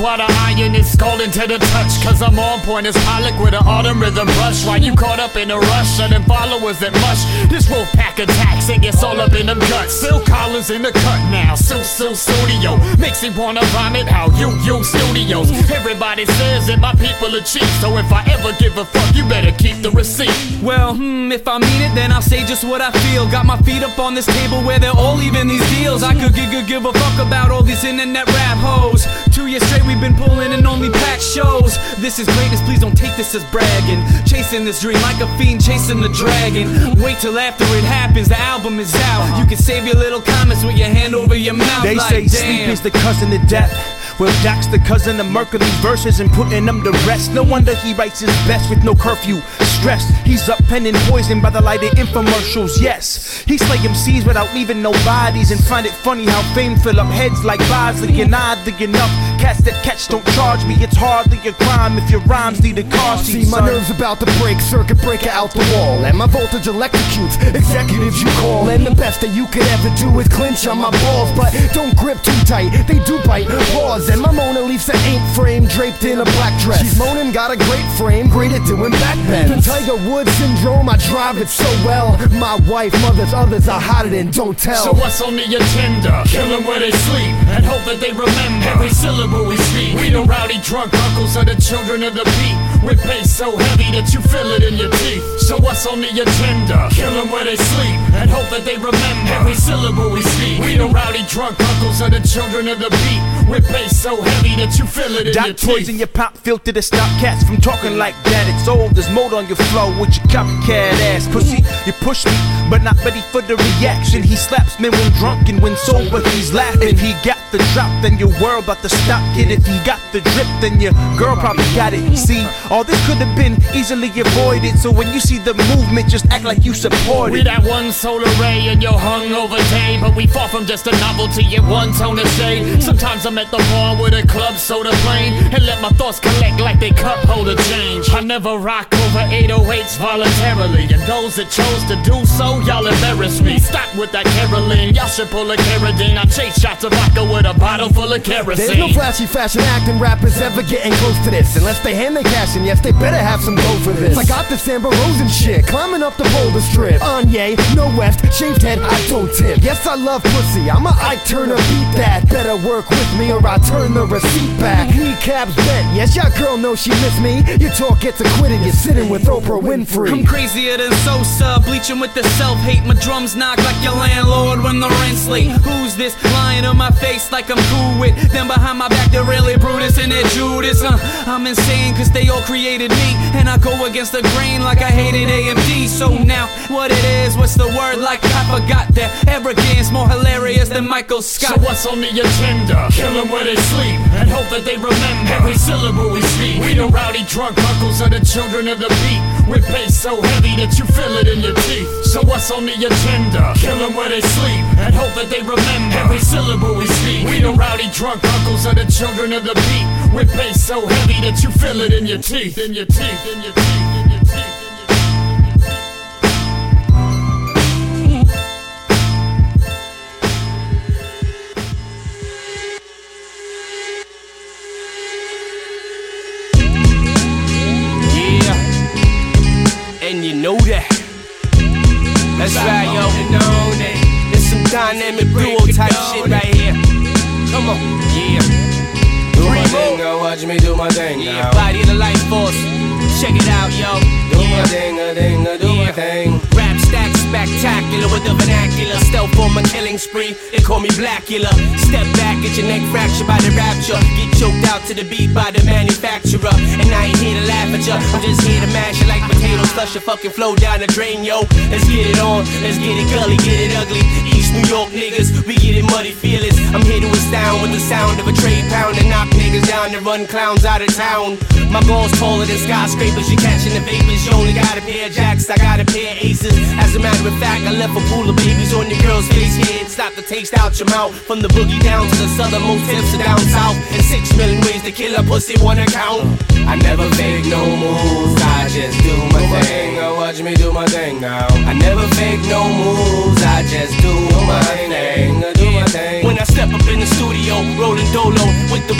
While the iron is scalding to the touch. Cause I'm on point as Pollock with an autumn rhythm rush. While you caught up in a rush, them followers that mush. This wolf pack attacks and gets all up in them guts. Phil Collins in the cut now, Sue Sue Studio. Makes me wanna vomit how you you studios. Everybody says that my people are cheap. So if I ever give a fuck, you better keep the receipt. Well, hmm, if I mean it, then I'll say just what I feel. Got my feet up on this table where they're all even these deals. I could give, give a fuck about all these internet rap hoes. Years straight, we've been pulling and only packed shows. This is greatness, please don't take this as bragging. Chasing this dream like a fiend chasing the dragon. Wait till after it happens, the album is out. You can save your little comments with your hand over your mouth. They like, say sleep is the cousin of death. Well, Jack's the cousin of Mercury's verses and putting them to rest. No wonder he writes his best with no curfew. Stressed, he's up penning poison by the light of infomercials. Yes, he slay MCs without leaving no bodies and find it funny how fame fill up heads like Bosley and oddly enough. Cats that catch don't charge me. It's hardly a crime if your rhymes need a car seat. See, my son. nerves about to break, circuit breaker out the wall. And my voltage electrocutes executives you call. And the best that you could ever do is clinch on my balls. But don't grip too tight, they do bite. Pause. And my Mona Lisa ain't framed, draped in a black dress. She's moaning, got a great frame, great at doing backbends. The Tiger Woods syndrome, I drive it so well. My wife, mothers, others are hotter than don't tell. So what's on the agenda? Kill them where they sleep and hope that they remember every syllable we speak. We the rowdy drunk uncles are the children of the beat. With pace so heavy that you feel it in your teeth. So what's on the agenda? Kill them where they sleep and hope that they remember every syllable we speak. We the rowdy drunk uncles are the children of the beat. With pace so heavy that you feel it in your Dot toys teeth. in your pop filter to stop cats from talking like that. It's old, there's mold on your flow with your copycat ass. Pussy, you push me, but not ready for the reaction. He slaps me when drunk and when sober, he's laughing. He got the drop, then your world about to stop, kid. If he got the drip, then your girl probably got it. See, all this could have been easily avoided. So when you see the movement, just act like you support it. We that one solar ray in your hungover day, but we far from just a novelty in one tone of shade. Sometimes I'm at the bar with a club soda plain and let my thoughts collect like they cup holder change. I never rock over 808s voluntarily, and those that chose to do so, y'all embarrass me. Stop with that caroling, y'all should pull a carradine. I chase shots of vodka with a bottle full of kerosene. There's no flashy fashion acting rappers ever getting close to this. Unless they hand they cash in, yes, they better have some dough for this. I got this Amber Rose and shit, climbing up the boulder strip. Anye, no west, shaved head, I don't tip. Yes, I love pussy, I'm a Ike Turner, beat that. Better work with me or I turn the receipt back. Kneecaps bent, yes, your girl knows she miss me. Your talk gets acquitted, you're sitting with Oprah Winfrey. I'm crazier than Sosa, bleaching with the self-hate. My drums knock like your landlord when the rent's late. Who's this lying on my face like I'm cool with? Them behind my back, they're really Brutus and they're Judas. Uh, I'm insane cause they all created me. And I go against the grain like I hated AMD. So now, what it is, what's the word like I forgot their arrogance. More hilarious than Michael Scott. So what's on the agenda? Kill them where they sleep and hope that they remember every syllable we speak. We the rowdy drunk uncles are the children of the beat. With pace so heavy that you feel it in your teeth. What's on the agenda? Kill them where they sleep and hope that they remember every syllable we speak. We the rowdy drunk uncles are the children of the beat. With pace so heavy that you feel it in your teeth, in your teeth, in your teeth, in your That's right, yo. It's some dynamic duo type shit right here. Come on, yeah. Do my thing, girl, watch me do my thing Yeah, body of the life force. Check it out, yo. Do my thing, a thing, a do my thing. Spectacular with the vernacular. Stealth on my killing spree, they call me Blackula. Step back, get your neck fractured by the rapture. Get choked out to the beat by the manufacturer. And I ain't here to laugh at ya, I'm just here to mash it like potatoes. Flush your fucking flow down the drain, yo. Let's get it on, let's get it gully, get it ugly. New York niggas, we get muddy, feelings. I'm here to astound with the sound of a trade pound and knock niggas down and run clowns out of town. My goal's taller than skyscrapers, you catching the vapors. You only got a pair of jacks, I got a pair of aces. As a matter of fact, I left a pool of babies on your girl's face. Yeah, stop the taste out your mouth. From the boogie down to the southernmost tips of down south. And six million ways to kill a pussy, one account. I never fake no moves, I just do my thing. Now watch me do my thing now. I never fake no moves, I just do my thing. I do my thing. When I step up in the studio, rolling dolo with the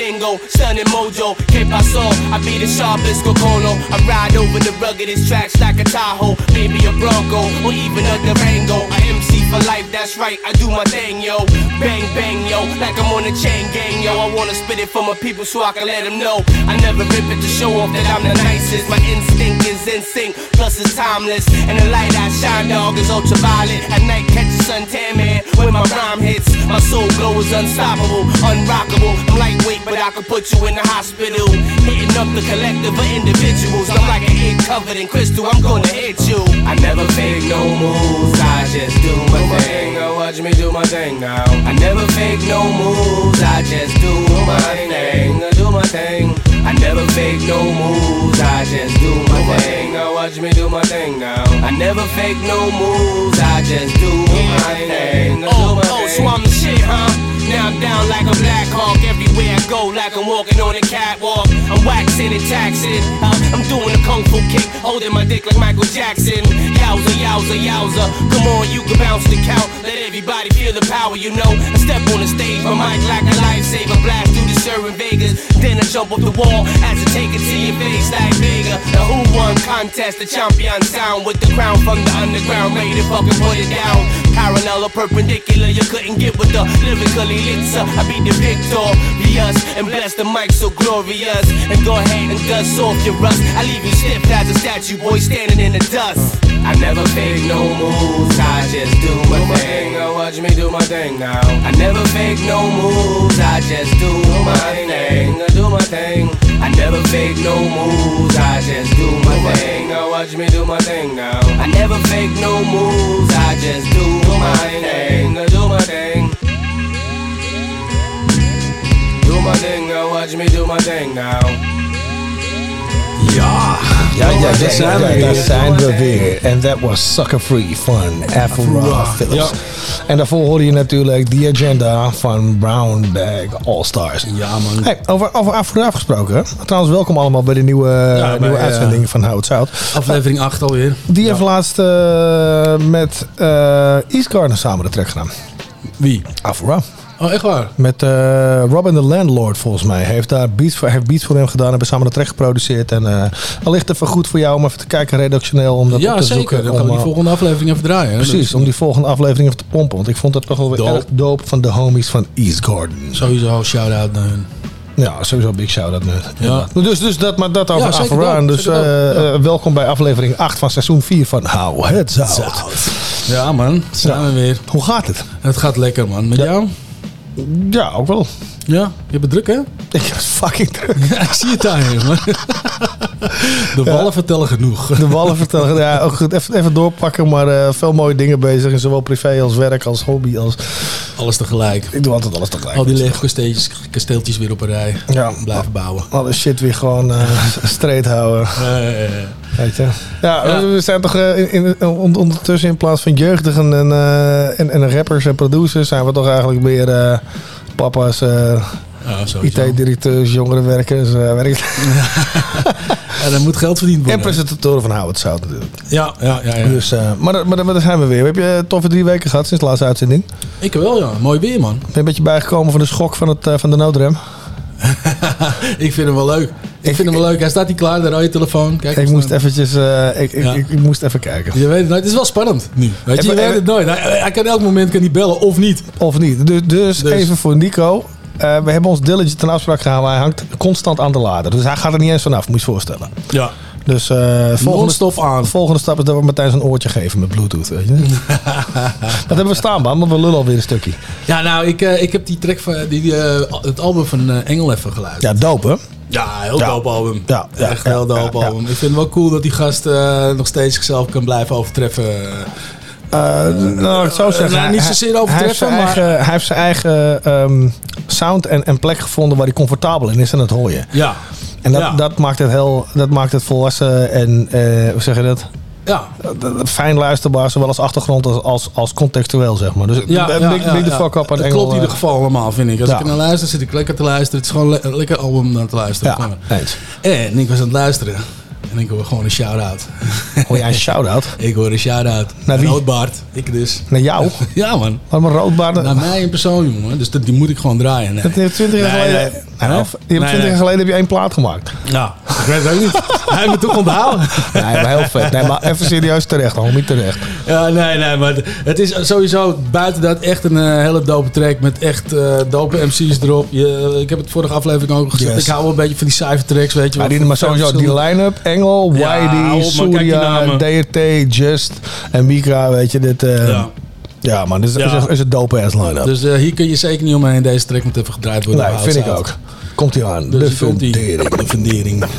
bolo, mandingo, stunning mojo. Que paso? I be the sharpest cocolo. I ride over the ruggedest tracks like a Tahoe, maybe a Bronco, or even a Durango. I MC for life, that's right, I do my thing, yo. Bang, bang, yo, like I'm on a chain gang, yo. I wanna spit it for my people so I can let them know. I never rip it to show off that I'm the nicest. My instinct is in sync, plus it's timeless. And the light I shine, dog, is ultraviolet. At night, catch the suntan, man, when my rhyme hits. My soul glow is unstoppable, unrockable. I'm lightweight, but I could put you in the hospital. Hitting up the collective of individuals. I'm like an egg covered in crystal, I'm gonna hit you. I never fake no moves, I just do my thing. Now watch me do my thing now. I never fake no moves, I just do my thing. I do my thing. I never fake no moves, I just do my thing. Now watch me do my thing now. I never fake no moves, I just do my thing. I do oh, my Oh, thing. so I'm the shit, huh? Now I'm down like a black hawk everywhere I go, like I'm walking on a catwalk. I'm waxing and taxing. Uh, I'm doing a kung fu kick, holding my dick like Michael Jackson. Yowza, yowza, yowza. Come on, you can bounce the count. Let everybody feel the power, you know. I step on the stage, my mic like a lifesaver. Blast through in Vegas. Then I jump off the wall as I take it to your face like Vega. The who won contest, the champion sound with the crown from the underground. Ready to fucking put it down. Parallel or perpendicular, you couldn't get with the lyrically elixir. I be the victor, be us, and bless the mic so glorious. And go ahead and dust off your rust. I leave you stiff as a statue, boy, standing in the dust. I never fake no moves, I just do my thing. Now watch me do my thing now. I never fake no moves, I just do my thing. I do my thing. I never fake no moves, I just do my thing. Now watch me do my thing now. I never fake no moves, I just do my thing. I do my thing. Do my thing, now watch me do my thing now. Ja, ja, daar zijn we weer. Daar zijn we weer. En that was Sucker Free van Afro Phillips. En daarvoor hoorde je natuurlijk The Agenda van Brown Bag All Stars. Ja, man. Hey, over, over Afro gesproken. Trouwens, welkom allemaal bij de nieuwe, bij, nieuwe eh, uitzending van Hout Zout. Aflevering 8 alweer. Die heeft laatst eh, met eh East Garden samen de track gedaan. Wie? Afro. Oh, echt waar? Met eh, Robin the Landlord volgens mij. Heeft daar beats voor, heeft beats voor hem gedaan. Hebben samen de track geproduceerd. En eh wellicht even goed voor jou om even te kijken redactioneel. Om dat op Ja, te zeker. zoeken. Dan gaan we die eh, volgende aflevering even draaien. Precies, Dat- om die volgende aflevering even te pompen. Want ik vond het toch wel weer Dope. erg dope van de homies van East Garden. Sowieso, shout-out naar hun. Ja, sowieso big shout-out. nu. Ja. Dus, dus dat, maar dat over Ja, Dus ja. welkom bij aflevering 8 van seizoen 4 van Hou het zout. Ja, man. Zijn we weer. Hoe gaat het? Het gaat lekker, man. Met jou? Ja, ook wel. Ja? Je hebt het druk, hè? Ik heb het fucking druk. Ja, ik zie het daar, man. De wallen vertellen genoeg. De wallen vertellen. Ja, ook goed. Even, even doorpakken, maar eh, veel mooie dingen bezig. In zowel privé als werk, als hobby. Als... Alles tegelijk. Ik doe altijd alles tegelijk. Al die lege kasteeltjes, kasteeltjes weer op een rij. Ja. Blijven bouwen. Alle shit weer gewoon eh straight houden. Eh, Weet je? Ja, Ja. we zijn toch eh, in, in, on- ondertussen in plaats van jeugdigen en, eh, en, en rappers en producers... zijn we toch eigenlijk meer eh, papa's, eh. IT-directeurs, jongerenwerkers... eh werk... Ja, er moet geld verdiend en worden. presentatoren van het Zout natuurlijk. Ja, ja, ja. ja. Dus, eh, maar, maar, maar daar zijn we weer. Heb je een toffe drie weken gehad sinds de laatste uitzending? Ik wel, ja. Mooi weer, man. Ben je een beetje bijgekomen van de schok van, het, eh, van de noodrem? Ik vind hem wel leuk. Ik vind hem wel leuk. Hij staat hier klaar, de rode telefoon. Kijk, Ik moest eventjes, eh, ik, ik, Ja. ik, ik moest even kijken. Je weet het nooit. Het is wel spannend nu. Weet je, je weet het nooit. Hij, hij kan elk moment kan hij bellen of niet. Of niet. Dus, dus, Dus- even voor Nico. Eh, we hebben ons diligent ten afspraak gehouden. Hij hangt constant aan de lader. Dus hij gaat er niet eens vanaf, moet je je voorstellen. Ja. Dus eh volgende, Non-stop aan. volgende stap is dat we Martijn zijn oortje geven met Bluetooth. Weet je? dat hebben we staan, man, maar we lullen alweer een stukje. Ja, nou, ik, eh, ik heb die track van die, die, eh, het album van Engel even geluisterd. Ja, dope, hè? Ja, heel Ja. dope album. Ja, ja, Echt ja, heel dope ja, ja. album. Ik vind het wel cool dat die gast eh, nog steeds zichzelf kan blijven overtreffen. Eh, nou, ik zou zeggen, nou, niet hij- zozeer hij, overtreffen, heeft zijn maar- eigen, hij heeft zijn eigen ehm, sound en, en plek gevonden waar hij comfortabel in is en dat hoor je. Ja. En dat, Ja. dat maakt het heel, dat maakt het volwassen en eh, hoe zeg je dat? Ja. Fijn luisterbaar, zowel als achtergrond als, als, als contextueel, zeg maar. Dus Ja, big, ja, big, ja, big the ja. fuck up aan Dat klopt in ieder eh, geval allemaal, vind ik. Als ik naar luister, zit ik lekker te luisteren. Het is gewoon een lekker album naar te luisteren. Ja, eens. En ik was aan het luisteren. En ik hoor gewoon een shout-out. Hoor jij een shout-out? Ik hoor een shout-out. Naar wie? Roodbaard. Ik dus. Naar jou? Ja, man. Wat een roodbaard. Naar mij in persoon, jongen. Dus dat, die moet ik gewoon draaien. Nee. Dat heeft 20 jaar Nee, geleden. nee. Nou, Nee? of- je hebt 20 Nee, jaar geleden heb je één plaat gemaakt. Ja, ik weet het ook niet. Hij heeft me toch onthouden. Nee, maar heel vet. Nee, maar even serieus terecht, homie, terecht. Ja, nee, nee, maar het is sowieso buiten dat echt een eh, hele dope track met echt eh dope MC's erop. Je, ik heb het vorige aflevering ook gezegd. Yes. Ik hou wel een beetje van die cijfertracks, weet je Maar, die, maar sowieso die line-up, Engel, Ja, die Surya. DRT, Just en Mika, weet je, dit... eh, Ja. ja. man, dit is, Ja. is, is een dope ass line-up. Dus eh, hier kun je zeker niet omheen. Deze track moet even gedraaid worden. nee, vind ik ook. Komt ie aan. Dus de fundering. De fundering. Ik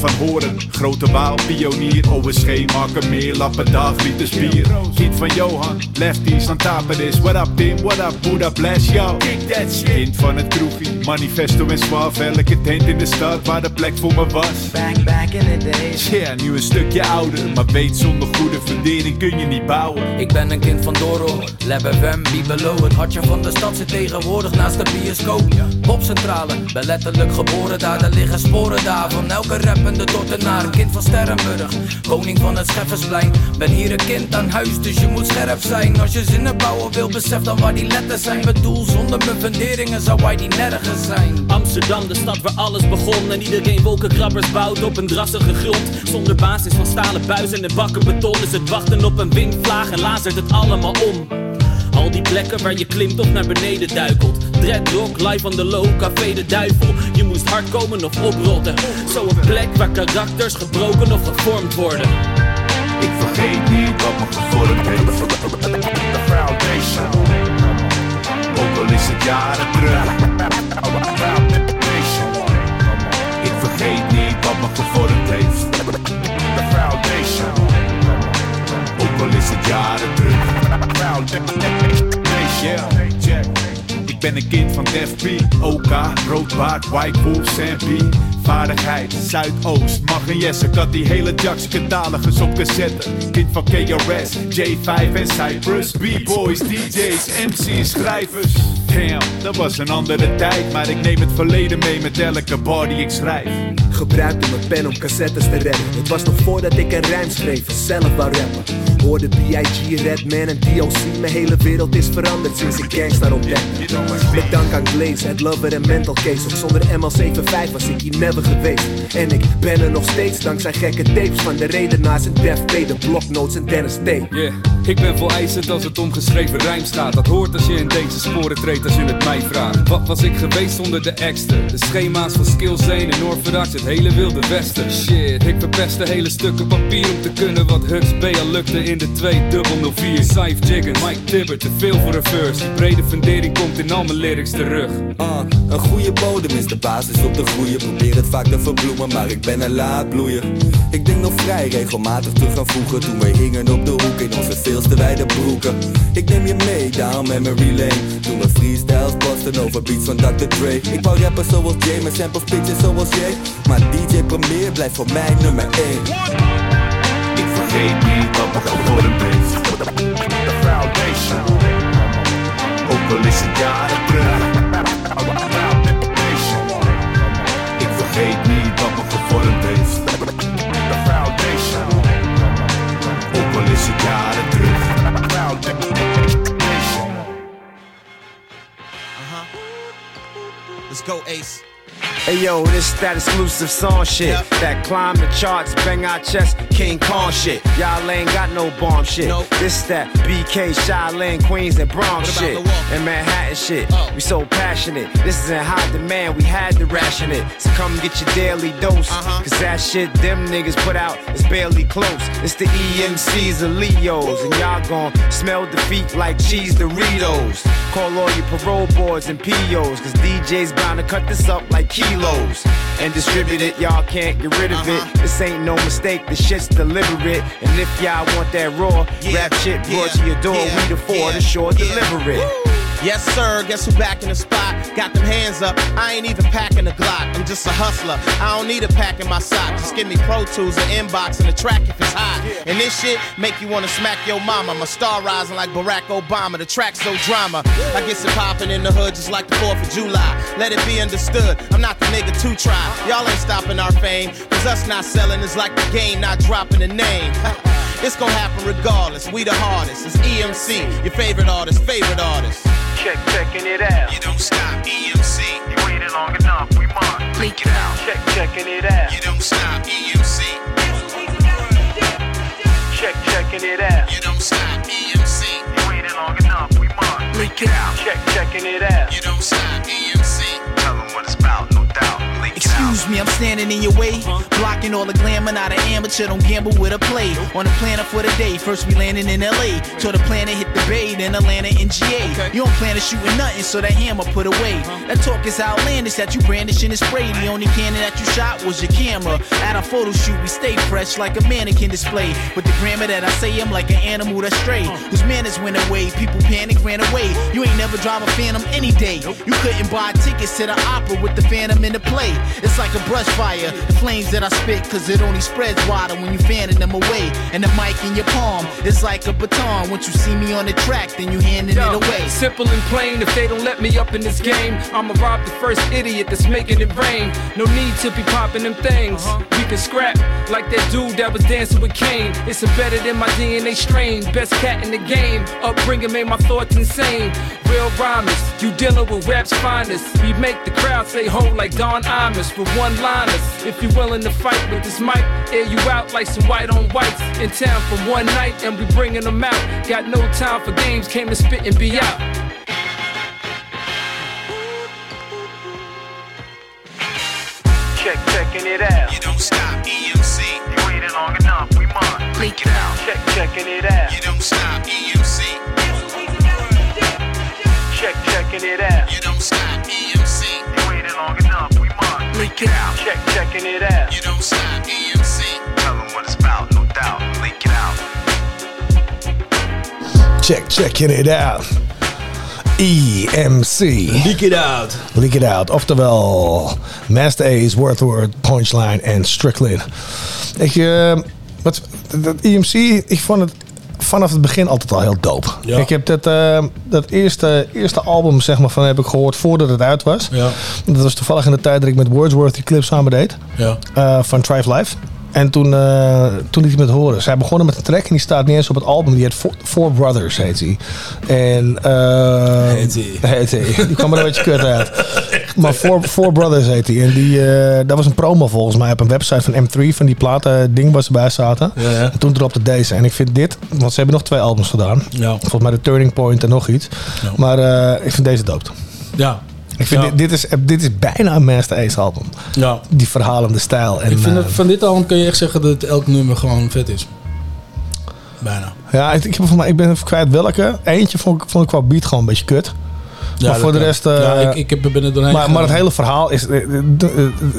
van horen, grote waal, pionier OSG, maken meer lappen dag, liters bier Kind van Johan, lefties aan tapen is What up Tim, what up Buddha, bless jou Kick that shit Kind van het kroegie, manifesto en zwaaf Elke tent in de stad waar de plek voor me was Back, back in the days. Yeah, nu een stukje ouder Maar weet zonder goede fundering kun je niet bouwen Ik ben een kind van Doro, Lab FM, Below. Het hartje van de stad zit tegenwoordig naast de bioscoop. Popcentrale, ben letterlijk geboren daar. Daar liggen sporen daar van elke rappende Dordtenaar. Kind van Sterrenburg, koning van het Scheffersplein. Ben hier een kind aan huis, dus je moet scherp zijn. Als je zinnen bouwen wil, besef dan waar die letters zijn. Bedoel, zonder mijn funderingen zou wij die nergens zijn. Amsterdam, de stad waar alles begon En iedereen wolkenkrabbers bouwt op een drassige grond Zonder basis van stalen buizen en bakken beton Is het wachten op een windvlaag en lazert het allemaal om al die plekken waar je klimt of naar beneden duikelt. Dreadlock, live on the low, café de duivel. Je moest hard komen of oprotten. Zo'n plek waar karakters gebroken of gevormd worden. Ik vergeet niet wat me gevormd heeft. The foundation. Ook al is het jaren terug. Ik vergeet niet wat me gevormd heeft. The foundation Al is het jaren terug Ik ben een kind van Def P, OK, Roodbaard, White Wolf, Sam P. Vaardigheid, Zuidoost, Mag. Ik had die hele Jax catalogus op cassette. Kind van KRS, J5 en Cypress. B-boys, DJ's, MC's, schrijvers. Damn, dat was een andere tijd. Maar ik neem het verleden mee met elke bar die ik schrijf. Gebruikte mijn pen om cassettes te redden. Het was nog voordat ik een rijm schreef zelf wou rappen. Hoorde B.I.G., Redman en D.O.C. Mijn hele wereld is veranderd sinds ik Gangstar ontdekte. Met dank aan Glaze, het Lover en Mental Case. Ook zonder ML75 was ik hier never geweest. En ik ben er nog steeds dankzij gekke tapes van de redenaars en Def P, de Blocknotes en Dennis T. Yeah, ik ben vol eisend als het om geschreven rijm staat. Dat hoort als je in deze sporen treedt als je het mij vraagt. Wat was ik geweest zonder de ekster? De schema's van skills zijn en oorverdacht het hele wilde westen. Shit, ik verpestte hele stukken papier om te kunnen wat Hux B al lukte in de 2004. Saif Jiggins, Mike Tibber, te veel voor een. Die brede fundering komt in al mijn lyrics terug. Ah, een goede bodem is de basis om te groeien. Probeer het vaak te verbloemen, maar ik ben een laadbloeier. Ik nog vrij regelmatig terug aan vroeger. Toen we hingen op de hoek in onze veel te wijde broeken. Ik neem je mee, down memory lane. Toen we freestyles bosten over beats van Dr. Dre. Ik wou rappen zoals Jay, met samples pitchen zoals jij. Maar DJ Premier blijft voor mij nummer 1. Ik vergeet niet wat me gevormd heeft The foundation Ook is het jaren terug Ik vergeet niet wat me gevormd heeft Foundation uh-huh. Let's go, Ace. Hey yo, this that exclusive song shit. That climb the charts, bang our chest, King Kong shit. Y'all ain't got no bomb shit. This that BK, Shaolin, Queens, and Bronx shit. And Manhattan shit. We so passionate. This is in high demand, we had to ration it. So come get your daily dose. Cause that shit them niggas put out is barely close. It's the EMCs and Leos. And y'all gon' smell defeat like cheese Doritos. Call all your parole boards and POs. Cause DJ's bound to cut this up like kilos and distribute it. Y'all can't get rid of it. Uh-huh. This ain't no mistake, the shit's deliberate. And if y'all want that raw, rap shit brought to your door, we the four to sure deliver it. Yes, sir. Guess who back in the spot? Got them hands up. I ain't even packing a Glock. I'm just a hustler. I don't need a pack in my sock. Just give me Pro Tools and inbox and a track if it's hot. And this shit make you wanna smack your mama. My star rising like Barack Obama. The track's so drama. I get it popping in the hood just like the 4th of July. Let it be understood. I'm not the nigga to try. Y'all ain't stopping our fame. Cause us not selling is like the game not dropping the name. It's gonna happen regardless. We the hardest. It's EMC, your favorite artist, favorite artist. Check, checking it out. You don't stop, EMC. You waited long enough, we must. Leak it out. Check, checking it out. You don't stop, EMC. Check, checking it out. You don't stop, EMC. You waited long enough, we must. Leak it out. Check, checking it out. You don't stop, EMC. Me, I'm standing in your way. Blocking all the glamour, not an amateur, don't gamble with a play. On the planet for the day, first we landing in LA. Till the planet hit the bay, then Atlanta and GA. You don't plan to shooting nothing, so that hammer put away. That talk is outlandish that you brandishing and spray. The only cannon that you shot was your camera. At a photo shoot, we stay fresh like a mannequin display. With the grammar that I say, I'm like an animal that stray. Whose manners went away, people panic, ran away. You ain't never drive a phantom any day. You couldn't buy tickets to the opera with the phantom in the play. It's like a brush fire, the flames that I spit, cause it only spreads wider when you fanning them away. And the mic in your palm is like a baton. Once you see me on the track, then you handing Yo, it away. Simple and plain, if they don't let me up in this game, I'ma rob the first idiot that's making it rain. No need to be popping them things. Uh-huh. We can scrap like that dude that was dancing with Kane. It's embedded in my DNA strain. Best cat in the game. Upbringing made my thoughts insane. Real rhymers, you dealing with rap's finest. We make the crowd say ho like Don Imus with one liners. If you're willing to fight with this mic, air you out like some white on whites. In town for one night and we bringing them out. Got no time for games, came to spit and be out. Check, checking it out. You don't stop, EMC. You waited long enough, we must. Leak it out. Check, checking it out. You don't stop, EMC. Check, checking it out. You don't stop, EMC. You waited long enough, we must. Leak it out. Check, checking it out. You don't stop, EMC. Tell them what it's about, no doubt. Leak it out. Check, checking it out. EMC. Leak it out. Leak it out. Oftewel, Masta Ace, Wordsworth, Punchline en Stricklin. Ik, eh, wat, dat EMC, ik vond het vanaf het begin altijd al heel dope. Ja. Ik heb dat, eh, dat eerste, eerste album zeg maar, van heb ik gehoord voordat het uit was. Ja. Dat was toevallig in de tijd dat ik met Wordsworth die clip samen deed. Ja. eh, van Thrive Life. En toen, eh, toen liet hij me het horen. Zij begonnen met een track en die staat niet eens op het album. Die heet Four, Four Brothers, heet hij. En, eh, Heet hij. heet hij. Die kwam er een beetje kut uit. Maar Four, Four Brothers heet hij. En die, eh, dat was een promo volgens mij op een website van M3. Van die platen ding waar ze bij zaten. Ja, ja. En toen dropte deze. En ik vind dit, want ze hebben nog twee albums gedaan. Ja. Volgens mij de Turning Point en nog iets. Maar ik vind deze dope. Ja. Ik vind dit, dit, is, dit is bijna een Master Ace album. Ja. Die verhalende stijl. En, ik vind eh, van dit album kun je echt zeggen dat elk nummer gewoon vet is. Bijna. Ja, ik, ik, heb, ik ben even kwijt welke. Eentje vond ik, vond ik qua beat gewoon een beetje kut. Ja, maar voor de rest... eh, Ja, ik- ik heb er binnen doorheen maar, maar het hele verhaal is... eh, eh, d- eh,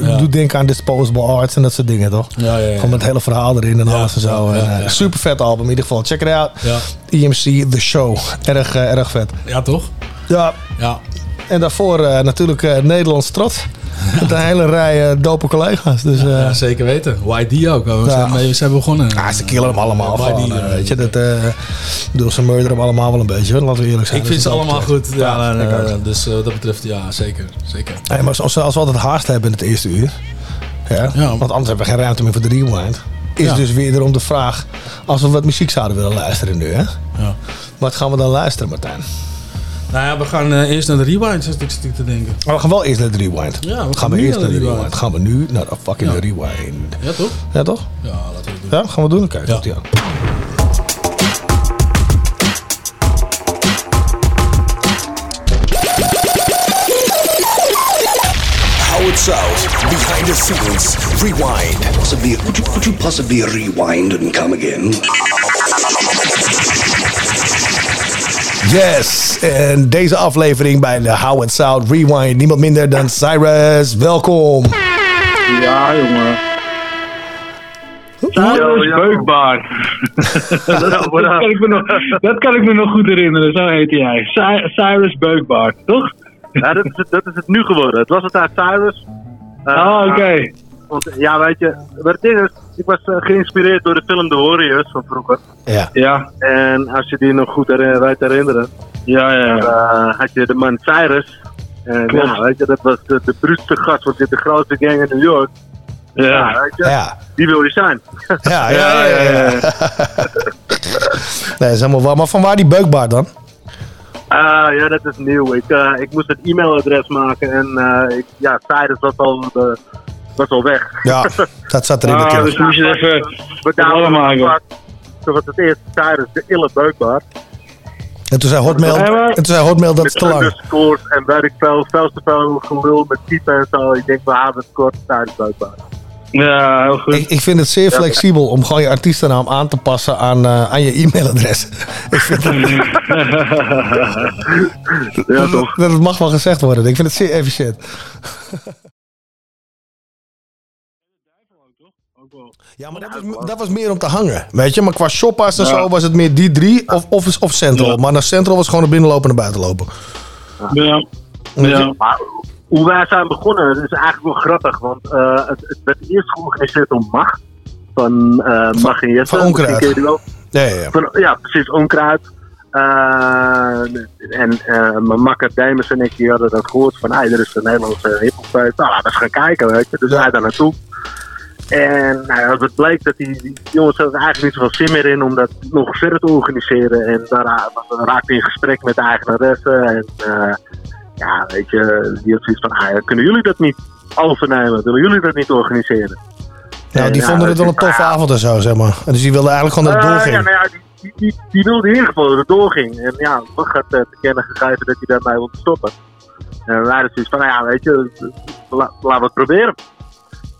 Ja. Doet denken aan Disposable Arts en dat soort dingen, toch? Ja, ja, ja. Gewoon het hele verhaal erin en alles en zo. En, eh. Super vet album in ieder geval. Check it out. Ja. EMC The Show. Erg, eh, erg vet. Ja, toch? Ja. Ja. En daarvoor eh, natuurlijk eh Nederlands trots. Met een hele rij eh, dope collega's. Dus, Ja, zeker weten. YD ook. We zijn, mee, zijn begonnen. Ja, ze killen hem allemaal. YD, eh, weet je, dat, bedoel, ze murderen hem allemaal wel een beetje. hoor, Laten we eerlijk zijn. Ik vind ze allemaal goed. Ja, dus wat dat betreft, ja, zeker. zeker. Maar als, als we altijd haast hebben in het eerste uur. Ja, Want anders hebben we geen ruimte meer voor de rewind. Is Ja. dus weer erom de vraag. Als we wat muziek zouden willen luisteren nu. Hè? Ja. Wat gaan we dan luisteren, Martijn? Nou ja, we gaan eh, eerst naar de rewind, zit ik te denken. Maar we gaan wel eerst naar de rewind. Ja, we gaan we nu eerst naar naar de rewind. rewind. Gaan we nu naar de fucking rewind. Ja, toch? Ja, toch? Ja, laten we het doen. Ja, gaan we doen? Kijk, ja. aan. Howard South, behind the scenes, rewind. Possibly, could you, could you possibly rewind and come again? Yes, en deze aflevering bij de How It Sound Rewind. Niemand minder dan Cyrus. Welkom. Ja, jongen. Cyrus Beukbaard. dat, dat, kan ik me nog, dat kan ik me nog goed herinneren, zo heette jij. Cy- Cyrus Beukbaard, toch? Ja, dat is, het, dat is het nu geworden. Het was het uit Cyrus. Ah, oké. Want ja, weet je, maar het is, ik was eh, geïnspireerd door de film The Warriors van vroeger. Ja. Ja. En als je die nog goed weet herinneren, Ja, ja, ja. dan, eh, had je de man Cyrus. En Klopt. ja, weet je, dat was de, de bruutste gast, want dit de grootste gang in New York. Ja. weet je, Ja. die wil je zijn. Ja, ja, ja. ja, Nee, dat is helemaal waar. Maar van waar die beukbaard dan? Ah, ja, dat is nieuw. Ik, eh, ik moest het e-mailadres maken en eh, ik, ja, Cyrus was al, eh, was al weg. Ja, dat zat erin Ah, natuurlijk. dus moest je het even We verwarren maken. Toen was het eerst Cyrus, de ille beukbaard. En toen zei Hotmail, en toen zei Hotmail dat is te Met lang. underscores en weet ik veel, veel te veel gelul met typen en zo. Ik denk, we houden het kort, Cyrus beukbaard. Ja, heel goed. Ik, ik vind het zeer flexibel om gewoon je artiestennaam aan te passen aan, eh, aan je e-mailadres. ik vind het, Ja, toch? dat mag wel gezegd worden. Ik vind het zeer efficiënt. Ja, maar dat was, dat was meer om te hangen. Weet je, maar qua shoppa's en Ja. zo was het meer die drie of, of, of Central. Maar naar Central was gewoon naar binnenlopen en naar buiten lopen. Ja. Maar hoe wij zijn begonnen, dat is eigenlijk wel grappig. Want eh, het, het werd eerst georganiseerd door Mag. Van eh Mag en Jesse. van Onkruid. Ja, ja, ja. Van, ja, precies, Onkruid. Eh, en eh, mijn makker Demis en ik die hadden dat gehoord van, hey, er is een Nederlandse hiphopfeest. Nou, laten we eens gaan kijken, weet je. Dus wij daar naartoe. En nou, ja, het bleek dat die, die jongens hadden eigenlijk niet zoveel zin meer in om dat nog verder te organiseren. En daar ra- we raakten in gesprek met de eigenaressen. En eh, ja, weet je, die had zoiets van, ah, kunnen jullie dat niet overnemen? Willen jullie dat niet organiseren? En, die ja, vonden het wel een toffe avond en zo, zeg maar. En dus die wilden eigenlijk gewoon dat het eh, doorging. Ja, nou ja, die, die, die, die wilde in ieder geval dat het doorging. En ja, wat gaat eh, te kennen gegeven dat hij daarmee wilde stoppen. En wij hadden zoiets van, nou ja, weet je, la- laten we het proberen.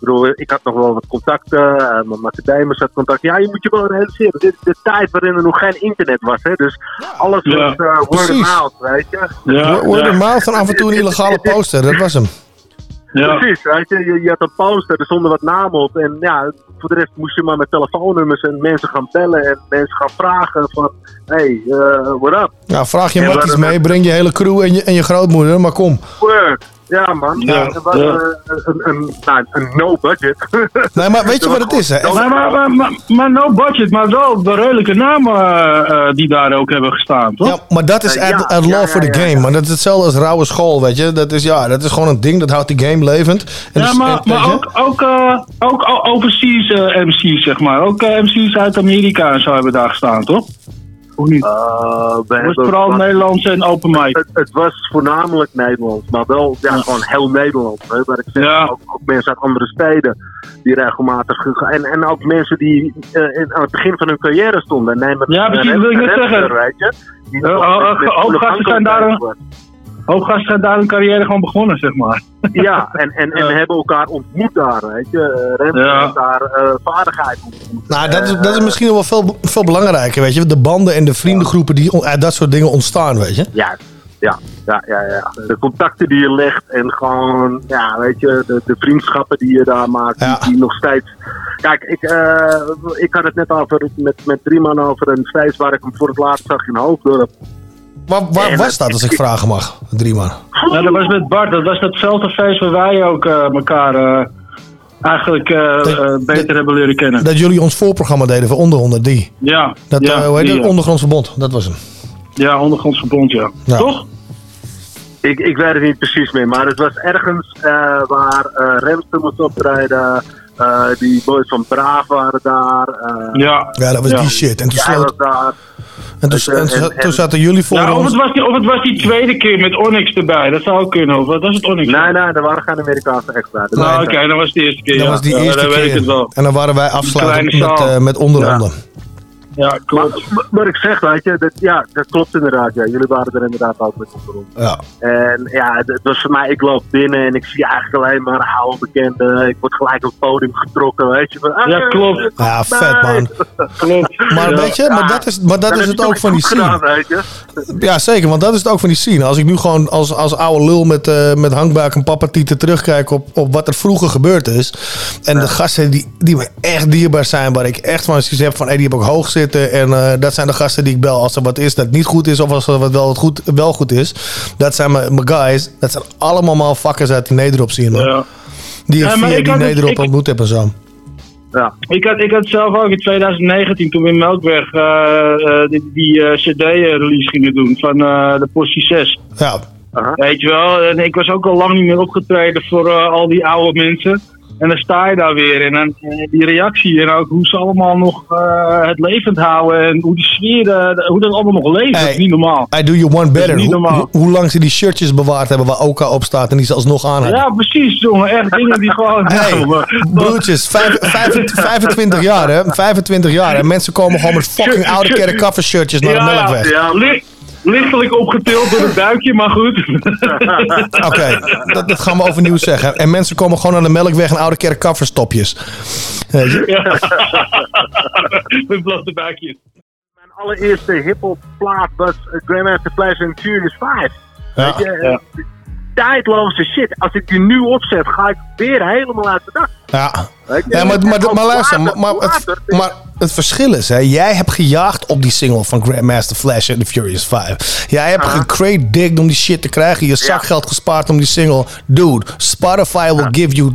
Ik bedoel, ik had nog wel wat contacten, uh, mijn academers had contact. Ja, je moet je wel realiseren, dit is de tijd waarin er nog geen internet was. Hè? Dus alles Ja, was eh, word of mouth, weet je. Word word of mouth en af en toe een illegale poster, dat was hem. Ja. Precies, weet je, je, je had een poster, er stonden wat namen op. En ja, voor de rest moest je maar met telefoonnummers en mensen gaan bellen en mensen gaan vragen van, hey, uh, what up? Ja, vraag je matties mee, breng je hele crew en je, en je grootmoeder, maar kom. Word. Ja, man. Ja, Het was ja. eh, een, een, nou, een no budget. Nee, maar weet je wat het is, hè? Maar, maar, maar, maar, maar no budget, maar wel de redelijke namen eh, eh, die daar ook hebben gestaan, toch? Ja, maar dat is at, ja, at ja, law ja, for the ja, game. Maar dat is hetzelfde als rauwe school, weet je. Dat is, ja, dat is gewoon een ding, dat houdt die game levend. En ja, dus- maar, en- maar ook, ook, eh, ook overseas MC's, zeg maar. Ook MC's uit Amerika en zo hebben daar gestaan, toch? Of niet? Uh, we Het was vooral wat- Nederlands en open mic. Het, het was voornamelijk Nederlands, maar wel ja, gewoon heel Nederlands. Hè, waar ik zeg, ook, ook mensen uit andere steden die regelmatig. ge- En, en ook mensen die eh, in, aan het begin van hun carrière stonden. Neem het, Ja, precies, eh, wil ik net zeggen. Weet je, die Eh, oh, oh, hoop volle gasten zijn daar-. Hoop gasten zijn daar hun carrière gewoon begonnen, zeg maar. Ja, en, en, en hebben elkaar ontmoet daar, weet je. Ja. heeft daar eh, vaardigheid ontmoet. Nou, dat is, dat is misschien nog wel veel, veel belangrijker, weet je. De banden en de vriendengroepen die uit dat soort dingen ontstaan, weet je. Ja, ja, ja, ja, ja. De contacten die je legt en gewoon, ja, weet je, de, de vriendschappen die je daar maakt, die, die nog steeds. Kijk, ik, eh, ik had het net over met, met drie man over een feest waar ik hem voor het laatst zag in Hoofddorp. Waar, waar was het- dat, als ik vragen mag? Drie man. Ja, dat was met Bart. Dat was datzelfde feest waar wij ook eh, elkaar eh, eigenlijk eh, beter hebben leren kennen. Dat jullie ons voorprogramma deden voor Onderhonden, die. Ja. Dat, ja, hoe heet die, dat? ja. Ondergrondsverbond, dat was hem. Ja, Ondergrondsverbond, ja. Ja. Toch? Ik, ik weet het niet precies meer, maar het was ergens eh, waar eh Remster moest optreden. eh, die boys van Braaf waren daar. eh, Ja. Ja, dat was die shit. En toen sloot, was daar. En toen, en toen- toen zaten jullie voor Ja, of, ons. het was die, of het was die tweede keer met Onyx erbij. Dat zou ook kunnen. Of wat was het Onyx? Nee, nee, er waren geen Amerikaanse extra. Nou, oké, dat was de eerste keer. Dat ja. was die Ja, eerste keer. En dan waren wij afsluitend met, eh, met. Ja, klopt. Maar, maar ik zeg, weet je, dat, ja, dat klopt inderdaad. Ja. Jullie waren er inderdaad ook met onderom. Ja. En ja, het was voor mij, ik loop binnen en ik zie eigenlijk alleen maar oude bekenden. Ik word gelijk op het podium getrokken, weet je. Van, ah, Ja, klopt. Ja, vet man. Klopt. Maar weet je, maar dat is, maar dat is het ook van die scene. gedaan, weet je. Ja, zeker, want dat is het ook van die scene. Als ik nu gewoon als, als oude lul met, eh met hangbuik en papatieten terugkijk op, op wat er vroeger gebeurd is. En de gasten die, die me echt dierbaar zijn, waar ik echt van zoiets heb van, hey, die heb ik hoog zitten. En eh, dat zijn de gasten die ik bel als er wat is dat niet goed is of als er wat wel, goed, wel goed is. Dat zijn mijn guys. Dat zijn allemaal motherfuckers uit die Nederop zien, man. Ja. Die ik Ja, maar via die Nederop ontmoet heb en zo. Ja. Ik had, ik had zelf ook in 2019, toen we in Melkweg eh, eh, die, die CD-release gingen doen van de Postie 6. Ja. Weet je wel, en ik was ook al lang niet meer opgetreden voor al die oude mensen. En dan sta je daar weer en dan die reactie en ook hoe ze allemaal nog eh, het levend houden en hoe die sfeer, eh, hoe dat allemaal nog leeft. Dat is niet normaal. I do you one better. Hoe, lang ze die shirtjes bewaard hebben waar Oka op staat en die ze alsnog aan hebben. Ja, precies, jongen. Echt dingen die gewoon... Hey, broertjes, vijf- vijf- 25 jaar hè, 25 jaar en mensen komen gewoon met fucking oude kerk kaffe shirtjes naar de melkweg. Ja, li- lichtelijk opgetild door het duikje, maar goed. Oké, dat, dat gaan we overnieuw zeggen. En mensen komen gewoon naar de melkweg en oude kerk kafferstopjes. Je? Met blote buikjes. Mijn allereerste hip-hop plaat was Grandmaster Flash en Furious 5. Ja. Weet je, eh, tijdloze shit. Als ik die nu opzet, ga ik weer helemaal uit de dak. Ja. Ja, maar, maar, maar luister, maar, maar, het, maar het verschil is, hè, jij hebt gejaagd op die single van Grandmaster Flash en The Furious 5. Jij hebt gecrate digged om die shit te krijgen, je zakgeld gespaard om die single. Dude, Spotify will give you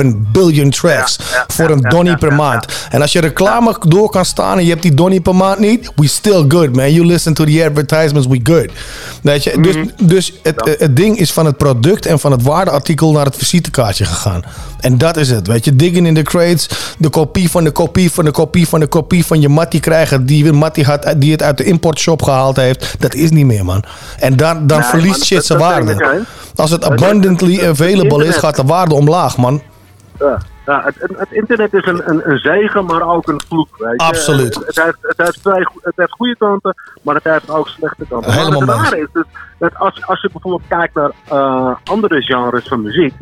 1.7 billion tracks voor een donnie per maand. En als je reclame door kan staan en je hebt die donnie per maand niet, we still good, man. You listen to the advertisements, we good. Weet je? Dus, dus het, het ding is van het product en van het waardeartikel naar het visitekaartje gegaan. En dat is het, weet je. Diggen in de crates, de kopie van de kopie van de kopie van de kopie van je mattie krijgen die mattie had, die het uit de importshop gehaald heeft. Dat is niet meer, man. En dan, dan Nee, verliest man, shit zijn ik waarde. Als het abundantly available is, gaat de waarde omlaag, man. Ja, ja het, het- internet is een, een, een zegen, maar ook een vloek. Weet je? Absoluut. Het, het, heeft, het, heeft twee, het heeft goede kanten, maar het heeft ook slechte kanten. Helemaal maar het is dus dat als, als je bijvoorbeeld kijkt naar eh, andere genres van muziek,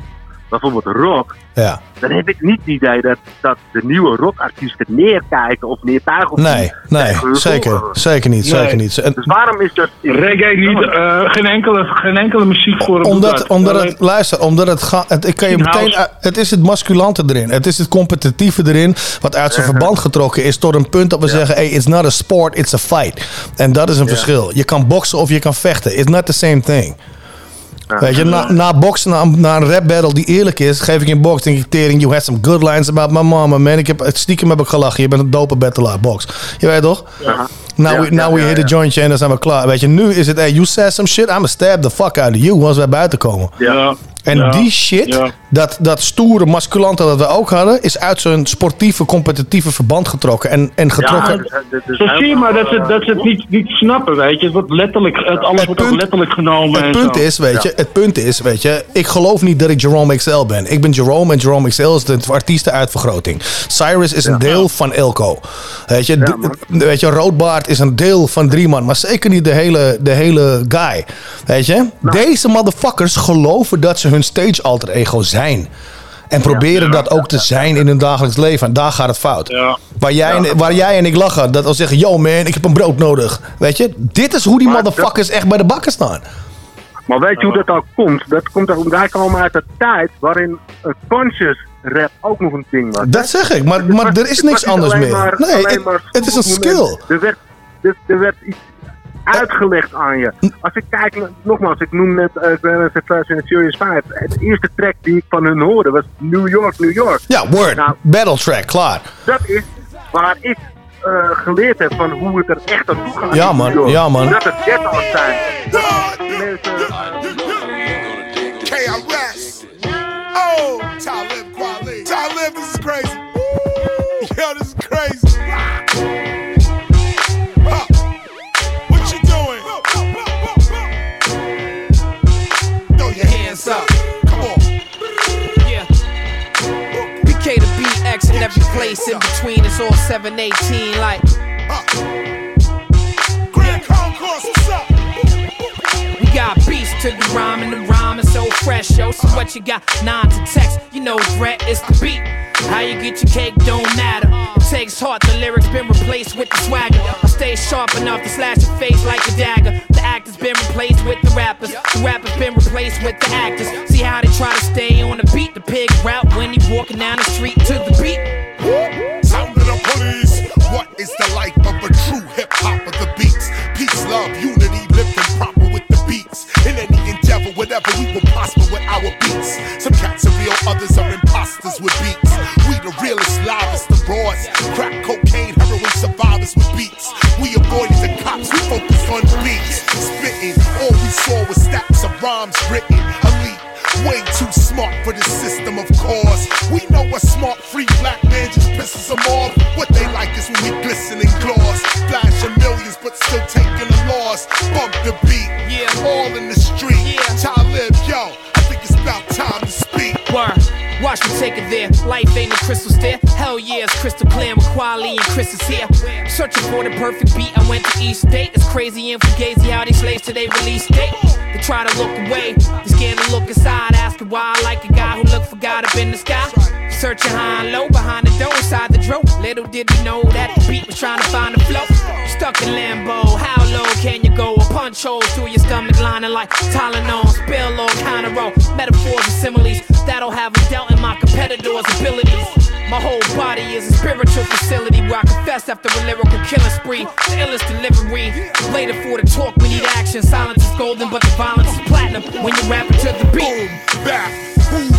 bijvoorbeeld rock, Ja. dan heb ik niet het idee dat, dat de nieuwe rockartiesten neerkijken of neertuigen. op Nee, nee, zeker, zeker niet, Nee. zeker niet. En- Dus waarom is dat... Reggae niet, eh, geen, enkele, geen enkele muziekvorm Omdat, dat. omdat het, luister, omdat het gaat, het, ik kan je meteen, uit- het is het masculante erin. Het is het competitieve erin, wat uit zijn verband getrokken is tot een punt dat we zeggen, hey, it's not a sport, it's a fight. En dat is een verschil. Je kan boksen of je kan vechten. It's not the same thing. Weet je, na, na boksen, na, na een rap battle die eerlijk is, geef ik in box, denk ik, tering, you had some good lines about my mama, man. Ik heb, stiekem heb ik gelachen, je bent een dope battler, box. Je weet toch? Now, Ja, we, now ja, we hit ja. a jointje en dan zijn we klaar. Weet je, nu is het, hey, you said some shit, I'ma stab the fuck out of you als wij buiten komen. Ja. En Ja. die shit, Ja. dat, dat stoere masculante dat we ook hadden, is uit zijn sportieve, competitieve verband getrokken. En, en getrokken. Zo zie je maar dat ze, dat ze het niet, niet snappen, weet je. Het wordt letterlijk, het alles wordt ook letterlijk genomen Het en punt zo. is, weet je, het punt is, weet je, ik geloof niet dat ik Jerome XL ben. Ik ben Jerome en Jerome XL is de artiestenuitvergroting. Cyrus is een deel van Elko. Weet je, weet je, Roodbaard is een deel van drie man, maar zeker niet de hele, de hele guy. Weet je, deze motherfuckers geloven dat ze hun stage alter ego zijn. En proberen dat ook te zijn in hun dagelijks leven. En daar gaat het fout. Waar, jij en, waar jij en ik lachen. Dat al zeggen, yo man, ik heb een brood nodig. Weet je, dit is hoe die motherfuckers echt bij de bakken staan. Maar weet je hoe dat ook komt? Dat komt ook, wij komen uit een tijd waarin uh, conscious rap ook nog een ding was. Dat zeg ik, maar, maar er is niks anders meer. Nee, het, is een skill. moment. Er werd, er, er werd iets uitgelegd aan je. Als ik kijk, nogmaals, ik noem net uh, the Furious 5. Het eerste track die ik van hun hoorde was New York, New York. Ja, word. Nou, Battle track, klaar. dat is waar ik eh, geleerd heb van hoe het er echt aan toe gaat. Ja, in man. New York. Ja, man. Dat het ghetto's zijn. Dat mensen... KRS. Oh, Talib Kweli. Space in between, it's all 718 like. Grand Concourse, what's up? We got beats to the rhyme, and the rhyme is so fresh, yo. So what you got? Nine to text, you know, threat is the beat. How you get your cake don't matter. It takes heart, the lyrics been replaced with the swagger. I stay sharp enough to slash your face like a dagger. The actors been replaced with the rappers. The rappers been replaced with the actors. See how they try to stay on the beat. The pig route when he walking down the street to the beat. Sound of the police. What is the life of a true hip hop of the beats? Peace, love, unity, living proper with the beats. In any endeavor, whatever, we will prosper with our beats. Some cats are real, others are imposters with beats. We the realest, livest, the rawest. Crack cocaine, heroin survivors with beats. We avoided the cops, we focus on beats. Spitting, all we saw was stacks of rhymes written. Way too smart for this system, of course. We know a smart, free black man just pisses them off. What they like is when we glisten in gloss. Flashing millions, but still taking a loss. Bump the beat, yeah, all in the street. Yeah, Talib, yo, I think it's about time to speak. Word. Watch me take it there. Life ain't a crystal stair. Hell yeah, it's crystal clear with Kweli and Chris is here. Searching for the perfect beat. I went to East State. It's crazy and fugazi how these slaves today release date. They try to look away. They scared to look inside. Asking why I like a guy who look for God up in the sky. Searching high and low behind the door inside the dro. Little did he know that the beat was trying to find the flow. Stuck in Lambo, How low can you go? A punch hole through your stomach lining like Tylenol. Spill all kind of roll. Metaphors and similes that'll have a doubt in my competitor's abilities. My whole body is a spiritual facility where I confess after a lyrical killing spree. The illest delivery. Later for the talk, we need action. Silence is golden, but the violence is platinum when you rap it to the beat. Boom, Back, who's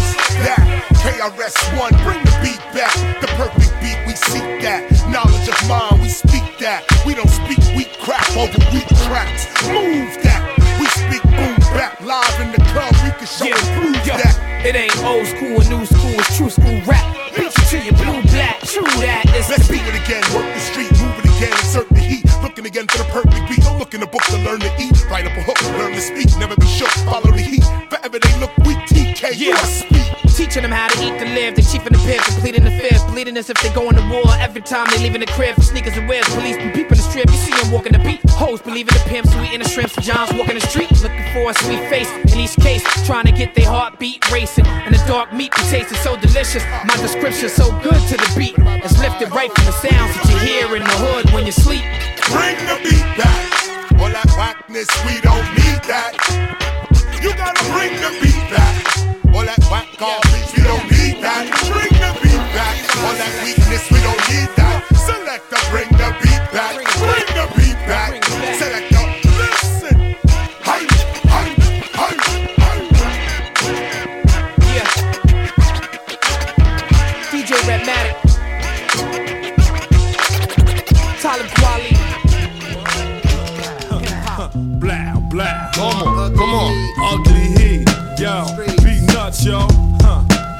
that? KRS-One, bring the beat back. The perfect beat, we seek that. Knowledge of mind, we speak that. We don't speak weak crap over weak tracks. Move that. We speak boom back live in the club. Show and prove Yo, that. It ain't old school or new school, it's true school rap. Beat you to your blue black, true that. It's Let's beat. it again, work the street, move it again, insert the heat. Looking again for the perfect beat. Don't look in the book to learn to eat. Write up a hook, learn to speak, never be shook. Follow the heat. Forever they look weak. TK, Yeah. speak. Teaching them how to eat to live, The they chiefing the fifth, completing the fifth, bleeding as if they going to war. Every time they leaving the crib for sneakers and whips, police be peeping the strip. You see them walking the beat, hoes believing the pimps, we eating the shrimps, John's walking the street, looking for a sweet face. In each case, trying to get their heartbeat racing, and the dark meat be tasting so delicious. My description so good to the beat, it's lifted right from the sounds that you hear in the hood when you sleep. Bring the beat back. All that whackness, we don't need that. You gotta bring the beat back. All that whack garbage, we don't need that. Bring the beat back. All that weakness, we don't need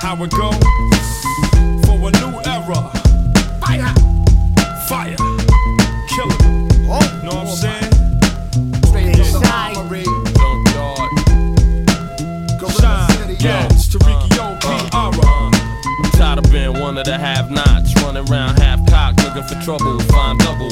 How it go? For a new era. Fire. Fire. Kill it. Know what I'm saying? Shine. Yes, Tariki uh, P.R. Uh. Tired of being one of the have nots, running around half cocked, looking for trouble, find double.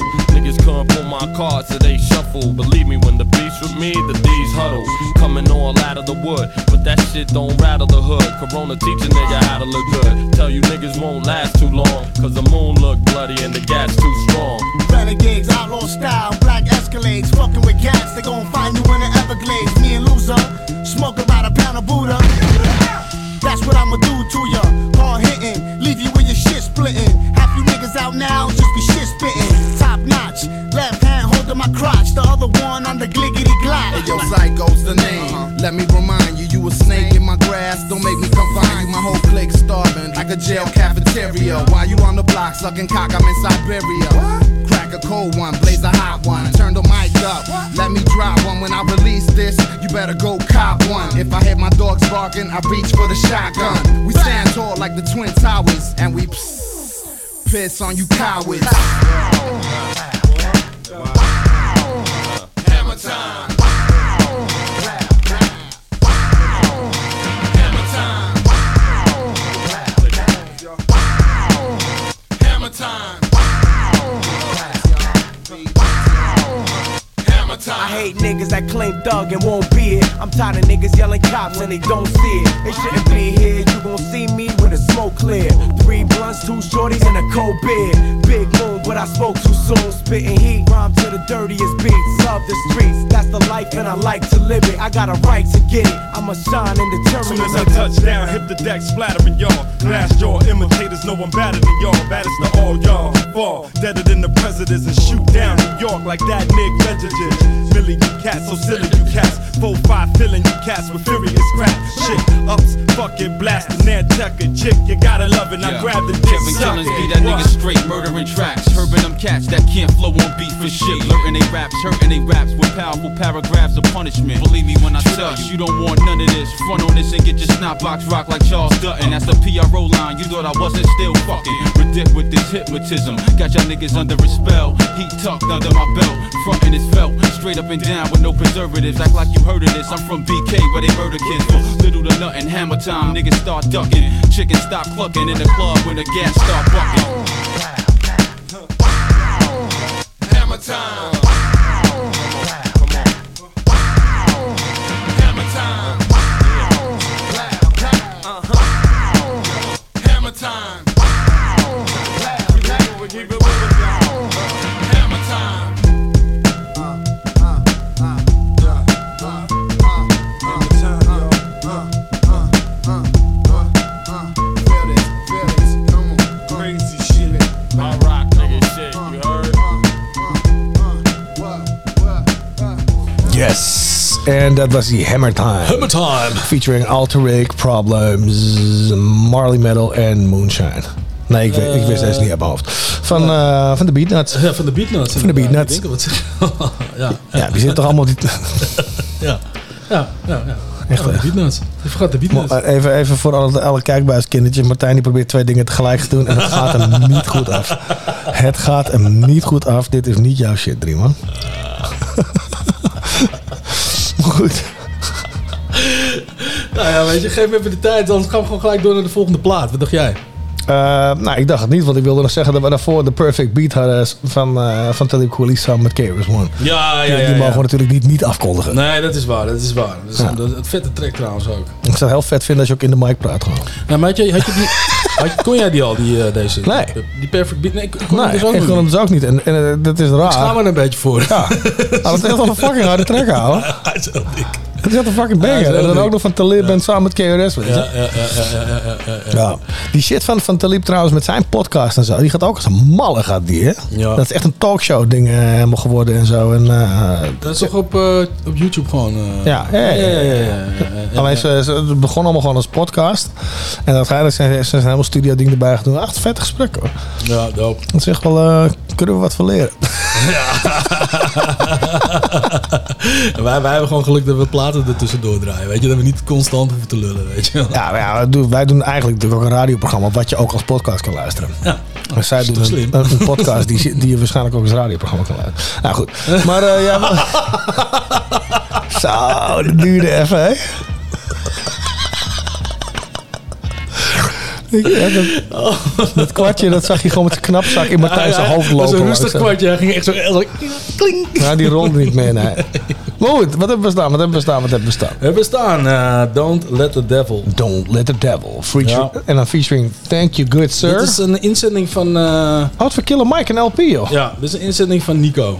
Couldn't pull my cards, so they shuffle. Believe me, when the beats with me, the D's huddle. Coming all out of the wood, but that shit don't rattle the hood. Corona teach a nigga how to look good. Tell you niggas won't last too long, cause the moon look bloody and the gas too strong. Renegades, outlaw style, black escalades, fucking with gas, they gon' find you in the Everglades. Me and loser, smoke about a pound of Buddha. That's what I'ma do to ya. Hard hitting, leave you with your shit splitting. Half you niggas out now, Notch, left hand holding my crotch, the other one on the gliggity glide. Hey, yo, Psycho's the name. Uh-huh. Let me remind you, you a snake in my grass. Don't make me come find you. My whole clique starving like a jail cafeteria. While you on the block sucking cock, I'm in Siberia. Crack a cold one, blaze a hot one. Turn the mic up, let me drop one. When I release this, you better go cop one. If I hear my dogs barking, I reach for the shotgun. We stand tall like the Twin Towers, and we pss, piss on you cowards. Hammer niggas that claim thug and won't be it. I'm tired of niggas yelling cops and they don't see it. They shouldn't be here. You gon' see me with the smoke clear. Three blunts, two shorties, and a cold beer. Big moon, but I spoke too soon. Spitting heat, rhyme to the dirtiest beats of the streets. That's the life, and I like to live it. I got a right to get it. I'ma shine and determine Soon as I touch down, hit the deck, splattering y'all. Glass jaw imitators know I'm better than y'all. Baddest to all y'all. Fall deader than the presidents and shoot down New York like that Nick Legend. Millie, you cats, so silly you cats. Four five filling you cats with furious crap. Shit, ups, fucking blasting Nantucket chick. You gotta love it. I Yeah. grab the dick. Kevin Killings be that nigga straight murdering tracks. Herbing them cats that can't flow on beat for shit. Learning they raps, hurting they raps with powerful paragraphs of punishment. Believe me when I tell you, you don't want none of this. Front on this and get your snot box rock like Charles Dutton. That's the PRO line. You thought I wasn't still fucking. Ridic with this hypnotism. Got y'all niggas under a spell. Heat tucked under my belt. Frontin' is felt. Straight up and down with no preservatives. Act like you heard of this. I'm from BK where they murder kids. Little to nothing. Hammer time. Niggas start ducking. Chickens stop clucking in the club when the gas start bucking. Hammer time. En dat was die Hammer Time. Hammer Time. Featuring Alteric, Problems, Marley Metal en Moonshine. Nee, ik, weet, ik wist deze niet uit mijn hoofd. Van, eh, van de Beatnuts. Ja, van de Beatnuts. Van de Beatnuts. Ik ja. Ja, die zitten toch allemaal... Die, Ja, ja, ja. ja. Echt, ja, de? Beatnuts. Je vergat de Beatnuts. Maar even, even voor alle, alle kijkbuiskindertjes. Martijn die probeert twee dingen tegelijk te doen en het gaat hem niet goed af. Het gaat hem niet goed af. Dit is niet jouw shit, drie man. Maar goed. Nou ja, weet je, geef me even de tijd. Anders gaan we gewoon gelijk door naar de volgende plaat. Wat dacht jij? Eh, nou, ik dacht het niet, want ik wilde nog zeggen dat we daarvoor de Perfect Beat hadden van, eh van Talib Kweli samen met KRS One. Ja, ja, Die- ja. Die mogen ja. we natuurlijk niet, niet afkondigen. Nee, dat is waar. Dat is waar. Dat is Ja. een, dat, het vette track trouwens ook. Ik zou het heel vet vinden als je ook in de mic praat gewoon. Nou, maar had je, had je die, had, kon jij die al, die, eh, deze? Nee. Die Perfect Beat? Nee, ik kon Nee, dus ook ik niet. kon hem dus ook niet. En, en eh, dat is raar. Ik schaam me er een beetje voor. Ja. Nou, dat is echt wel een fucking harde track, houden. Hij is heel dik. Het is echt een fucking Ja, banger. en dan ook nog van Talib en samen met KRS, weet je. Ja, ja, ja, ja, ja, ja, ja, ja. Ja. Die shit van, van Talib trouwens met zijn podcast en zo. Die gaat ook als een malle, gaat die, hè? Ja. Dat is echt een talkshow ding eh, helemaal geworden en zo. En, eh, Dat is toch op, eh, op YouTube gewoon... eh, ja, ja, ja, ja, ja, ja. Alleen ze, ze het begon allemaal gewoon als podcast. En uiteindelijk zijn ze zijn helemaal studio ding erbij gedaan. Echt vet gesprek hoor. Ja, dope. Dat is echt wel, eh, kunnen we wat van leren. wij, wij hebben gewoon geluk dat we platen er tussendoor draaien. Weet je, dat we niet constant hoeven te lullen, weet je wel. Ja, maar ja wij, doen, eigenlijk natuurlijk ook een radioprogramma wat je ook als podcast kan luisteren. Ja. En zij Dat is doen een podcast die, die je waarschijnlijk ook als radioprogramma kan luisteren. Nou goed, maar eh, ja, maar... Zo, dat duurde even, hè? Ja, dat, dat kwartje, dat zag je gewoon met zijn knapzak in Martijn zijn hoofd lopen. Een rustig kwartje. Hij ging echt zo... zo kling. Ja, die rolde niet meer, nee. Goed, wat hebben we staan? Wat hebben we staan? Wat hebben we staan? We hebben staan eh, Don't Let the Devil. Don't Let the Devil. Feature, Ja. En dan featuring Thank You Good Sir. Dit is een inzending van... eh, Oh, het voor Killer Mike en LP, joh. ja, dit is een inzending van Nico.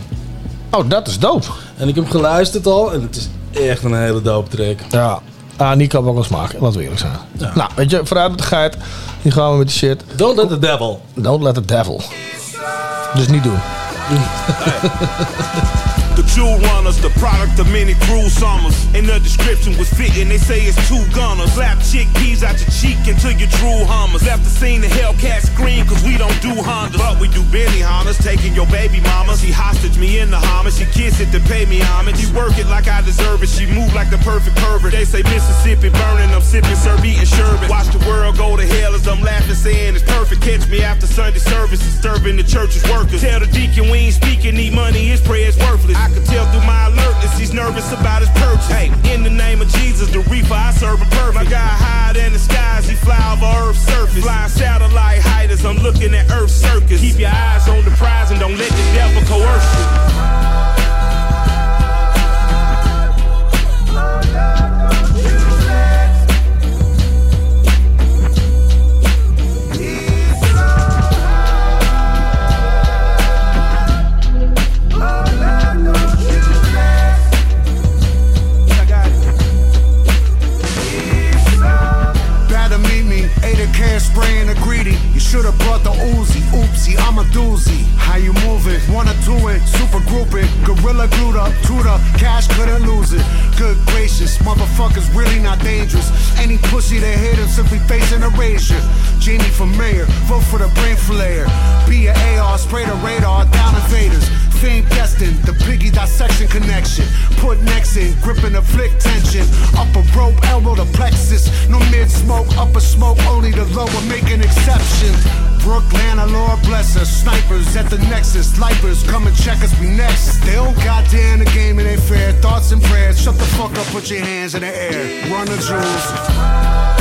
Oh, dat is dope. En ik heb geluisterd al en het is echt een hele dope track. Ja. Ah, Nico wel smaak. Laten we eerlijk zijn. Nou, weet je, vooruit met de geit. Die gaan we met die shit. Don't Let the Devil. Don't let the devil. Dus niet doen. The jewel runners, the product of many cruel summers. And the description was fitting, they say it's two gunners. Slap chickpeas out your cheek until you true hummers. Left the scene, the Hellcat scream, cause we don't do Hondas. But we do Benny Hondas, taking your baby mama. She hostage me in the Hummer, she kiss it to pay me homage. She work it like I deserve it, she move like the perfect pervert. They say Mississippi burning, I'm sipping, serve eating sherbet. Watch the world go to hell as I'm laughing, saying it's perfect. Catch me after Sunday service, disturbing the church's workers. Tell the deacon we ain't speaking, need money, his prayer's worthless. I can tell through my alertness, he's nervous about his purchase. Hey, in the name of Jesus, the reefer, I serve a perfect. My guy higher than the skies, he fly over Earth's surface. Flying satellite height as I'm looking at Earth's circus. Keep your eyes on the prize and don't let the devil coerce you. I'm a doozy. How you moving? Or two it, super grouping. Gorilla glued up, tutor, cash couldn't lose it. Good gracious, motherfuckers really not dangerous. Any pussy that hit him simply facing erasure. Genie for mayor, vote for the brain flayer. Be an AR, spray the radar, down invaders. Fame destined, the piggy dissection connection. Put necks in, gripping the flick tension. Upper rope, elbow the plexus. No mid smoke, upper smoke, only the lower making exceptions. Brooklyn, Lord bless us. Snipers at the nexus. Lifers come and check us, we next. Still goddamn the game, it ain't fair. Thoughts and prayers. Shut the fuck up, put your hands in the air. Run the jewels.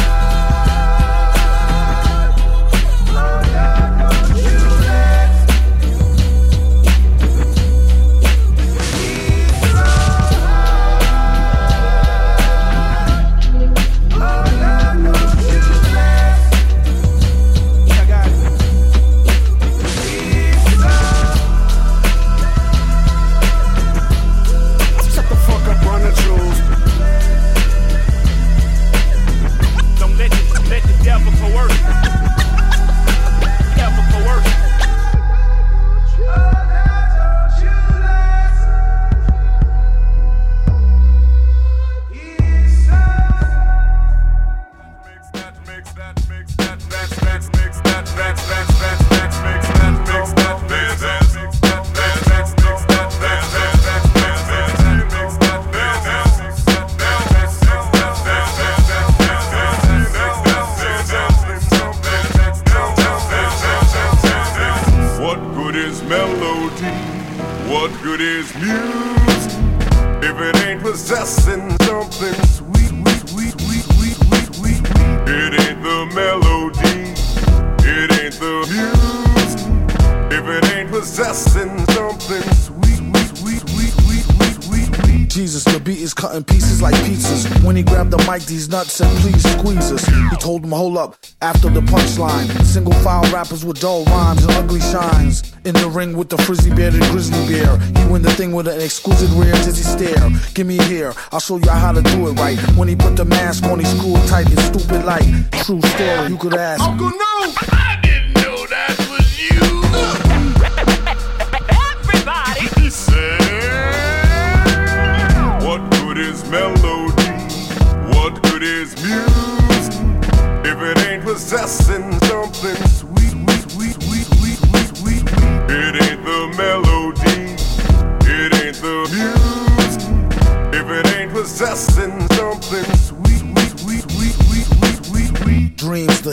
With dull rhymes and ugly shines. In the ring with the frizzy bearded grizzly bear. He win the thing with an exquisite rare dizzy stare. Give me here, I'll show you how to do it right. When he put the mask on, he screwed tight and stupid like. True story, you could ask. Uncle No!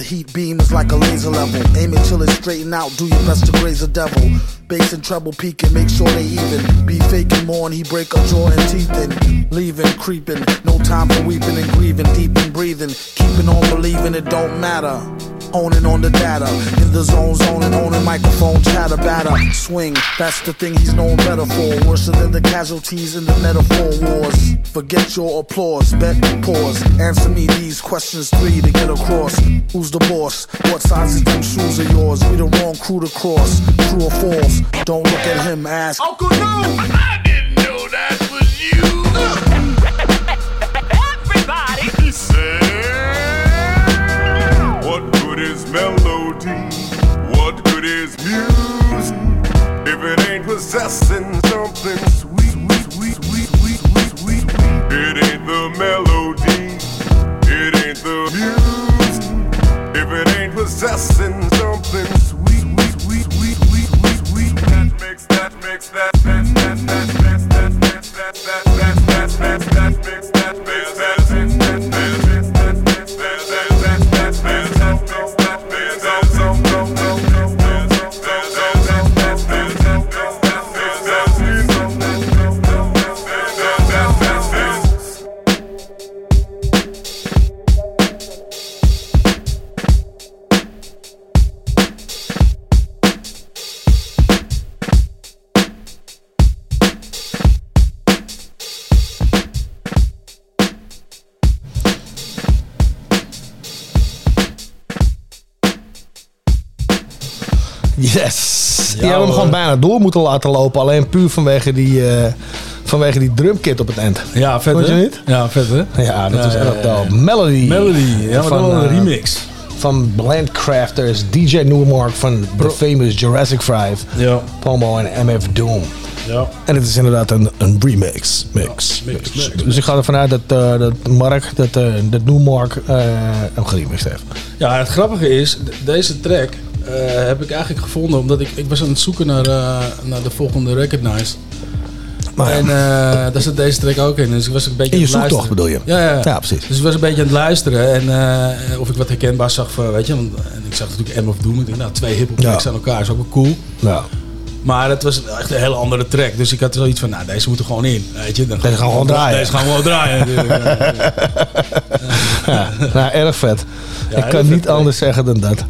The heat beam is like a laser level. Aim it till it's straighten out, do your best to graze a devil. Bass and treble peaking, make sure they even. Be faking more and he break a jaw and teeth in. Leaving, creeping, no time for weeping and grieving. Deep in breathing, keeping on believing it don't matter. Owning on the data, in the zone, zoning, owning microphone, chatter, batter, swing. That's the thing he's known better for. Worse than the casualties in the metaphor wars. Forget your applause, bet, pause. Answer me these questions three to get across. Who's the boss? What size is them shoes of yours? We the wrong crew to cross. True or false? Don't look at him, ask. Uncle No! I didn't know that was you! Possessing something sweet, sweet, sweet, sweet, sweet, sweet, sweet, sweet. It ain't the melody. It ain't the music. If it ain't possessing door moeten laten lopen. Alleen puur vanwege die, eh, vanwege die drumkit op het eind. Ja, vet Vond je niet? Ja, vet hè? Ja, dat is ja, dope. Melody. Melody, ja, maar Van, dan een eh, remix. van Blendcrafters, DJ Newmark van The Famous Jurassic 5, Ja. Pomo en MF Doom. Ja. En het is inderdaad een, een remix. Mix, mix, mix. Dus ik ga ervan uit dat, eh, dat Mark, dat, eh dat Newmark eh hem geremixed heeft. Ja, het grappige is, deze track heb ik eigenlijk gevonden omdat ik, ik was aan het zoeken naar, eh, naar de volgende Recognize. en eh, daar zit deze track ook in. Dus ik was een beetje In je aan het zoektocht luisteren. bedoel je? Ja, ja. Ja, precies. Dus ik was een beetje aan het luisteren en eh, of ik wat herkenbaar zag van, weet je, want, en ik zag natuurlijk M of Doom. Ik dacht, nou, twee hip-hop tracks Ja. aan elkaar is ook wel cool. Ja. Maar het was echt een hele andere track. Dus ik had zoiets van, nou, deze moet er gewoon in. Weet je? Dan Deze gaan we gewoon draaien. Deze gaan we gewoon draaien. Ja, nou, erg vet. Ik kan niet anders zeggen dan dat.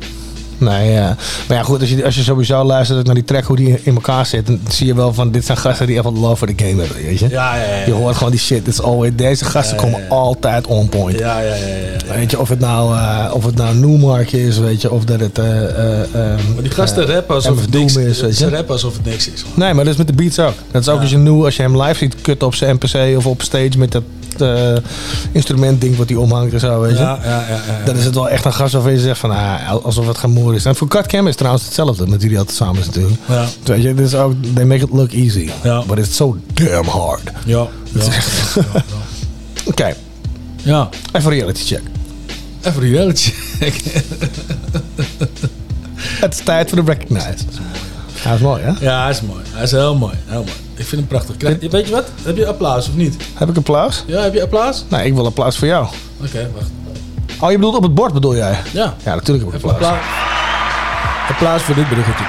Nee, ja. Maar ja, goed, als je, als je sowieso luistert naar die track, hoe die in elkaar zit, dan zie je wel van, dit zijn gasten die echt wat love for the game hebben, weet je? Ja, ja, ja. Je hoort gewoon die shit, it's always, deze gasten komen altijd on point. Ja, ja, ja. ja. Weet je, of het nou, eh, of het nou Newmark is, weet je, of dat het... eh, eh, Maar die gasten rappen alsof het niks is, weet Ze je? rappen alsof het niks is. Nee, maar dat is met de beats ook. Dat is ook als je nu, als je hem live ziet kutten op zijn NPC of op stage met dat eh instrument ding wat hij omhangt en zo, weet je. Ja, ja, ja. Dan is het wel echt een gast waarvan je zegt van, ah, alsof het gemoer is. En voor Cut Cam is trouwens hetzelfde, met die altijd samen is natuurlijk. Ja. Weet je, dit is ook, they make it look easy. Ja. But it's so damn hard. Ja, Het is ja. Oké, even reality check. even reality check. Het is tijd voor de recognize. Hij is mooi, hè? Ja, hij is mooi. Hij is heel mooi. Heel mooi. Ik vind hem prachtig. Krijg, weet je wat? Heb je applaus of niet? Heb ik applaus? Ja, heb je applaus? Nee, ik wil applaus voor jou. Oké, wacht. Oh, je bedoelt op het bord bedoel jij? Ja. Ja, natuurlijk heb ik applaus. applaus. Applaus voor dit bruggetje.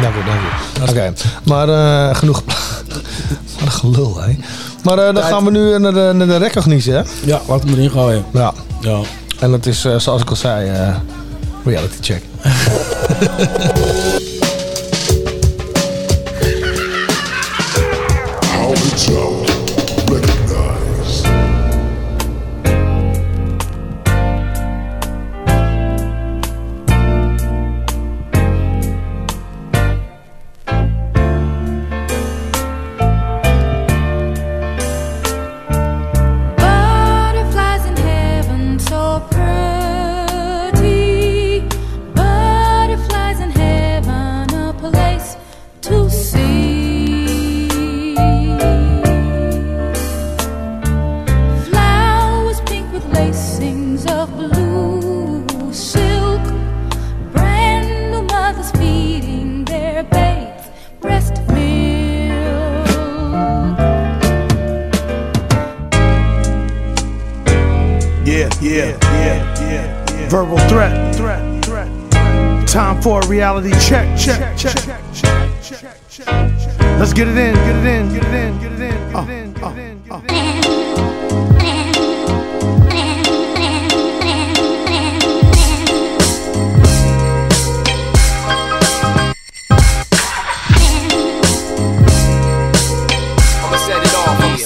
Dank u, dank u. Oké, maar eh, genoeg. Wat een gelul, hè? Maar eh, dan Tijd. gaan we nu naar de, naar de hè? Ja, laat hem erin gooien. Ja. Ja. En dat is, eh, zoals ik al zei, eh, reality check.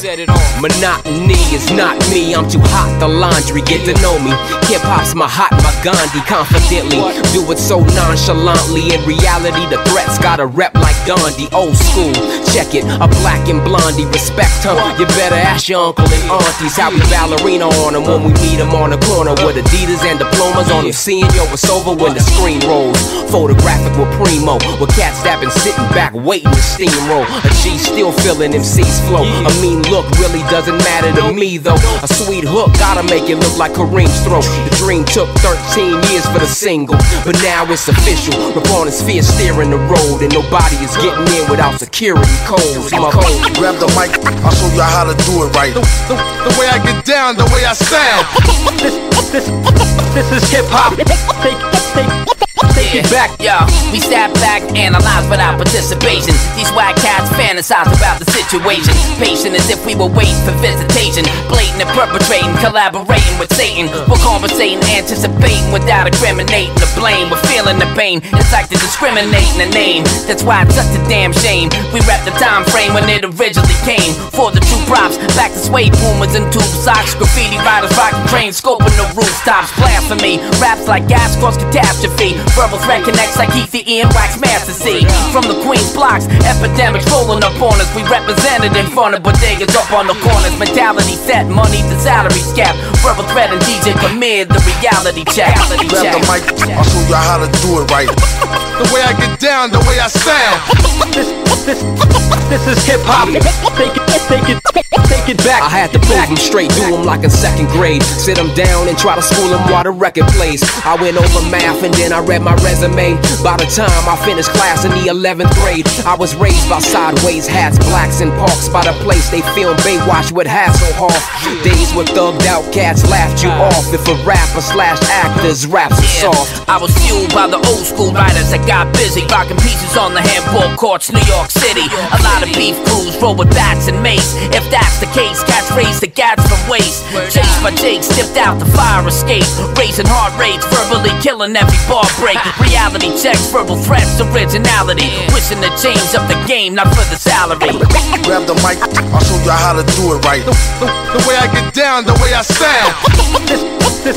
it. Monotony is not me, I'm too hot. The laundry, get to know me. Hip hop's my hot, Gandhi, confidently. Do it so nonchalantly. In reality, the threats got a rep like Gandhi. Old school, check it. A black and blondie, respect her. You better ask your uncle and aunties how we ballerina on them when we meet them on the corner with Adidas and diplomas on them. Seeing yo, it's over when the screen rolls. Photographic with Primo, with cats that been sitting back waiting to steamroll. A G still feeling MC's flow. A mean look really doesn't matter to me though. A sweet hook gotta make it look like Kareem's throw. The dream took 13 years for the single, but now it's official. Reporters fear steering the road, and nobody is getting in without security codes. My code. Grab the mic, I'll show you how to do it right. The, the, the way I get down, the way I sound. This, this, this is hip hop. Take, take, take it back, yo. We step back, analyze without participation. These white cats fantasize about the situation. Patient as if we were waiting for visitation. Blatant and perpetrating, collaborating with Satan. We're conversating, anticipating without incriminating the blame. We're feeling the pain. It's like they're discriminating the name. That's why it's such a damn shame. We rap the time frame when it originally came. For the true props, back to suede boomers and tube socks. Graffiti riders rocking trains, scoping the rooftops. Blasphemy, raps like gas cause catastrophe. Verbal threat connects like Ether and Wax Master C. From the Queen's blocks, epidemics rolling up on us. We represented in front of bodegas up on the corners. Mentality set, money to salaries cap. Verbal threat and DJ Premier, the reality check. Reality Grab check. the mic, I'll show y'all how to do it right. The way I get down, the way I sound. This this, this is hip hop. Take it, take it, take it back. I had to prove them straight, do them like in second grade. Sit them down and try to school them while the record plays. I went over math and then I read my resume. By the time I finished class in the 11th grade, I was raised by sideways hats, blacks, and parks by the place they filmed Baywatch with Hasselhoff. Days where thugged out cats laughed you off. If a rapper slash actors raps are soft. I was fueled by the old school writers that got busy rocking pieces on the handball courts, New York City. A lot of beef crews roll with bats and mace. If that's the case, cats raise the gats from waste. Chased by Jake, stepped out the fire escape. Raising heart rates, verbally killing every bar break. Reality checks, verbal threats, originality. Wishing to change up the game, not for the salary. Grab the mic, I'll show y'all how to do it right. The, the, the way I get down, the way I sound. This, this,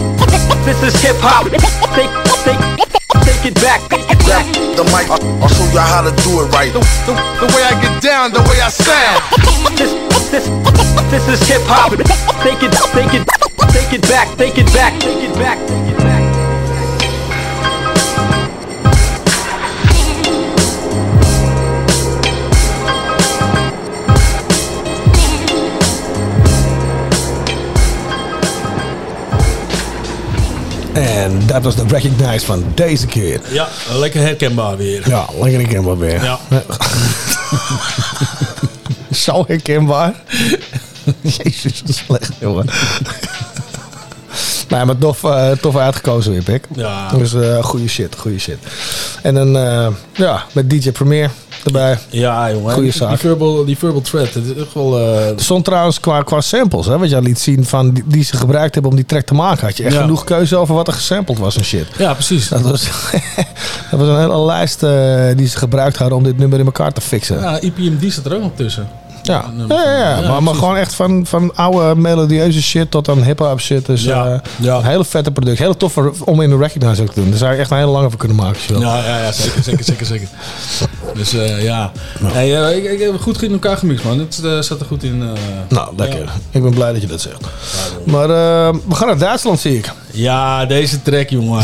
this is hip hop. Take, take, it back, take it back. Grab the mic, I'll, I'll show y'all how to do it right. The, the, the way I get down, the way I sound. This, this, this is hip hop. Take it, take it, take it back, take it back, take it back, take it back. En dat was de Recognize van deze keer. Ja, lekker herkenbaar weer. Ja, lekker herkenbaar weer. Ja. Zo herkenbaar. Jezus, dat is slecht, jongen. Nee, maar tof, eh, tof uitgekozen weer, Pik. Ja. Dus eh goede shit, goede shit. En dan, eh, ja, met DJ Premier erbij. Ja, jongen. Goeie Die- zaak. Die verbal, die verbal thread, dat is echt wel... Er stond trouwens qua, qua samples, hè, wat jij liet zien van die, die ze gebruikt hebben om die track te maken. Had je echt Ja. genoeg keuze over wat er gesampled was en shit. ja, precies. Dat was, dat was een hele lijst die ze gebruikt hadden om dit nummer in elkaar te fixen. Ja, IPMD staat er ook nog tussen. Ja, Een ja, ja, maar, maar gewoon echt van, van oude melodieuze shit tot aan hip-hop shit. Dus Ja, eh, ja. een hele vette product. Heel tof om in de Recognize ook te doen. Daar zou je echt een hele lange voor kunnen maken. Ja, ja, ja zeker, zeker, zeker, zeker. Dus eh, ja, nee, eh, ik, ik heb goed in elkaar gemixt, man. Het eh, zat er goed in. eh. Nou, lekker. Ik ben blij dat je dat zegt. Maar eh, we gaan naar Duitsland, zie ik. Ja, deze track, jongen.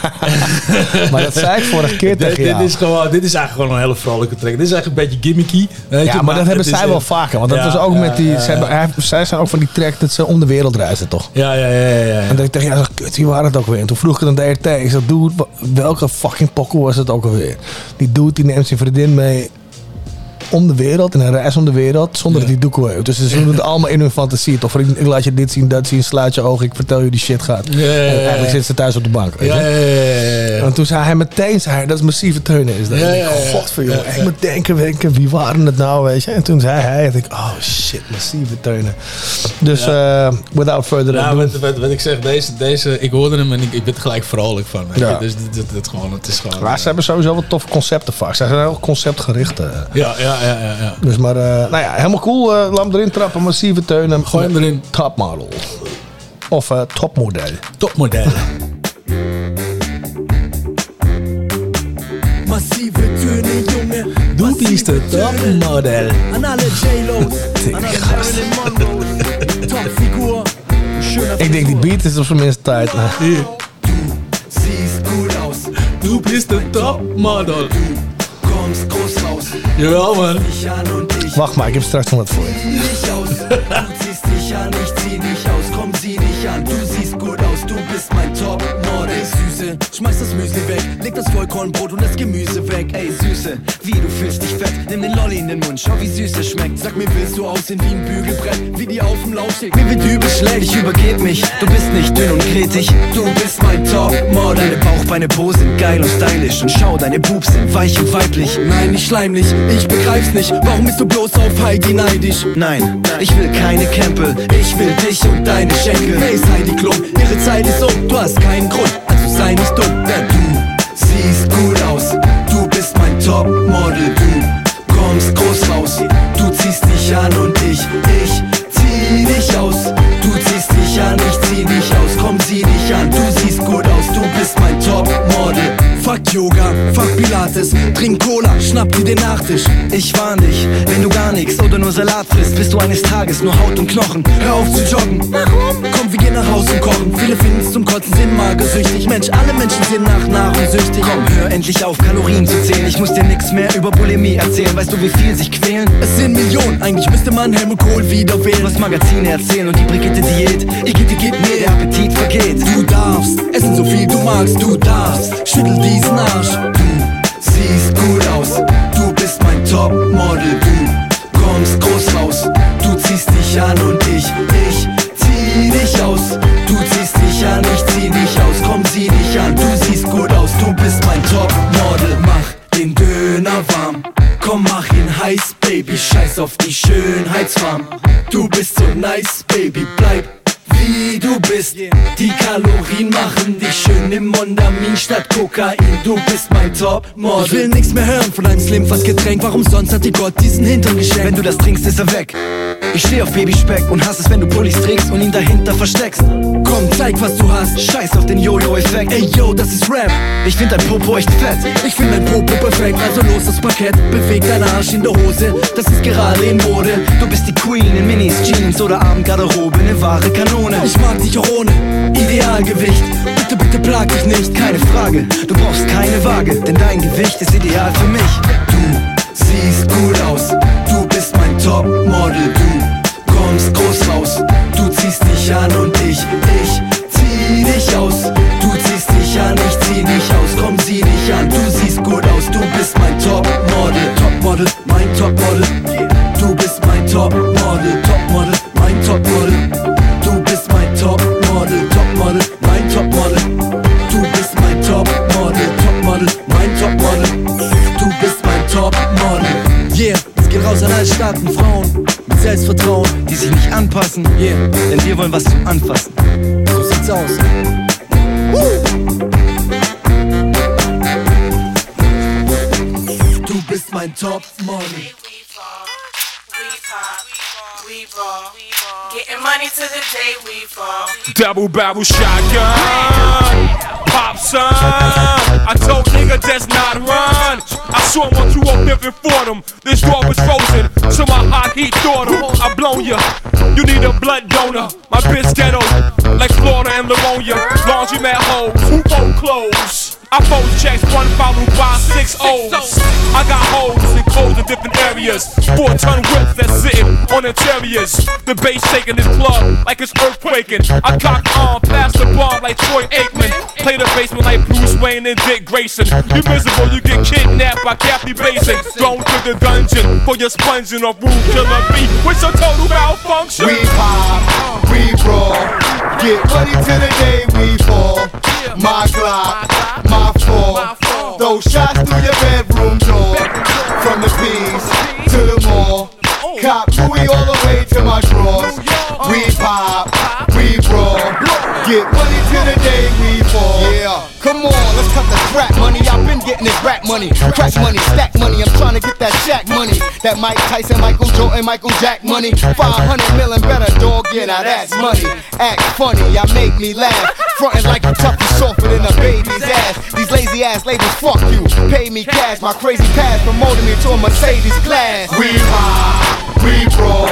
Maar dat zei ik vorige keer dit, tegen dit jou. is gewoon, dit is eigenlijk gewoon een hele vrolijke track. Dit is eigenlijk een beetje gimmicky. Weet Ja, je, maar dat hebben het zij wel vaker. Want dat ja, was ook ja, met die... zij, hebben- zij zijn ook van die track dat ze om de wereld reizen, toch? Ja, ja, ja, ja. ja. En dat ik dacht, ja, zo, kut, wie waren het ook weer? En toen vroeg ik aan de DRT, ik zei, dude, welke fucking pokoe was het ook alweer? Die dude die neemt zijn vriendin mee om de wereld, in een reis om de wereld, zonder dat hij doeken heeft. Dus ze doen het allemaal in hun fantasie. Toch, ik, ik laat je dit zien, dat zien, sluit je ogen, ik vertel je die shit gaat. Ja, En eigenlijk zit ze thuis op de bank, weet je? Ja, ja, ja, ja, ja. En toen zei hij meteen, zei hij, dat is massieve teunen. Is dat. Ja, En ja, joh. Ik moet denken, denken, wie waren het nou, weet je? En toen zei hij, en ik, oh shit, massieve teunen. Dus, eh, without further Ja, ado. wat, wat, wat ik zeg, deze, deze, ik hoorde hem en ik, ik werd er gelijk vrolijk van. Dus dit, dit, dit gewoon, het is gewoon... Maar ze hebben sowieso wat toffe concepten vaak. Ze zijn heel conceptgericht. eh. Ja, ja, ja, ja. ja. Dus maar, eh, nou ja, helemaal cool. eh laat hem erin trappen, massieve teunen. Gooi hem erin. Topmodel. Of eh, topmodel. Topmodel. Massive Töne, Junge. Du bist der Topmodel. An alle J-Los, an alle Marilyn Monroe. Topfigur, schöner Ik denk die beat is op zijn minst tijd. nou. Siehst gut aus, Du bist der Topmodel. kommst groß raus. Ja, Mann. Mach mal, gib's 300 vor. Du siehst dich an, ich zieh dich aus, komm, sieh dich an. Du siehst gut aus, du bist mein Top. -Mann. Topmodel. Süße, schmeiß das Müsli weg. Leg das Vollkornbrot und das Gemüse weg. Ey, Süße, wie du fühlst dich fett. Nimm den Lolli in den Mund, schau wie süß es schmeckt. Sag mir, willst du aussehen wie ein Bügelbrett? Wie die auf dem Lauf steht. Mir wird übel schnell, ich übergeb mich. Du bist nicht dünn und kretig. Du bist mein Topmodel. Deine Bauchbeine, Po sind geil und stylisch. Und schau, deine Boobs sind weich und weiblich. Nein, nicht schleimlich, ich begreif's nicht. Warum bist du bloß auf Heidi neidisch? Nein, ich will keine Campbell. Ich will dich und deine Schenkel. Hey, Heidi Klum, ihre Zeit ist um. Du hast keinen Grund, sei nicht dumm. Denn du siehst gut aus. Du bist mein Topmodel. Du kommst groß raus. Du ziehst dich an und ich, ich zieh dich aus. Du ziehst dich an, ich zieh dich aus. Komm, sieh dich an. Du siehst gut aus. Du bist mein Topmodel. Fuck Yoga, fuck Pilates. Trink Cola, schnapp dir den Nachtisch. Ich warn dich, wenn du gar nichts oder nur Salat frisst, bist du eines Tages nur Haut und Knochen. Hör auf zu joggen. Warum? Komm, wir gehen nach Hause und kochen. Viele finden's zum Kotzen, sind magersüchtig. Mensch, alle Menschen sind nach Nahrung süchtig. Komm, hör endlich auf, Kalorien zu zählen. Ich muss dir nix mehr über Bulimie erzählen. Weißt du, wie viel sich quälen? Es sind Millionen. Eigentlich müsste man Helmut Kohl wieder wählen. Was Magazine erzählen und die Brigitte Diät. Igitt, gib mir, der Appetit vergeht. Du darfst essen so viel du magst. Du darfst schüttel diesen. Du siehst gut aus. Du bist mein Topmodel. Du kommst groß raus. Du ziehst dich an und ich, ich zieh dich aus. Du ziehst dich an, ich zieh dich aus. Komm, sieh dich an. Du siehst gut aus. Du bist mein Topmodel. Mach den Döner warm. Komm, mach ihn heiß, Baby. Scheiß auf die Schönheitsfarm. Du bist so nice, Baby. Bleib wie du bist. Die Kalorien machen dich schön im Mondamin statt Kokain. Du bist mein Top-Model. Ich will nichts mehr hören von deinem Slimfast-Getränk. Warum sonst hat dir Gott diesen Hintern geschenkt? Wenn du das trinkst, ist er weg. Ich steh auf Babyspeck und hasse es, wenn du Pullis trägst und ihn dahinter versteckst. Komm, zeig, was du hast. Scheiß auf den Jojo-Effekt. Ey, yo, das ist Rap. Ich find dein Popo echt fett. Ich find dein Popo perfekt. Also los das Parkett. Beweg deinen Arsch in der Hose. Das ist gerade in Mode. Du bist die Queen in Minis, Jeans oder Abendgarderobe. Ne wahre Kanone. Ich mag dich auch ohne Idealgewicht. Bitte, bitte plag dich nicht. Keine Frage. Du brauchst keine Waage. Denn dein Gewicht ist ideal für mich. Du siehst gut aus. Du bist mein Topmodel. Du kommst groß raus. Du ziehst dich an und ich, ich nicht anpassen. Yeah, denn wir wollen was zum Anfassen. So sieht's aus. Du bist mein Topmodel. Getting money to the day we fall. Double barrel shotgun. Pop son. I told nigga just not run. I saw him on 205 for them. This door was frozen, so my hot heat thought him. I blown ya. You need a blood donor. My bitch ghetto, like Florida and Livonia. Laundry mat hoes, who fold clothes? I fold checks, one followed oh by six O's. I got holes and codes in different areas. Four ton whips that's sitting on interiors. The bass shaking this club like it's earthquaking. I cock on, pass the like Troy Aikman. Play the basement like Bruce Wayne and Dick Grayson. You miserable, you get kidnapped by Kathy Basin. Thrown to the dungeon for your sponging of Rue Killer beat. What's your total malfunction? We pop, we roll, get money to the day we fall. My Glock, my fall. Throw shots through your bedroom door. From the P's to the mall. Cop Louis all the way to my drawers. We pop, we roll, get money to the day we fall. Yeah, come on, let's cut the crap, money. Getting this rap money, crack money, stack money. I'm trying to get that Shaq money, that Mike Tyson, Michael Jordan, Michael Jack money. 500 million better, dog. Yeah, now that's money. Act funny, I make me laugh. Frontin' like you tough, you softer than a baby's ass. These lazy ass labels, fuck you. Pay me cash, my crazy past promoted me to a Mercedes class. We pop, we roll,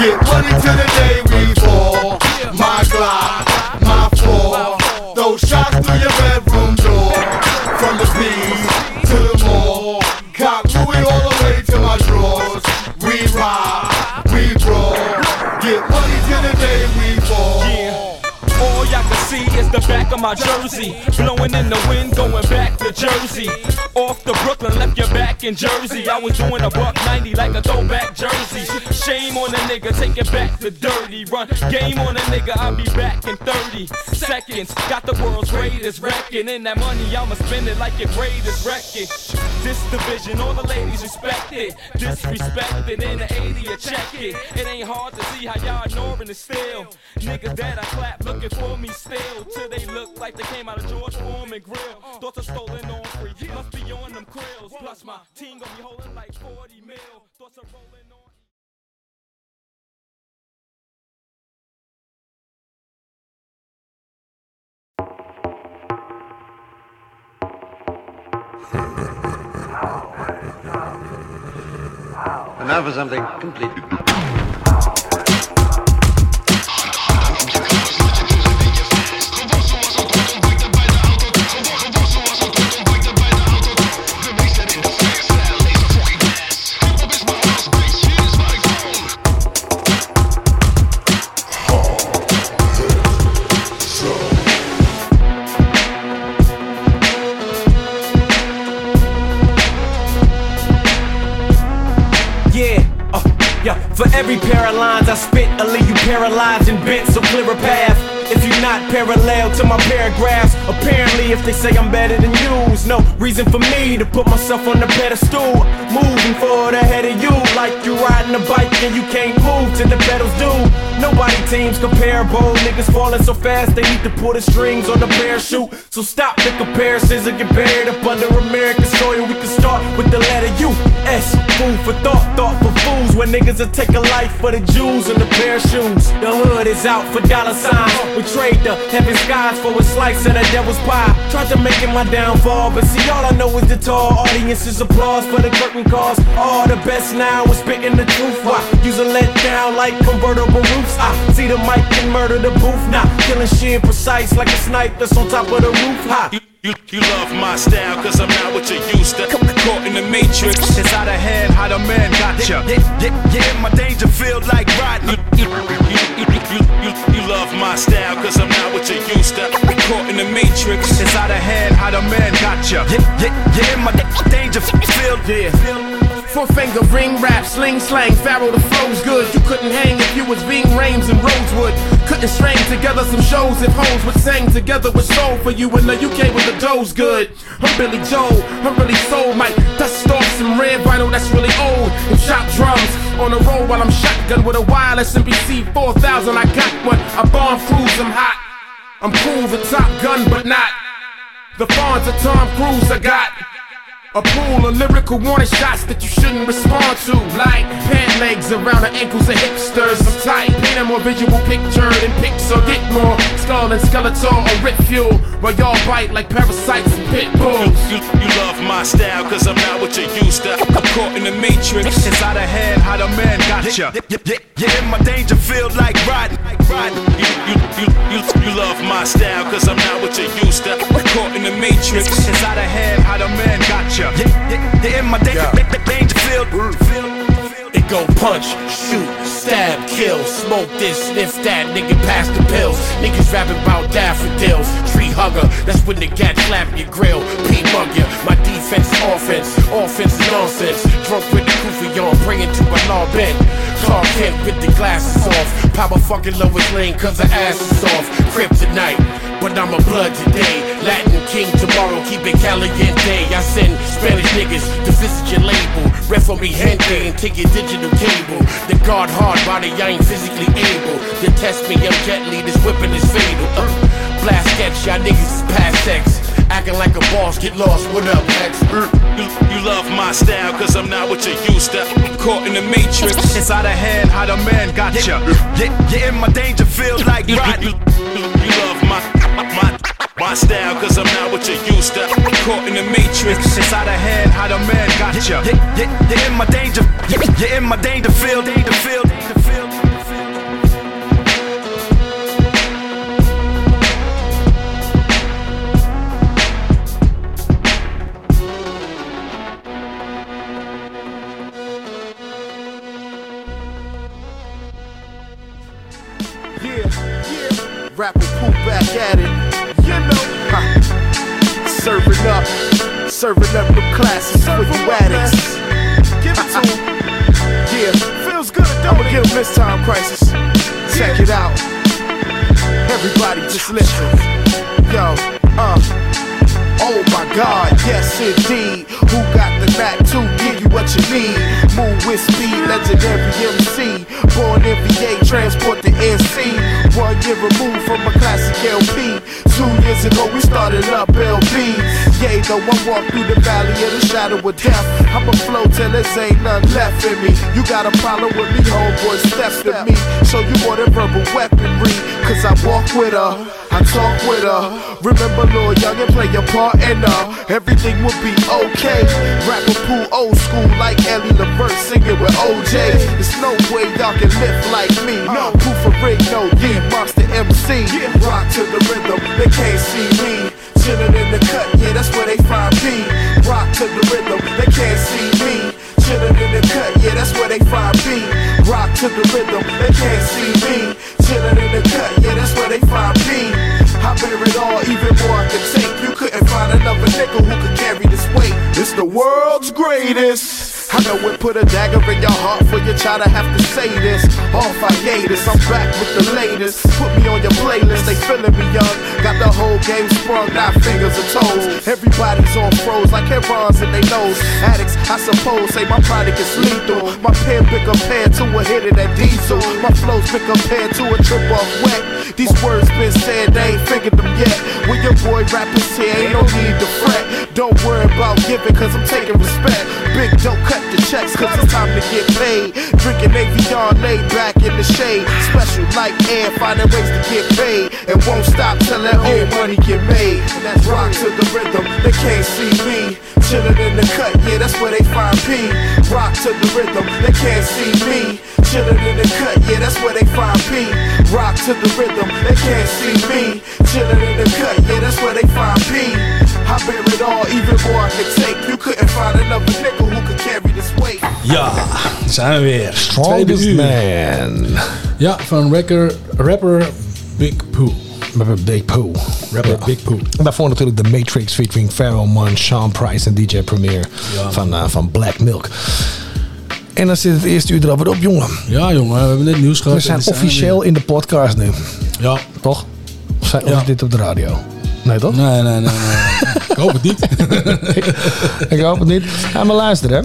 get money to the day we fall. My Glock, my fall. Throw shots through your bedroom the back of my jersey. Blowing in the wind, going back to Jersey. Off the Brooklyn, left your back in Jersey. I was doing a buck 90 like a throwback jersey. Shame on a nigga, take it back to dirty. Run game on a nigga, I'll be back in 30 seconds. Got the world's greatest record. And that money, I'ma spend it like your greatest record. This division, all the ladies respect it. Disrespected in the 80 or check it. It ain't hard to see how y'all ignoring it still. Niggas that I clap looking for me still. Till they look like they came out of George Foreman grill. Uh. Thoughts are stolen on free. Must be on them krills. Plus my team gonna be holding like 40 mil. Thoughts are rolling on. And now for something completely every pair of lines I spit, I leave you paralyzed and bent, so clear a path. If you're not parallel to my paragraphs, apparently if they say I'm better than you, no reason for me to put myself on the pedestal. Moving forward ahead of you, like you're riding a bike and you can't move till the pedals do. Nobody teams comparable, niggas falling so fast they need to pull the strings on the parachute. So stop the comparisons and get buried up under American soil. We can start with the letter U. S. Food for thought, thought for fools. When niggas will take a life for the Jews and the pair of shoes. The hood is out for dollar signs. We trade the heaven skies for a slice of the devil's pie. Tried to make it my downfall, but see, all I know is the tall audience's applause for the curtain calls. All the best now is spitting the truth. Why? Use a let down like convertible roofs. I see the mic and murder the booth. Now killing shit precise like a snipe that's on top of the roof. High. You, you love my style, cause I'm not what you used to. Caught in the matrix. It's out of hand, how the man got ya. Yeah, yeah, yeah, my danger feel like riding. You, you, you, love my style, cause I'm not what you used to. Caught in the matrix. It's out of hand, how the man got ya. Yeah, yeah, yeah, my danger feel. Yeah. Four finger ring rap, sling slang, pharaoh the flow's good. You couldn't hang if you was Ving Rhames and Rosewood. Couldn't string together some shows if hoes would sing together with soul for you in the UK with the dough's good. I'm Billy Joel, I'm really soul Mike. Dust off some red vinyl that's really old. And shot drums on the road while I'm shotgun with a wireless MPC 4000. I got one, I bomb cruise, I'm hot. I'm cool, the top gun, but not. The fawns of Tom Cruise I got. A pool of lyrical warning shots that you shouldn't respond to. Like pant legs around the ankles of hipsters. I'm tight, paint a more visual picture than pixel. Get more skull and skeletal or rip fuel. While y'all bite like parasites and pit bulls. You, you love my style, cause I'm not what you used to. I'm caught in the matrix. It's out of hand, how the man got ya. Yeah, yeah, yeah, my danger feel like riding. riding. You, you, you, you, you love my style, cause I'm not what you used to. I'm caught in the matrix. It's out of hand, how the man got ya. Yeah, yeah, yeah, my danger, danger feel. It go punch, shoot, stab, kill, smoke this, sniff that, nigga pass the pills. Niggas rapping about daffodils, hugger, that's when the cat slap your grill. P mug ya, my defense offense, offense nonsense. Drunk with the kufi on, bring it to a law bent. Clark Kent with the glasses off, Papa fucking Lois Lane cause her ass is off. Kryptonite, but I'm a blood today. Latin king tomorrow, keep it caliente. I send Spanish niggas to visit your label. Ref on me gente and take your digital cable. The guard hard body, I ain't physically able. To test me, I'm gently, this whipping is fatal. Uh, blast sketch, y'all niggas is past sex. Acting like a boss, get lost, what up, X? Mm, you, you love my style, cause I'm not what you used to. I'm caught in the matrix. It's out of hand, how the man got ya. Yeah, yeah, my danger feel like riding. You, love my, my, my style, cause I'm not what you used to. I'm caught in the matrix. It's out of hand, how the man got ya. Yeah, yeah, yeah, my danger. Yeah, yeah, my danger feel, danger feel, danger feel. Yeah. Rapping poop back at it. You know, ha. serving up, serving up the classes for you addicts. Give it to 'em. Yeah, feels good. I'ma give 'em this time crisis. Check it out. Everybody just listen. Yo, uh. Oh my God, yes indeed. Who got the knack to give you what you need? Move with speed, legendary MC. Born in transport the NC. One year removed from a classic LP. Two years ago, we started up LB. Yay, though I walk through the valley of the shadow of death. I'ma flow till there ain't nothing left in me. You got a problem with me, homeboy, step to me. Show you more than verbal weaponry. Cause I walk with her. I talk with her. Remember, Lord Young and play your part in her. Everything will be okay. Rapper pool old school like Eddie Levert singing with OJ. There's no way y'all can lift like me. No proof of rig, no D. Monster MC. Rock to the rhythm, they can't see me. Chillin' in the cut, yeah, that's where they find me. Rock to the rhythm, they can't see me. Chillin' in the cut, yeah, that's where they find me. Rock to the rhythm, they can't see me. Chillin' in the cut, yeah, that's where they find me. I bear it all, even more I can take. You couldn't find another nickel who could carry this weight. It's the world's greatest. I know it put a dagger in your heart for you try to have to say this. Off I gave this, I'm back with the latest. Put me on your playlist, they feeling me young. Got the whole game sprung, not fingers or toes. Everybody's on froze like head-ons in they nose. Addicts, I suppose, say my product is lethal. My pen been compared to a hit of that diesel. My flow's been compared to a trip off wet. These words been said, they ain't figured them yet. When your boy rappers here, ain't no need to fret. Don't worry about giving, cause I'm taking respect. Big don't cut the checks, cause it's time to get paid. Drinking Avion, laid back in the shade. Special like air, finding ways to get paid. And won't stop till that old money get made. That's rock to the rhythm, they can't see me. Chillin' in the cut, yeah, that's where they find P. Rock to the rhythm, they can't see me. Chillin' in the cut, yeah, that's where they find P. Rock to the rhythm, they can't see me. Chillin' in the cut, yeah, that's where they find P. I bear it all, even more I can take. You couldn't find another nickel who could. Ja, daar zijn we weer. Strongest man. Ja, van rapper, rapper Big Pooh. Rapper Big Pooh. Rapper Big Pooh. En daarvoor natuurlijk The Matrix featuring Pharoah Monch, Sean Price en DJ Premier Ja. van, eh, van Black Milk. En dan zit het eerste uur er alweer op, jongen. Ja, jongen, we hebben net nieuws gehad. We zijn officieel in de podcast nu. Ja. Toch? Of, zijn, Ja. dit op de radio? Nee, toch? Nee, nee, nee. nee. Ik hoop het niet. Ik hoop het niet. Ja, maar luister hè.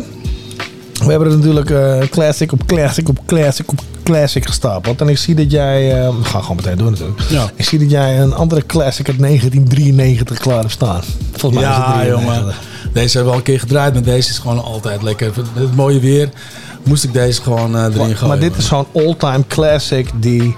We hebben er natuurlijk eh, classic op classic op classic op classic gestapeld. En ik zie dat jij... eh, we gaan gewoon meteen door natuurlijk. Ja. Ik zie dat jij een andere classic uit 1993 klaar hebt staan. Volgens mij is het Ja, 93. jongen. Deze hebben we al een keer gedraaid, maar deze is gewoon altijd lekker. Met het mooie weer moest ik deze gewoon eh, erin Maar, gooien. maar dit is zo'n all-time classic die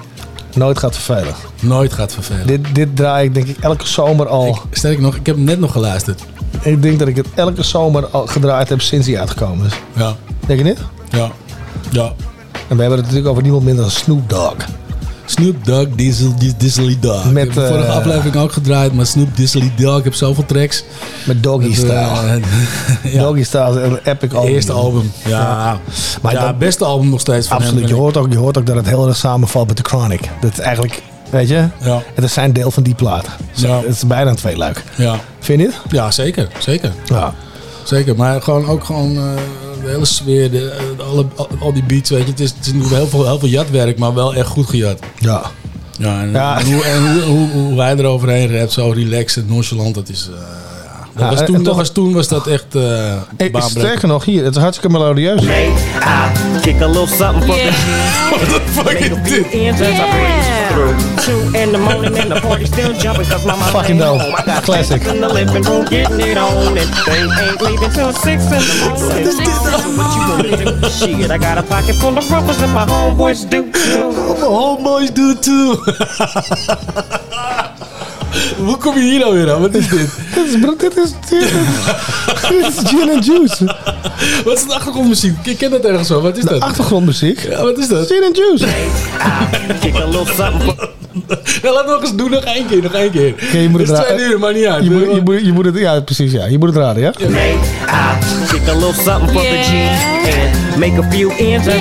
nooit gaat vervelen. Nooit gaat vervelen. Dit, dit draai ik denk ik elke zomer al. Sterker nog, ik heb hem net nog geluisterd. Ik denk dat ik het elke zomer al gedraaid heb sinds hij uitgekomen is. Ja. Denk je niet? Ja. Ja. En we hebben het natuurlijk over niemand minder dan Snoop Dogg. Snoop Dogg, Diesel, Dis- Dizzly Dog. Met, ik heb de vorige eh, aflevering ook gedraaid, maar Snoop Dizzly Dog, ik heb zoveel tracks. Met Doggy Style. eh, ja. Doggy Style is een epic album. Eerste album. Ja. Maar ja, dat- beste album nog steeds van Absoluut. hem. Je hoort, ook, je hoort ook dat het heel erg samenvalt met de Chronic. Dat is eigenlijk, weet je, Ja. het is zijn deel van die plaat. Ja. Het is bijna een tweeluik. Ja. Vind je niet? Ja, zeker. Zeker. Ja. Zeker, maar gewoon ook gewoon eh, hele sfeer, de, eh, alle, al, al die beats, weet je. Het is, het is nu heel veel, heel veel jatwerk, maar wel echt goed gejat. Ja. Ja, en, Ja. en hoe, en hoe, hoe, hoe wij eroverheen rapt, zo relaxed en nonchalant, dat is... eh, ja. Dat was en- toen, toch- was, toen was dat echt uh, Ik, sterker nog, hier, het is hartstikke melodieus. Kick a little something for the What the fuck is dit? Ends as I breeze through. Two in the morning and the party still jumping cause my mama Fucking ain't dope. Oh home. I got Classic. in the living room getting it on and they ain't leaving till six in the morning. So what you gonna do? Shit, I got a pocket full of rubbers and my homeboys do too. My homeboys do too. Hoe kom je hier nou weer aan? Wat is dit? Dit is, bro, dit is, dit is, dit is gin and juice. Wat is de achtergrondmuziek? Ik ken dat ergens zo. Wat is De dat? achtergrondmuziek. Ja, wat is dat? Gin and juice. Ja, laat nog eens doen. Nog één keer. Nog één keer. Oké, je moet Het het is twee uur, maar niet uit. Je moet, je, moet, je moet het, ja, precies, ja. Je moet het raden, ja? I kick a little something for the G and make a few ends as I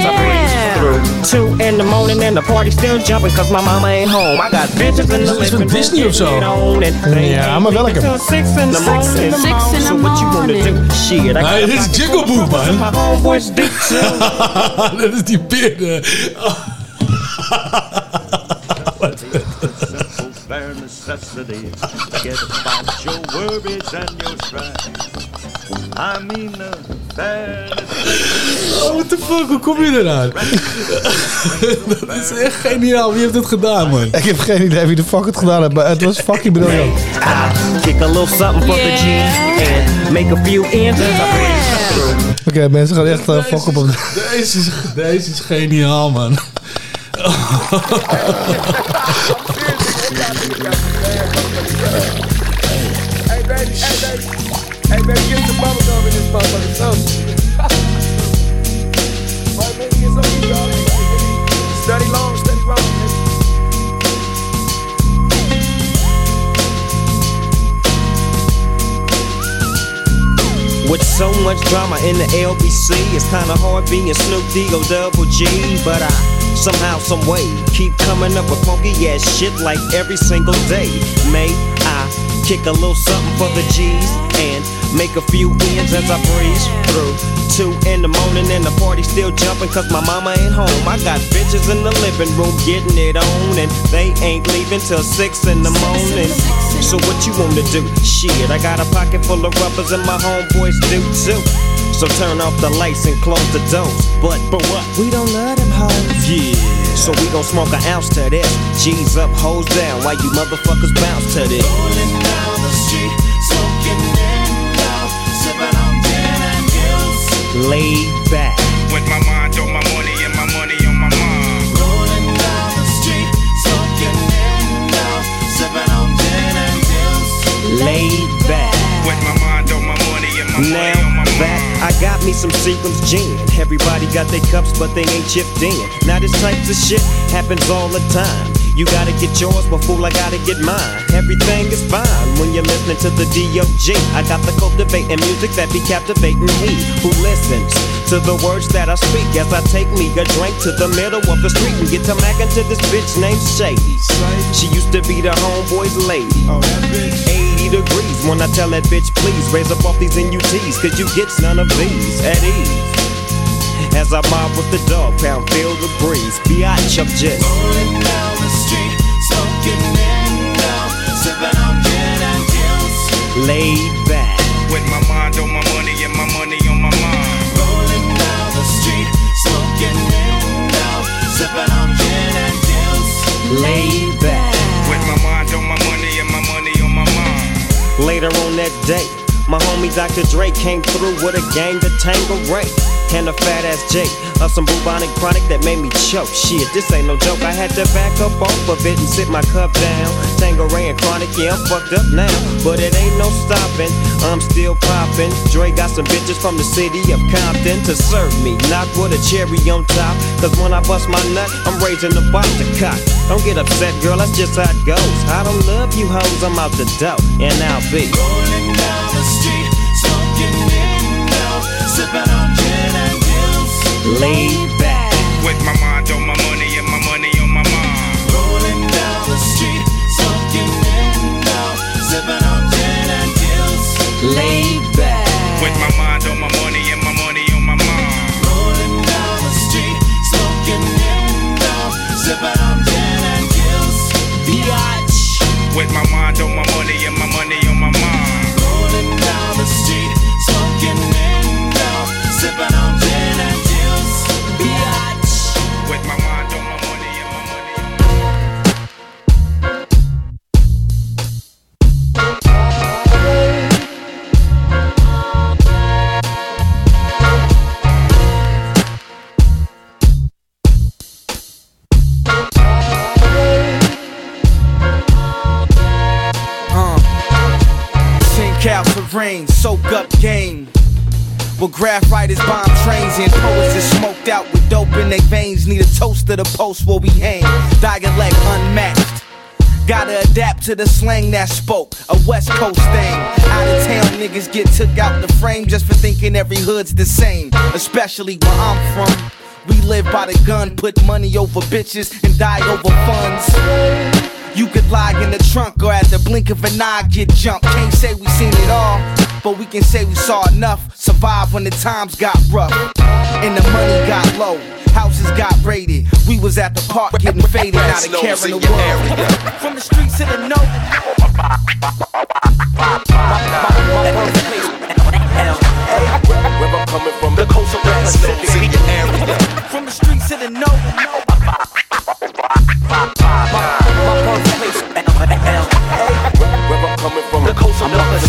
breeze through. Two in the morning and the party still jumping cause my mama ain't home. I got bitches in the Is living van room Disney of zo? getting it on and they Ja, ain't maar welke? Six in the morning. Six in the So what you wanna morning. do? Shit, I got Nee, a dit is pocket Jingle Boo, rubbers man. My homeboys do too. dat is die beer. bare necessities. Uh, Forget about your worries and your strife. I mean the bare necessities. Oh, what the fuck? Hoe kom je eraan? dat is echt geniaal. Wie heeft dit gedaan, man? Ik heb geen idee wie de fuck het gedaan heeft, maar het was fucking briljant. I kick a little something for the G and make a few ends. Oké, mensen gaan echt uh, fuck op op. Deze is, deze is geniaal, man. With so much drama in the LBC. It's kinda hard being Snoop D O double G, but I somehow, some way keep coming up with funky ass shit like every single day. May I kick a little something for the G's and make a few ends as I breeze through. Two in the morning and the party still jumping cause my mama ain't home. I got bitches in the living room getting it on and they ain't leaving till six in the morning. So what you wanna do? Shit, I got a pocket full of rubbers and my homeboys do too. So turn off the lights and close the doors. But but what? We don't love them hoes. Yeah. So we gon' smoke an ounce to this. G's up, hoes down. Why you motherfuckers bounce to this. Rolling down the street, smoking in down, sipping on gin and gills. Laid back. With my mind on my money and my Now back, I got me some Seagram's gin. Everybody got their cups, but they ain't chipped in. Now this type of shit happens all the time. You gotta get yours, but fool, I gotta get mine. Everything is fine when you're listening to the D.O.G. I got the cultivating music that be captivating he who listens to the words that I speak as I take me a drink to the middle of the street and get to mackin' to this bitch named Shady. She used to be the homeboy's lady. 80 degrees when I tell that bitch, please raise up off these NUTs, cause you get none of these at ease. As I mob with the dog pound, feel the breeze. Biatch, I'm just Rolling down the street, smoking in sipping on gin and gills. laid back. With my mind on my money and my money on my mind. Rolling down the street, smoking in sipping on gin and gills. laid back. With my mind on my money Later on that day, my homie Dr. Dre came through with a gang to Tanqueray. And a fat ass Jake of some bubonic chronic that made me choke. Shit, this ain't no joke. I had to back up off of it and sit my cup down. Tanqueray and chronic, yeah, I'm fucked up now. But it ain't no stopping. I'm still popping. Dre got some bitches from the city of Compton to serve me. Not with a cherry on top. Cause when I bust my nut, I'm raising the bar to cock. Don't get upset, girl, that's just how it goes. I don't love you hoes, I'm out the dough. And I'll be Rolling down laid back. With my mind on my money my money post where we hang. Dialect unmatched. Gotta adapt to the slang that spoke. A West Coast thing. Out of town niggas get took out the frame just for thinking every hood's the same. Especially where I'm from. We live by the gun, put money over bitches and die over funds. You could lie in the trunk or at the blink of an eye get jumped. Can't say we seen it all, but we can say we saw enough. Survive when the times got rough and the money got low. Houses got raided. We was at the park getting faded, not a care in the world. From the streets to the note. Where I'm coming from, the coast of the Pacific. From the streets to the note.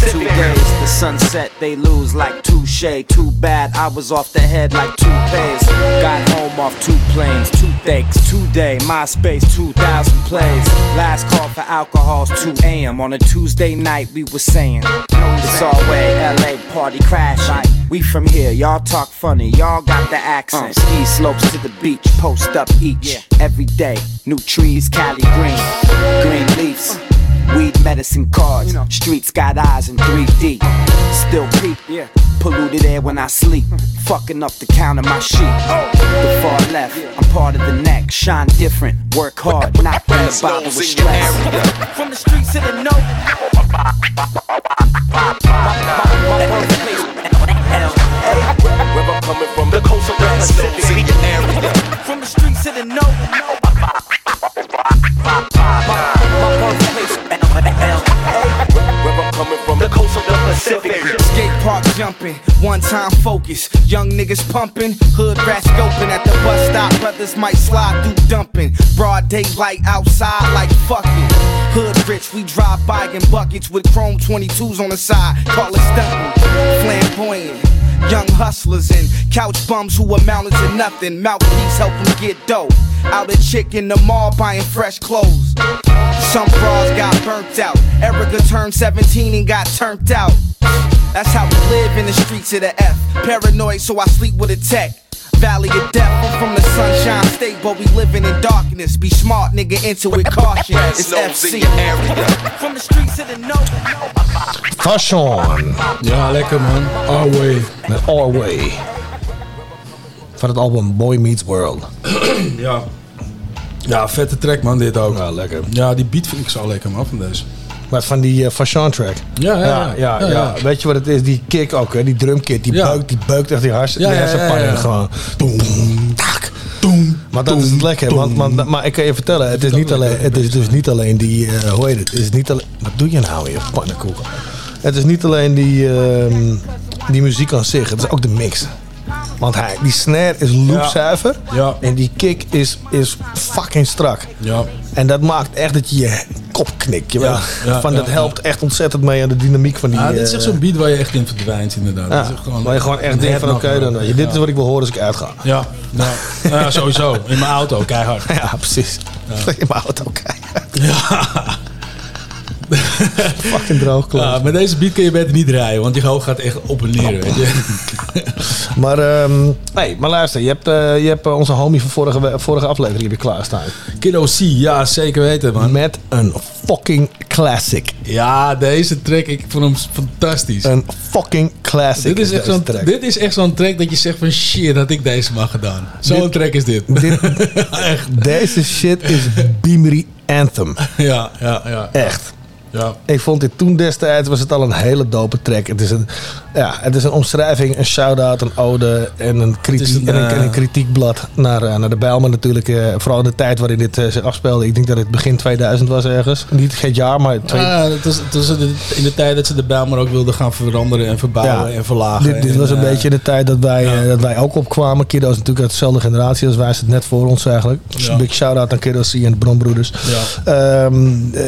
Two days, the sunset they lose like touche. Too bad I was off the head like toupees. Got home off two planes, two toothaches, two day, MySpace, 2,000 plays. Last call for alcohol's 2 a.m. On a Tuesday night, we were saying, It's all way, LA party crashing. We from here, y'all talk funny, y'all got the accent. Uh. Ski slopes to the beach, post up each. Every day, new trees, Cali green, green leaves. Weed medicine cards, streets got eyes in 3D. Still peep, yeah. Polluted air when I sleep. Fucking up the count of my sheep. Oh. The far left, I'm part of the neck. Shine different, work hard, not in the bother with stress. From the streets to the know. Where I'm coming from, the coast of the Pacific area. From the streets to the know. Pacific. Skate park jumping, one time focus. Young niggas pumping, hood rats scoping at the bus stop. Brothers might slide through dumping. Broad daylight outside like fucking. Hood rich, we drive by in buckets with chrome 22s on the side. Call it stunting. Flamboyant. Young hustlers and couch bums who amounted to nothing. Mouthpiece help them get dough. Out a chick in the mall buying fresh clothes. Some bras got burnt out. Erica turned 17 and got turned out. That's how we live in the streets of the F. Paranoid, so I sleep with a tech. Valley of death, I'm from the sunshine state, but we living in darkness. Be smart, nigga, into it, caution. It's FC. From the streets to the know. Fashion. Ja, lekker man. Our way. Met Our Way. Van het album Boy Meets World. Ja. Ja, vette track man, dit ook. Ja, lekker. Ja, die beat vind ik zo lekker man, van deze. Maar van die uh, Fashion track. Ja, ja, ja, ja. ja. Weet je wat het is? Die kick ook, hè? die drumkit, die beukt, die beukt echt die hars, Ja, hersenpannen gewoon. Doem, tak, doem. Maar dat is het lekker, want, want, maar ik kan je vertellen, het is niet alleen, het is dus niet alleen die, eh, hoe heet het? Het is niet alleen, wat doe je nou hier, pannenkoek? Het is niet alleen die, ehm, die muziek aan zich, het is ook de mix. Want hij, die snare is loopzuiver Ja. en die kick is, is fucking strak. Ja. En dat maakt echt dat je je kop knikt. Je Ja, van, dat helpt echt ontzettend mee aan de dynamiek van die... Ja, dit is echt eh, zo'n beat waar je echt in verdwijnt inderdaad. ja, Dat is echt gewoon, waar je gewoon echt denkt van oké, dan, je, dit is wat ik wil horen als ik uitga. Ja, ja sowieso. In mijn auto, keihard. Ja, precies. In mijn auto keihard. Ja. Fucking droog Ja, met deze beat kun je beter niet rijden, want je hoofd gaat echt op en neer, weet je. Maar, ehm hey, maar luister, je hebt, eh, je hebt eh, onze homie van vorige, vorige aflevering heb je klaarstaan. Kiddo C, ja zeker weten man. Met een fucking classic. Ja, deze track, ik vond hem fantastisch. Een fucking classic. Dit is, echt zo'n, track. dit is echt zo'n track dat je zegt van shit, had ik deze maar gedaan. Zo'n track is dit. Dit- Deze shit is Beamery Anthem. Ja, ja, ja. Echt. Ja. Ik vond dit toen destijds was het al een hele dope track. Het is een, ja, het is een omschrijving, een shout-out, een ode en een, kritiek, een, en een, en een eh, kritiekblad naar, eh, naar de Bijlmer natuurlijk. eh, vooral in de tijd waarin dit eh, zich afspeelde. Ik denk dat het begin 2000 was ergens. Niet geen jaar, maar twee, Ja, het was, het was in de tijd dat ze de Bijlmer ook wilden gaan veranderen en verbouwen Ja, en verlagen. Dit, dit En, was een eh, beetje de tijd dat wij, eh, dat wij ook opkwamen. Kiddo is natuurlijk uit dezelfde generatie als wij. Zit net voor ons eigenlijk. Dus Ja. een big shout-out aan Kiddo C en de Bronbroeders. Ja. Ehm, eh,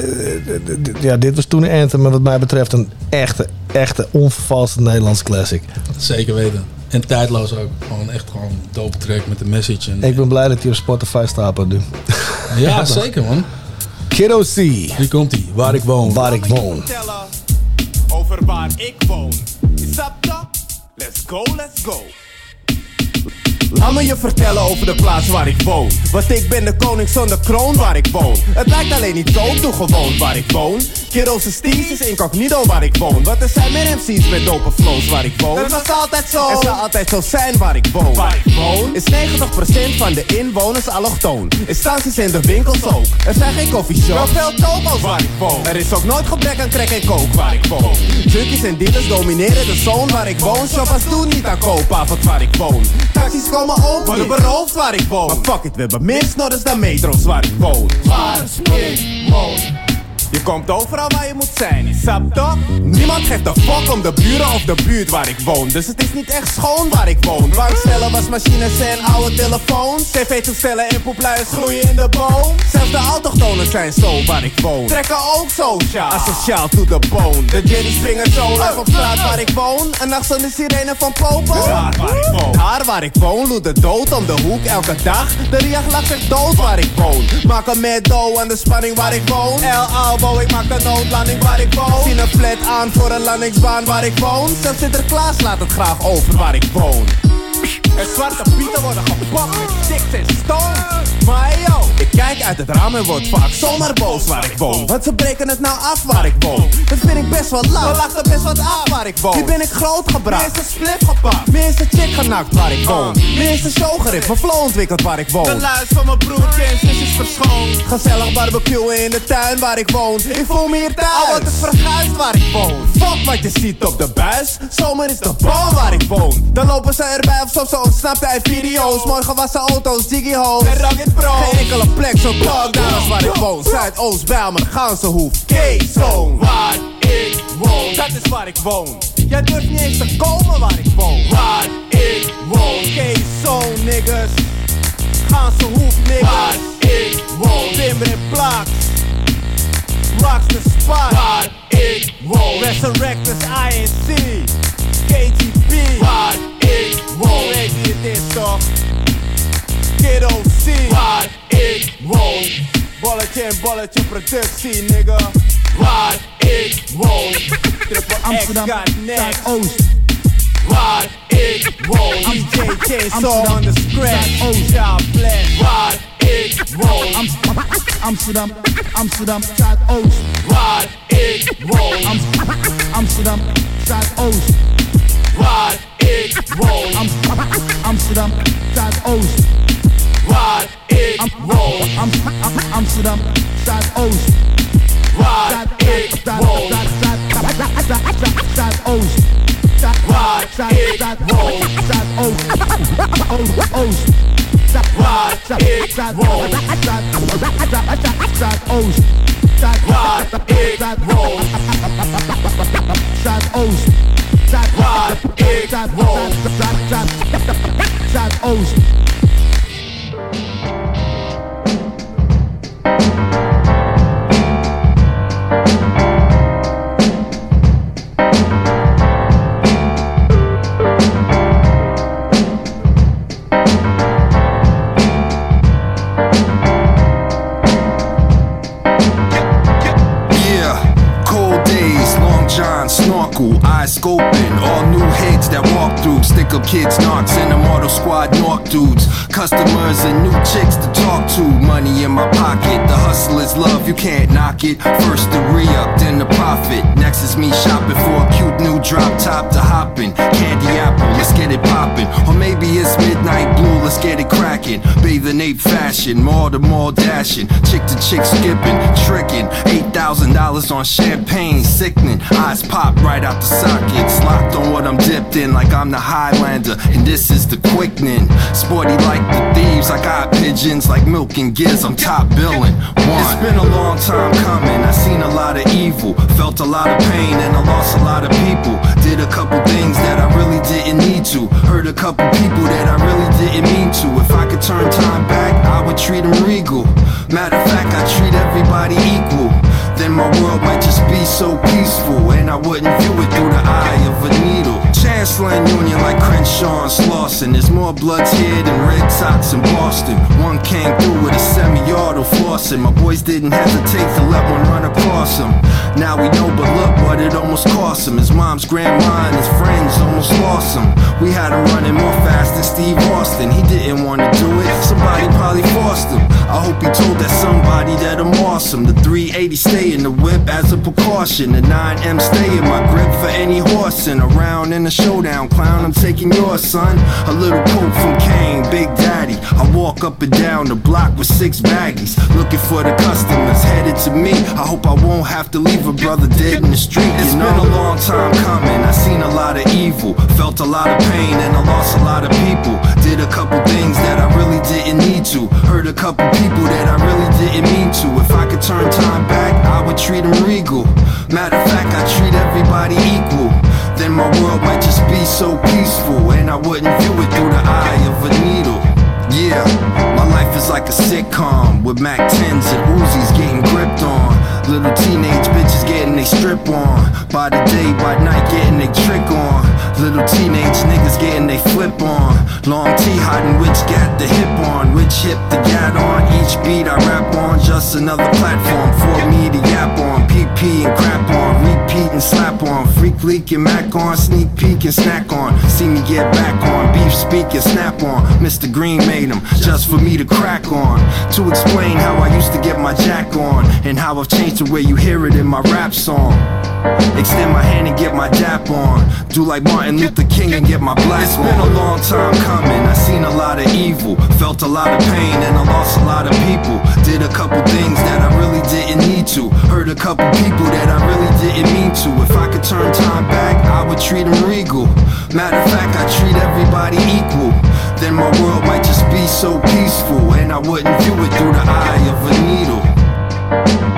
ja, dit was toen een anthem. Maar wat mij betreft een echte, echte onvervalste Nederlandse classic. Zeker weten. En tijdloos ook. Gewoon echt gewoon een dope track met een message. En, Ik ben blij dat hij op Spotify staat nu. ja, toch? zeker man. Kiddo C. Hier komt hij. Waar ik woon. Waar ik woon. over waar ik woon. Is dat dat? Let's go, let's go. Laat me je vertellen over de plaats waar ik woon. Want ik ben de koning zonder kroon waar ik woon. Het lijkt alleen niet zo, doe gewoon waar ik woon. Kiro's Steez is incognito waar ik woon. Want er zijn meer MC's met dope flows waar ik woon. Dat was altijd zo. En zal altijd zo zijn waar ik woon. Waar ik woon is 90% van de inwoners allochtoon. Instanties in de winkels ook. Er zijn geen coffeeshops. Wel veel toko's waar ik woon. Er is ook nooit gebrek aan crack en coke waar ik woon. Junkies en dealers domineren de zone waar ik woon. Shoppers doen niet aan koopavond waar ik woon. Taxis komen ook Worden beroofd waar ik woon. Maar fuck it, we hebben meer snodders dan metro's waar ik woon. Waar ik woon. Je komt overal waar je moet zijn, snap toch? Niemand geeft een fuck om de buren of de buurt waar ik woon. Dus het is niet echt schoon waar ik woon. Bankstellen, wasmachines en oude telefoons. TV-toestellen en poepluiers groeien in de boom. Zelfs de autochtonen zijn zo waar ik woon. Trekken ook sociaal, asociaal to the bone. De Jerry springen zo live op straat waar ik woon. Een nacht zonder sirene van Popo. Daar waar ik woon. Daar waar ik woon, loert de dood om de hoek elke dag. De riach lacht zich dood waar ik woon. Maak een met dough aan de spanning waar ik woon. Ik maak een noodlanding waar ik woon. Zien een flat aan voor een landingsbaan waar ik woon. Zelfs Sinterklaas laat het graag over waar ik woon. En zwarte pieten worden gepakt met sticks en stones. Maar hey, yo, ik kijk uit het raam en word vaak zomaar boos waar ik woon. Want ze breken het nou af waar ik woon. Dat vind ik best wel lang. We lachten best wat af waar ik woon. Nu ben ik grootgebracht. Meer is een splip gepakt. Is chick genakt waar ik woon. Meer is een show gericht. Mijn flow ontwikkeld waar ik woon. De luis van mijn broertje en zusjes verschoond. Gezellig barbecuen in de tuin waar ik woon. Ik voel me hier thuis. Al wat is verguisd waar ik woon. Fuck wat je ziet op de buis. Zomer is de bal waar ik woon. Dan lopen ze erbij of soms zo ontsnapt uit video's. Mooi gewassen auto's, Ziggy Hoes. En Rugged Pro. Geen enkele plek zo talk daar als waar ik woon. Zuidoost, Bijlmer, Gansenhoef. K-Zone, waar ik woon. Dat is waar ik woon. Jij durft niet eens te komen waar ik woon. Waar ik woon. K-Zone, niggas. Gansenhoef, niggas. Waar ik woon. Timber en Plaats. Rocks the spot. Waar ik woon. Resurrectors, INC. ik woon. Bolletje en bolletje productie, nigga. Waar ik woon. Triple Amsterdam, Zuidoost. Waar ik woon. DJ Chainsaw on the scratch. Oost, Blast. Waar ik woon. Amsterdam, I'm for the bad O's What it woes? I'm Amsterdam, Zuidoost. Waar ik woon. Amsterdam, Zuidoost. Waar ik woon. Amsterdam, Zuidoost. Waar ik woon. Amsterdam, Zuidoost. Waar ik woon. Zuidoost. Waar ik woon. Zuidoost. Oost. Waar ik woon. Zuidoost. Waar ik woon. Zuidoost. Waar ik woon. Zuidoost. Yeah, scoping. All new heads that walk through, stick up kids, knocks, and the mortal squad, Nork dudes. Customers and new chicks to talk to. Money in my pocket, the hustle is love, you can't knock it. First the re up, then the profit. Next is me shopping for a cute new drop top to hop in. Candy apple, let's get it poppin'. Or maybe it's midnight blue, let's get it crackin'. Bathe in ape fashion, mall to mall dashing. Chick to chick skipping, tricking. $8,000 on champagne, sickening. Eyes pop right out the sockets. Locked on what I'm dipped in, like I'm the Highlander. And this is the quickening. Sporty like the thieves, I got pigeons like milk and giz. I'm top billing. One. It's been a long time coming. I seen a lot of evil, felt a lot of pain, and I lost a lot of people. Did a couple things that I really didn't need to. Hurt a couple people that I really didn't mean to. If I could turn time back, I would treat them regal. Matter of fact, I treat everybody equal. Then my world might just be so peaceful, and I wouldn't view it through the eye of a needle. Chancellor and Union like Crenshaw and Slauson. There's more bloods here than Red Sox in Boston. One came through with a semi-auto flossing. My boys didn't hesitate to let one run across him. Now we know, but look what it almost cost him. His mom's grandma and his friends almost lost him. We had him running more fast than Steve Austin. He didn't want to do it. Somebody probably forced him. I hope he told that somebody that I'm awesome. The 380 stay in the whip as a precaution. The 9M stay in my grip for any horsing. Around in the showdown, clown, I'm taking yours, son. A little coat from Kane, Big Daddy. I walk up and down the block with six baggies. Looking for the customers headed to me. I hope I won't have to leave a brother dead in the street. It's been a long time coming. I seen a lot of evil, felt a lot of pain, and I lost a lot of people. Did a couple things that I really didn't need to. Hurt a couple people that I really didn't mean to. If I could turn time back, I would treat them regal. Matter of fact, I treat everybody equal. Then my world might just be so peaceful, and I wouldn't view it through the eye of a needle. Yeah, my life is like a sitcom with Mac 10s and Uzis getting gripped on. Little teenage bitches getting they strip on. By the day, by night, getting they trick on. Little teenage niggas getting they flip on. Long T hiding which gat the hip on, which hip the gat on. Each beat I rap on, just another platform for me to yap on. PP and crap on, repeat and slap on. Freak leak and mac on, sneak peek and snack on. See me get back on, beef speak and snap on. Mr. Green made them just for me to crack on. To explain how I used to get my jack on, and how I've changed the way you hear it in my rap song. Extend my hand and get my dap on. Do like Martin Luther King and get my black It's been a long time coming. I seen a lot of evil, felt a lot of pain, and I lost a lot of people. Did a couple things that I really didn't need to. Hurt a couple people that I really didn't mean to. If I could turn time back, I would treat them regal. Matter of fact, I treat everybody equal. Then my world might just be so peaceful, and I wouldn't view it through the eye of a needle.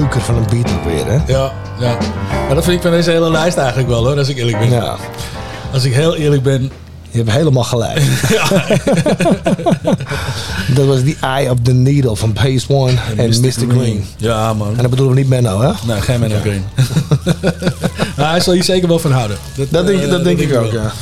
Beuker van een beat ook weer, hè? Ja, ja. Maar dat vind ik van deze hele lijst eigenlijk wel hoor, als ik eerlijk ben. Ja. Als ik heel eerlijk ben. Je hebt helemaal gelijk. dat was die Eye of the Needle van Pace One en, Mr. Green. Ja, man. En dat bedoelen we niet Menno, hè? Nee, geen Menno Green. nou, hij zal hier zeker wel van houden. Dat denk, eh, dat denk ik ook, wel. ja.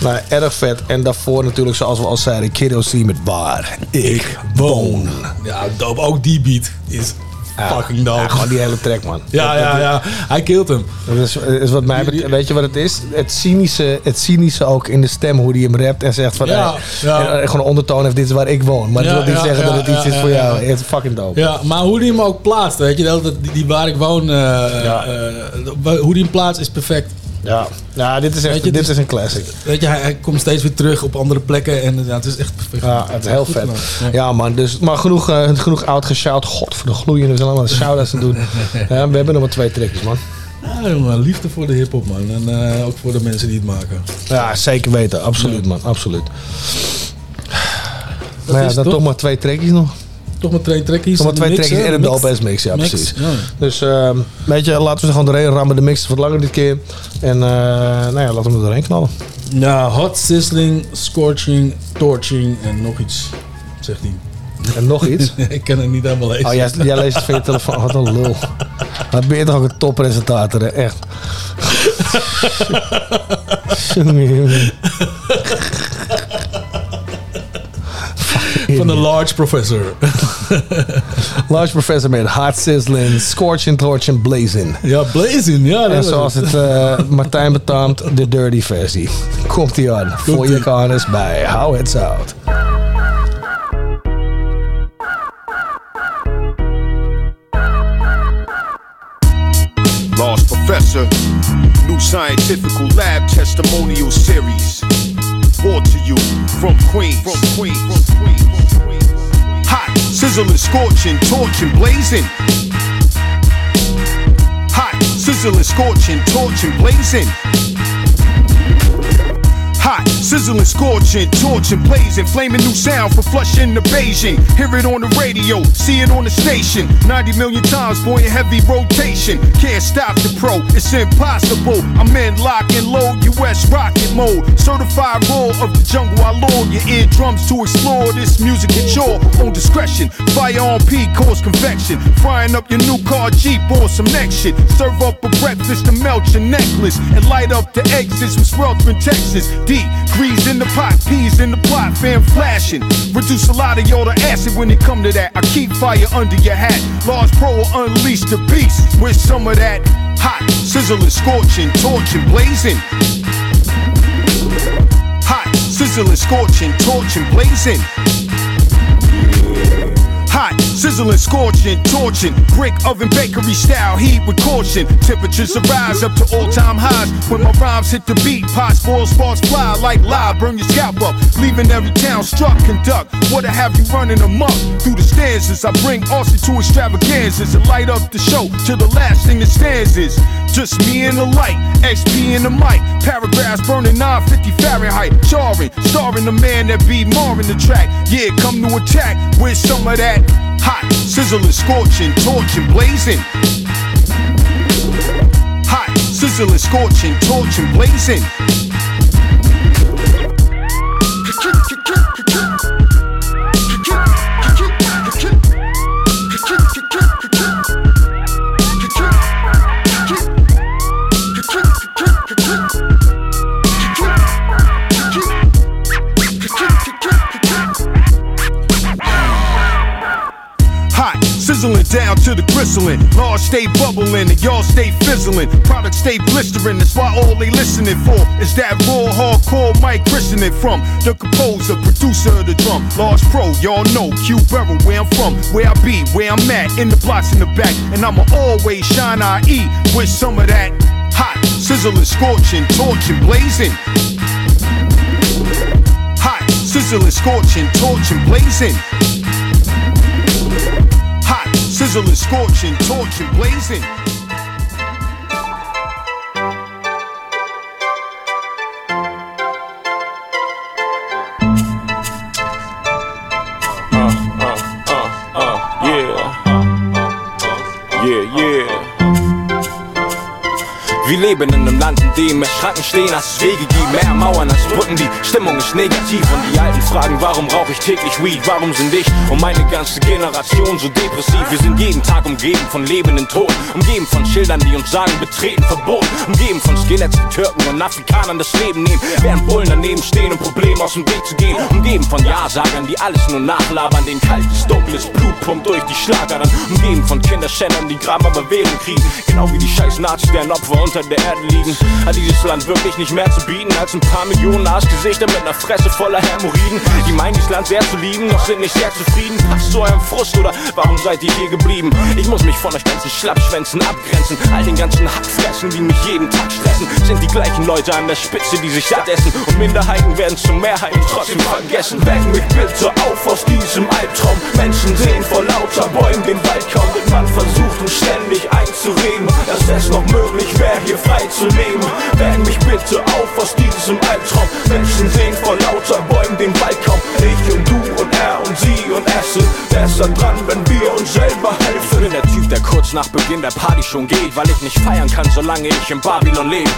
Nou, erg vet. En daarvoor natuurlijk, zoals we al zeiden, Kiddo C met Waar ik woon. Ja, dope. Ook die beat is fucking dope. Ja, gewoon die hele track, man. Ja, ja, ja. Hij killt hem. Dat is, is wat mij betreft, weet je wat het is? Het cynische, het cynische ook in de stem, hoe hij hem rapt en zegt van... Ja, hey, ja. en, eh, gewoon ondertoon heeft, dit is waar ik woon. Maar dat Ja, wil niet zeggen dat het iets is voor jou. Het is fucking dope. Ja, maar hoe die hem ook plaatst, weet je, die, die waar ik woon, eh, eh, hoe die hem plaatst is perfect. Ja, ja dit is echt je, dit dus- is een classic. Weet je, hij, hij komt steeds weer terug op andere plekken en ja, het is echt perfect. Ja, het is heel vet. Ja, man. Dus, maar genoeg, eh, genoeg oud geshout. God voor de gloeiende. We zijn allemaal shout-outs te doen. Ja, we hebben nog maar twee trekjes, man. Ja, jongen, liefde voor de hip-hop, man. En eh, ook voor de mensen die het maken. Ja, zeker weten. Absoluut, man. Absoluut. Dat maar ja, dan toch- toch maar twee trekjes nog. Toch maar twee trekjes. Nog maar twee hè? en een Mix. Ja, Mix, precies. ja. Dus ehm, weet je, laten we er gewoon doorheen rammen. De mix wat langer dit keer. En eh, nou ja, laten we er doorheen knallen. Ja, hot, sizzling, scorching, torching en nog iets, zegt hij. En nog iets? ik kan het niet helemaal lezen. Oh, jij, jij leest het van je telefoon. Wat een lul. Wat ben je toch ook een toppresentator, hè? Echt. Jongen, the Large Professor. Large Professor met Hot Sizzling, Scorching, Torching, Blazing. Ja, Blazing, ja. dat En was zoals het eh, Martijn betaamt, de dirty versie. Komt ie aan. Voor je kanus bij Hou Het Zout. Large Professor, new scientific lab testimonial series. Brought to you from Queens. From Queens. From Queens. From Queens. Hot, sizzling, scorching, torching, blazing. Hot, sizzling, scorching, torching, blazing. Sizzling, scorching, torching, blazing, flaming new sound for flushing the Beijing. Hear it on the radio, see it on the station. 90 million times, boy, in heavy rotation. Can't stop the pro, it's impossible. I'm in lock and load, US rocket mode. Certified raw of the jungle, I lure your eardrums to explore this music at your own discretion. Fire on P, cause convection. Frying up your new car Jeep on some next shit. Serve up a breakfast to melt your necklace and light up the exits with Sweltering, Texas. D, grease in the pot, peas in the plot, fan flashing. Reduce a lot of y'all to acid when it come to that. I keep fire under your hat. Large Pro will unleash the beast with some of that hot, sizzling, scorching, torching, blazing. Hot, sizzling, scorching, torching, blazing. Sizzling, scorching, torching, brick oven bakery style heat with caution. Temperatures arise up to all time highs when my rhymes hit the beat. Pots, boil, sparks fly like live, burn your scalp up, leaving every town struck. Conduct, what I have you running amok through the stanzas. I bring Austin to extravaganzas and light up the show to the last thing that stands is just me and the light, XP in the mic, paragraphs burning 950 Fahrenheit, charring, starring the man that be more in the track. Yeah, come to attack with some of that hot, sizzling, scorching, torching, blazing. Hot, sizzling, scorching, torching, blazing. Sizzling down to the gristling. Laws stay bubbling and y'all stay fizzling. Products stay blistering. That's why all they listening for is that raw hardcore mic christening from the composer, producer of the drum. Large Pro, y'all know Q-Borough, where I'm from, where I be, where I'm at, in the blocks in the back. And I'ma always shine IE with some of that hot, sizzling, scorching, torching, blazing. Hot, sizzling, scorching, torching, blazing. Sizzling, scorching, torching, blazing. Wir leben in einem Land, in dem mehr Schranken stehen als Wege gibt, mehr Mauern als Brücken, die Stimmung ist negativ und die Alten fragen, warum rauche ich täglich Weed, warum sind ich und meine ganze Generation so depressiv, wir sind jeden Tag umgeben von lebenden Toten, umgeben von Schildern, die uns sagen, betreten verboten, umgeben von Skeletts, die Türken und Afrikanern das Leben nehmen, während Bullen daneben stehen, um Probleme aus dem Weg zu gehen, umgeben von Ja-Sagern, die alles nur nachlabern, den kaltes, dunkles Blut pumpt durch die Schlagern, umgeben von Kinderschändern, die Graben aber Wählen kriegen, genau wie die scheiß Nazis, deren Opfer unter der Erde liegen. Hat dieses Land wirklich nicht mehr zu bieten als ein paar Millionen Arschgesichter mit einer Fresse voller Hämorrhoiden? Die meinen, dieses Land sehr zu lieben, doch sind nicht sehr zufrieden. Passt zu eurem Frust oder warum seid ihr hier geblieben? Ich muss mich von euch ganzen Schlappschwänzen abgrenzen. All den ganzen Hackfressen, die mich jeden Tag stressen, sind die gleichen Leute an der Spitze, die sich satt essen. Und Minderheiten werden zur Mehrheit und trotzdem vergessen. Weck mich bitte auf aus diesem Albtraum. Menschen sehen vor lauter Bäumen den Wald kaum, denn man versucht uns ständig einzureden, dass es noch möglich wäre, hier frei zu leben. Weck mich bitte auf aus diesem Albtraum. Menschen sehen vor lauter Bäumen den Wald kaum. Ich und du und er und sie und es sind besser dran, wenn wir uns selber helfen. Ich bin der Typ, der kurz nach Beginn der Party schon geht, weil ich nicht feiern kann, solange ich in Babylon lebe.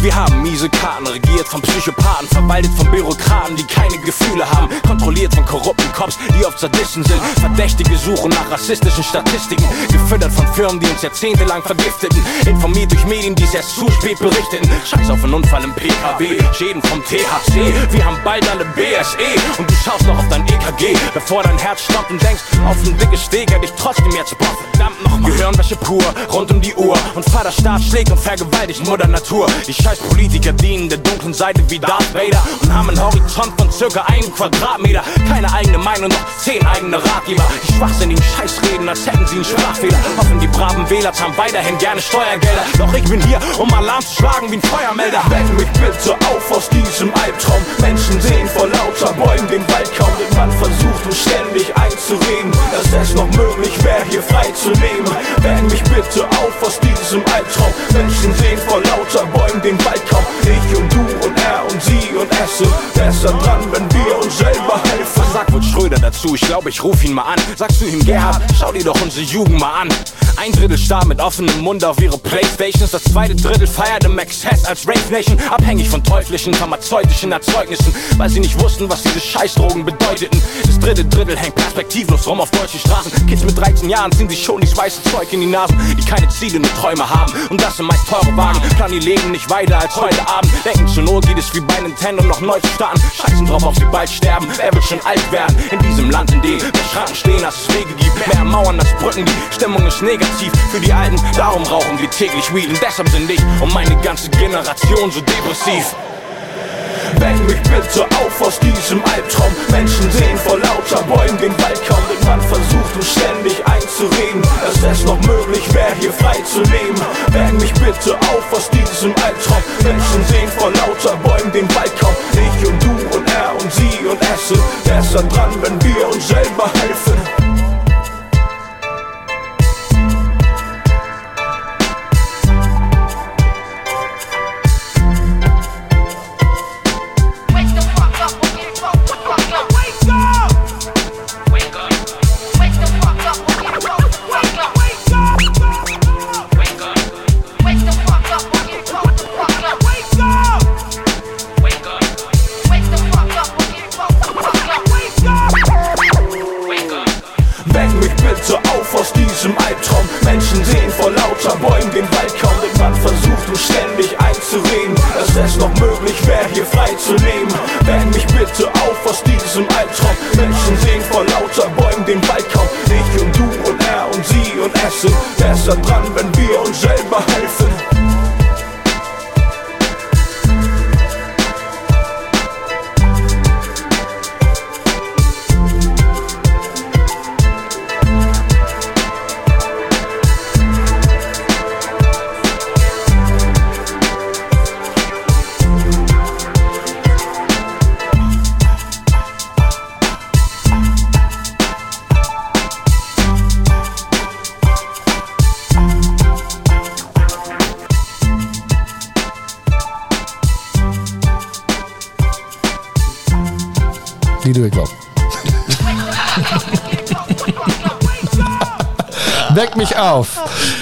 Wir haben miese Karten, regiert von Psychopathen, verwaltet von Bürokraten, die keine Gefühle haben, kontrolliert von korrupten Cops, die oft Sadisten sind. Verdächtige suchen nach rassistischen Statistiken, gefüttert von Firmen, die uns jahrzehntelang vergifteten, informiert durch Medien, die es erst zu spät berichteten. Scheiß auf einen Unfall im PKW, Schäden vom THC, wir haben bald alle BSE und du schaust noch auf dein EKG, bevor dein Herz stoppt und denkst, auf ein dickes Steg hätte ich trotzdem jetzt Bock, verdammt nochmal. Gehirnwäsche pur, rund um die Uhr und Vaterstaat schlägt und vergewaltigt Mutter Natur. Die scheiß Politiker dienen der dunklen Seite wie Darth Vader und haben einen Horizont von circa einem Quadratmeter. Keine eigene Meinung, noch zehn eigene Ratgeber. Die schwachsinnigen Scheißreden, als hätten sie einen Sprachfehler. Hoffen die braven Wähler zahlen weiterhin gerne Steuergelder. Doch ich bin hier, um Alarm zu schlagen wie ein Feuermelder. Weck mich bitte auf aus diesem Albtraum. Menschen sehen vor lauter Bäumen den Wald kaum, man versucht uns ständig einzureden, dass es noch möglich wäre, hier frei zu leben. Weck mich bitte auf aus diesem Albtraum. Menschen sehen vor lauter Bäumen den Wald kaum. Ich und du und er sie und es sind besser dran, wenn wir uns selber helfen. Sag wohl Schröder dazu, ich glaube, ich ruf ihn mal an. Sagst du ihm, Gerhard, schau dir doch unsere Jugend mal an. Ein Drittel starr mit offenem Mund auf ihre Playstations. Das zweite Drittel feiert im Excess als Rave Nation. Abhängig von teuflischen, pharmazeutischen Erzeugnissen. Weil sie nicht wussten, was diese Scheißdrogen bedeuteten. Das dritte Drittel hängt perspektivlos rum auf deutschen Straßen. Kids mit 13 Jahren ziehen sich schon dieses weiße Zeug in die Nasen. Die keine Ziele, nur Träume haben. Und das sind meist teure Wagen. Plan ihr Leben nicht weiter als heute Abend. Denken zur Not geht es wie bei Nintendo noch neu zu starten. Scheißen drauf, ob sie bald sterben. Wer wird schon alt werden? In diesem Land, in dem mehr Schranken stehen, als es Wege gibt. Mehr Mauern als Brücken. Die Stimmung ist negativ für die Alten. Darum rauchen wir täglich Weed. Und deshalb sind ich und meine ganze Generation so depressiv. Weck mich bitte auf aus diesem Albtraum. Menschen sehen vor lauter Bäumen den Wald kaum, denn man versucht uns ständig einzureden, dass es noch möglich wäre, hier frei zu leben. Weck mich bitte auf aus diesem Albtraum. Menschen sehen vor lauter Bäumen den Wald kaum. Ich und du und er und sie und es sind besser dran, wenn wir uns selber helfen. zum Albtraum. Menschen sehen vor lauter Bäumen den Wald kaum. Ich und du und er und sie und es sind besser dran,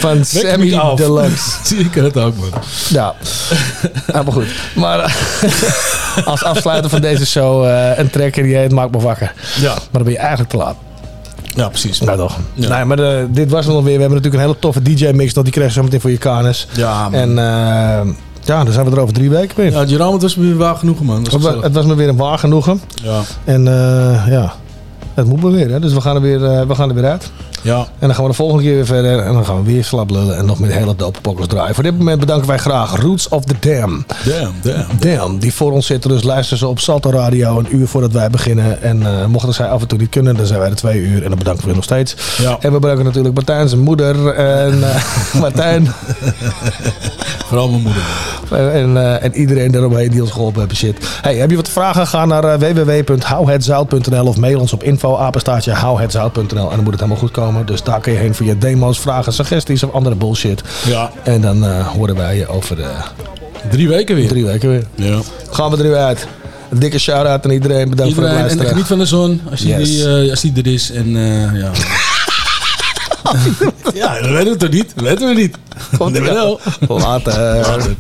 van Sammy. Deluxe. Zie ik het ook, man. Ja, helemaal goed. Maar als afsluiter van deze show eh, een tracker die heet Maak me wakker. Ja. Maar dan ben je eigenlijk te laat. Ja, precies. Nou toch. Nee, maar eh, dit was het nog weer. We hebben natuurlijk een hele toffe DJ-mix. Dat die krijg je zo meteen voor je kanus. Ja, man. En eh, ja, dan zijn we er over drie weken weer. Ja, Jerome, het was me weer waar genoegen, man. Was het, was, gezellig. het was me weer een waar genoegen. Ja. En ja, het moet me weer. Hè? Dus we gaan, er weer, we gaan er weer uit. Ja. En dan gaan we de volgende keer weer verder. En dan gaan we weer slap lullen. En nog met hele dope pokkers draaien. Voor dit moment bedanken wij graag Roots of the Dam. Damn, damn. Damn, die voor ons zitten. Dus luisteren ze op Salto Radio een uur voordat wij beginnen. En eh, mochten zij af en toe niet kunnen, dan zijn wij er twee uur. En dan bedanken we nog steeds. Ja. En we bedanken natuurlijk Martijn, zijn moeder. En eh, Martijn. Vooral mijn moeder. En, eh, en iedereen daaromheen die ons geholpen hebben. Shit. Hey, heb je wat vragen? Ga naar uh, www.houhetzout.nl of mail ons op info apenstaartje houhetzout.nl en dan moet het helemaal goed komen. Dus daar kun je heen voor je demo's, vragen, suggesties of andere bullshit. Ja. En dan eh, horen wij je over eh, Drie weken weer. drie weken weer. Ja. Gaan we er weer uit. Een dikke shout-out aan iedereen. Bedankt voor het en luisteren. geniet van de zon als die, Yes. die, eh, als die er is. En ja. ja, dat weten we toch niet? Dat weten we niet. Komt wel. Later.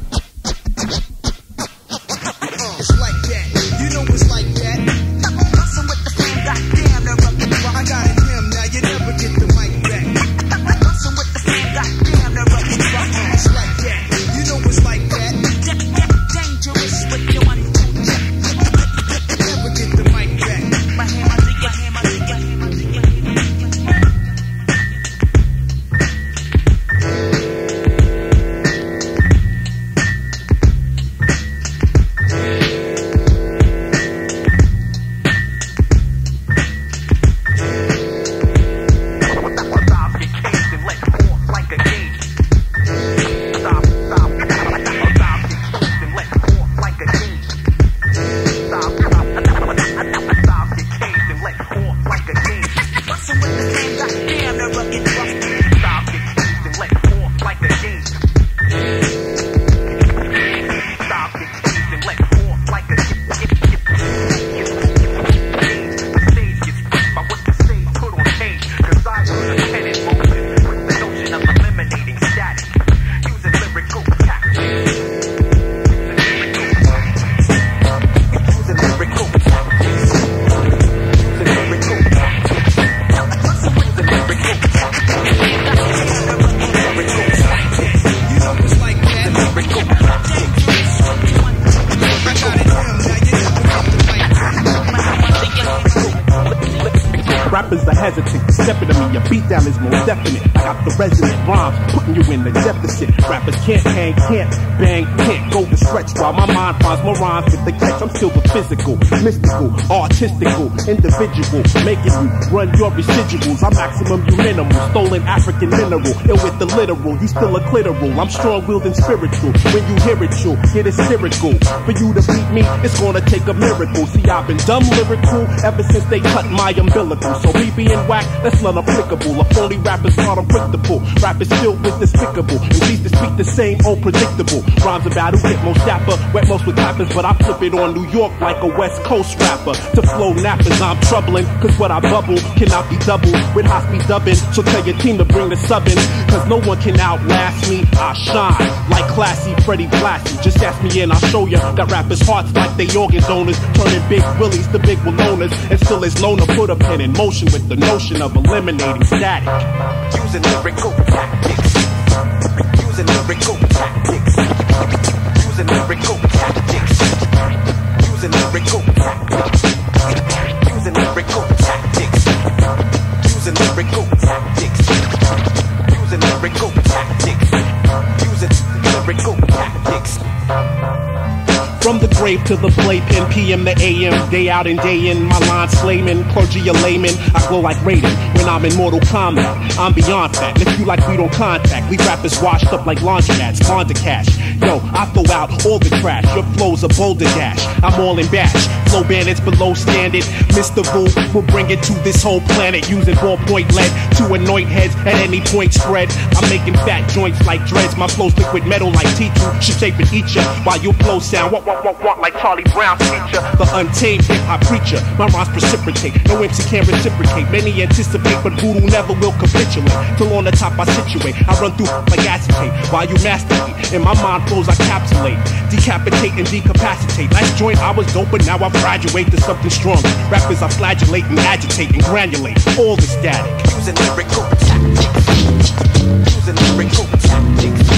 mystical, artistical, individual, making you run your residuals. I'm maximum, you minimal, stolen African mineral, ill with the literal. You still a clitoral, I'm strong willed and spiritual. When you hear it, you'll get hysterical. For you to beat me, it's gonna take a miracle. See, I've been dumb lyrical ever since they cut my umbilical. So me being whack, that's not applicable. A phony rapper's not unpredictable. Rap is filled with despicable. And these to speak the same old predictable. Rhymes about who get most dapper, wet most with rappers, but I flip it on New York like a West Coast rapper. To flow nappers, I'm troubling, cause what I bubble cannot be doubled with high speed dubbing. So tell your team to bring the sub in, cause no one can outlast me. I shine like classy Freddie Blassie. Just ask me and I'll show ya. that rappers' hearts like they organ donors, turning big willies to big Willonas, and still known to put a pen in motion with the notion of eliminating static. Using lyrical tactics. Using lyrical tactics. From to the playpen, PM to AM, day out and day in. My line slayman, clergy a layman. I glow like Raiden when I'm in Mortal Kombat. I'm beyond that. If you like we don't contact, we rappers washed up like laundry laundromats, Fonda cash. Yo, I throw out all the trash. Your flow's a boulder dash. I'm all in bash. Flow bandits below standard. Mr. Boo will bring it to this whole planet using ballpoint lead to anoint heads at any point spread. I'm making fat joints like dreads. My flow's liquid metal like T2. Should shape and eat ya while your flow sound walk, walk, walk, walk like Charlie Brown's teacher. The untamed hip hop preacher. My rhymes precipitate. No MC can reciprocate. Many anticipate, but voodoo never will capitulate. Till on the top I situate. I run through like acetate while you masturbate. In my mind flows I capsulate, decapitate and decapacitate. Last joint I was dope, but now I graduate to something stronger. Rappers I flagellate and agitate and granulate all the static. Using lyrical tactics. Using lyrical tactics.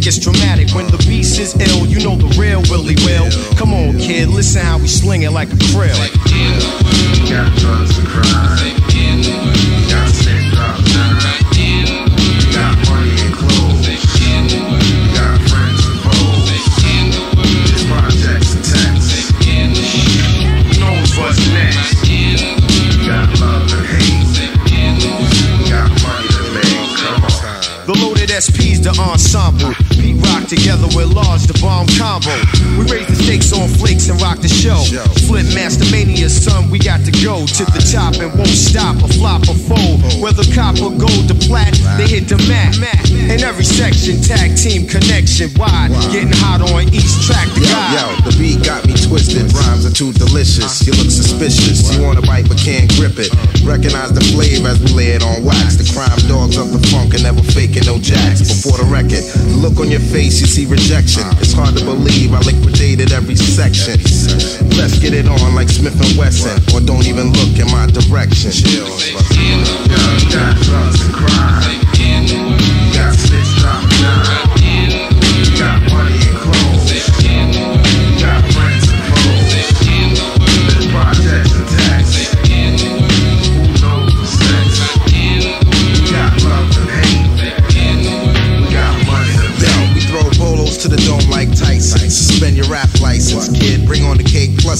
That gets dramatic. When the beast is ill, you know the real Willie will. Come on, kid, listen how we sling it like a krill. To the top and won't stop or flop or fold. Whether copper, gold, or plat, they hit the mat. In every section, tag team connection wide. Getting hot on each track to Yo, yo, the beat got me twisted. Rhymes are too delicious. You look suspicious. You wanna bite but can't grip it. Recognize the flavor as we lay it on wax. The crime dogs of the funk and never faking no jacks. Before the record, the look on your face, you see rejection. It's hard to believe I liquidated every section. Let's get it on like Smith and Wesson, or don't even look in my direction. Yo, got drugs to crime. Got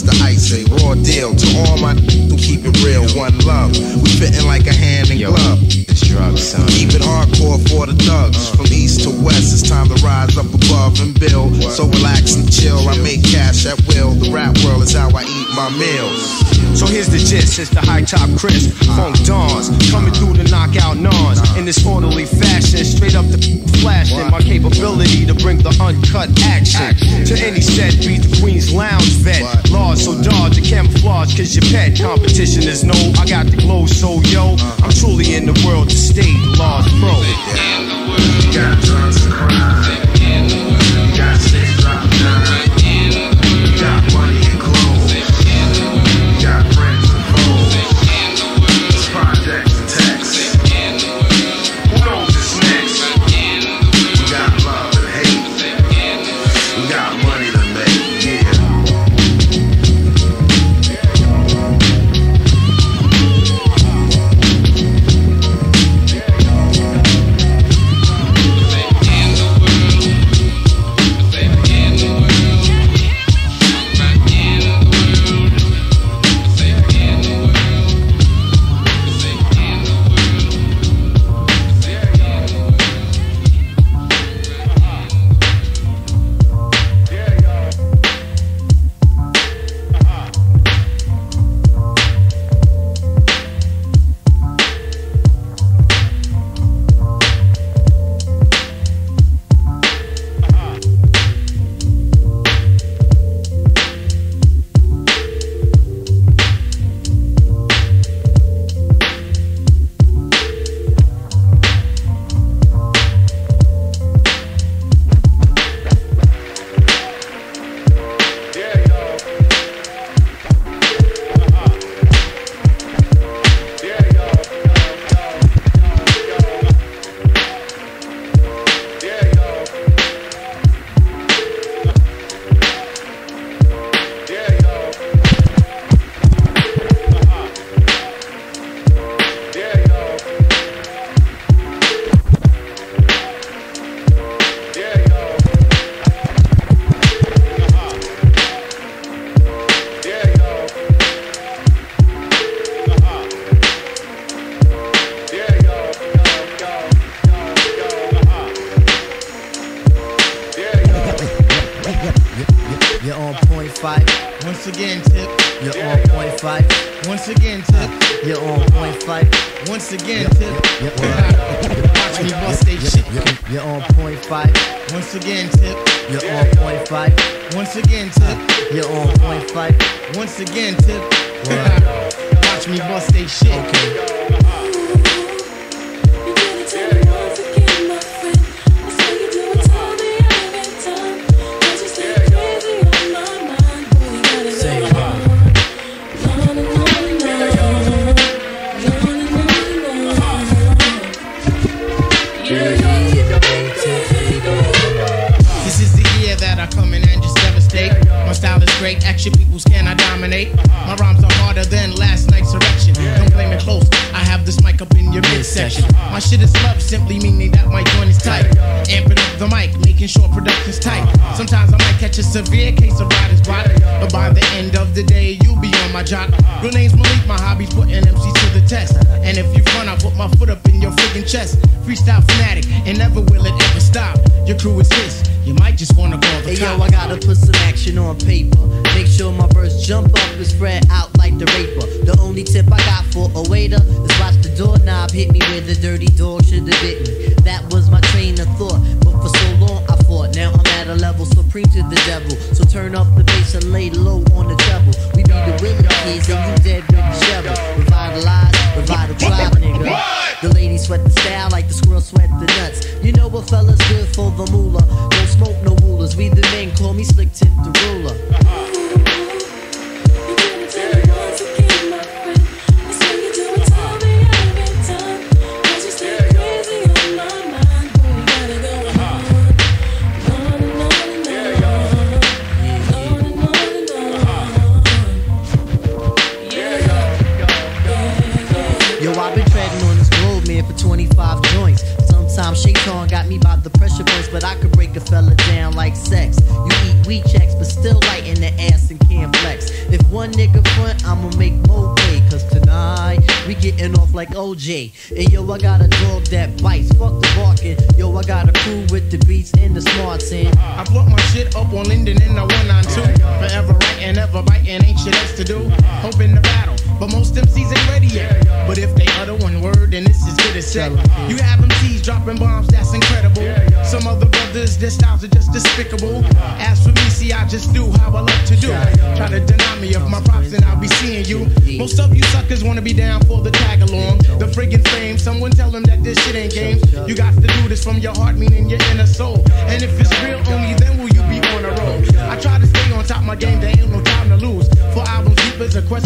the icing. Raw deal to all my who keep it real. One love. We fitting like a hand in glove. It's drugs, son. Keep it hardcore for the thugs. From to west, it's time to rise up above and build. So relax and chill. I make cash at will. The rap world is how I eat my meals. So here's the gist, it's the high top Chris, funk dawns, coming through the knockout nons in this orderly fashion, straight up the flashing my capability to bring the uncut action to any set beat the Queen's Lounge vet. Laws so dodge and camouflage, cause your pet competition is no. I got the glow, so yo, I'm truly in the world to stay the laws pro. Got drugs to crime.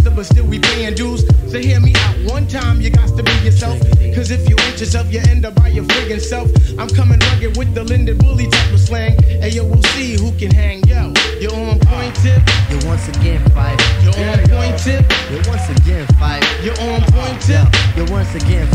but still we paying dues. So hear me out. One time you got to be yourself. Cause if you ain't yourself, you end up by your friggin' self. I'm coming rugged with the Linden Bully type of slang. And yo, we'll see who can hang. Yo, you're on point tip. You're once again fight. You're on point tip. You're once again fight. You're on point tip. You're once again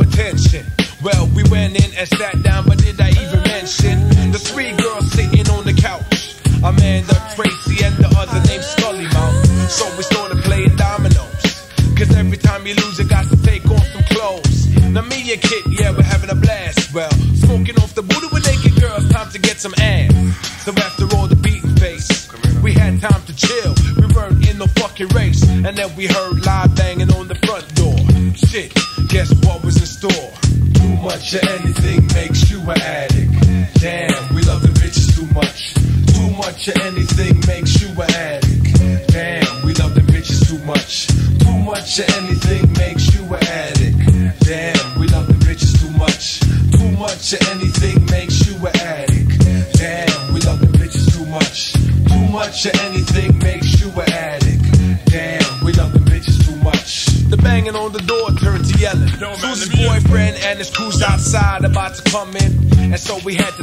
attention. Well, we went in and sat down, but did I even mention the three girls sitting on the couch? Amanda, Tracy, and the other named Scully Mom. So we started playing dominoes. Cause every time you lose, you got to take off some clothes. Now, me and Kit, yeah, we're having a blast. Well, smoking off the booty with naked girls, time to get some ass. much of anything makes you an addict. Damn, we love the bitches too much. Too much of anything makes you an addict. Damn, we love the bitches too much. Too much of anything. we had to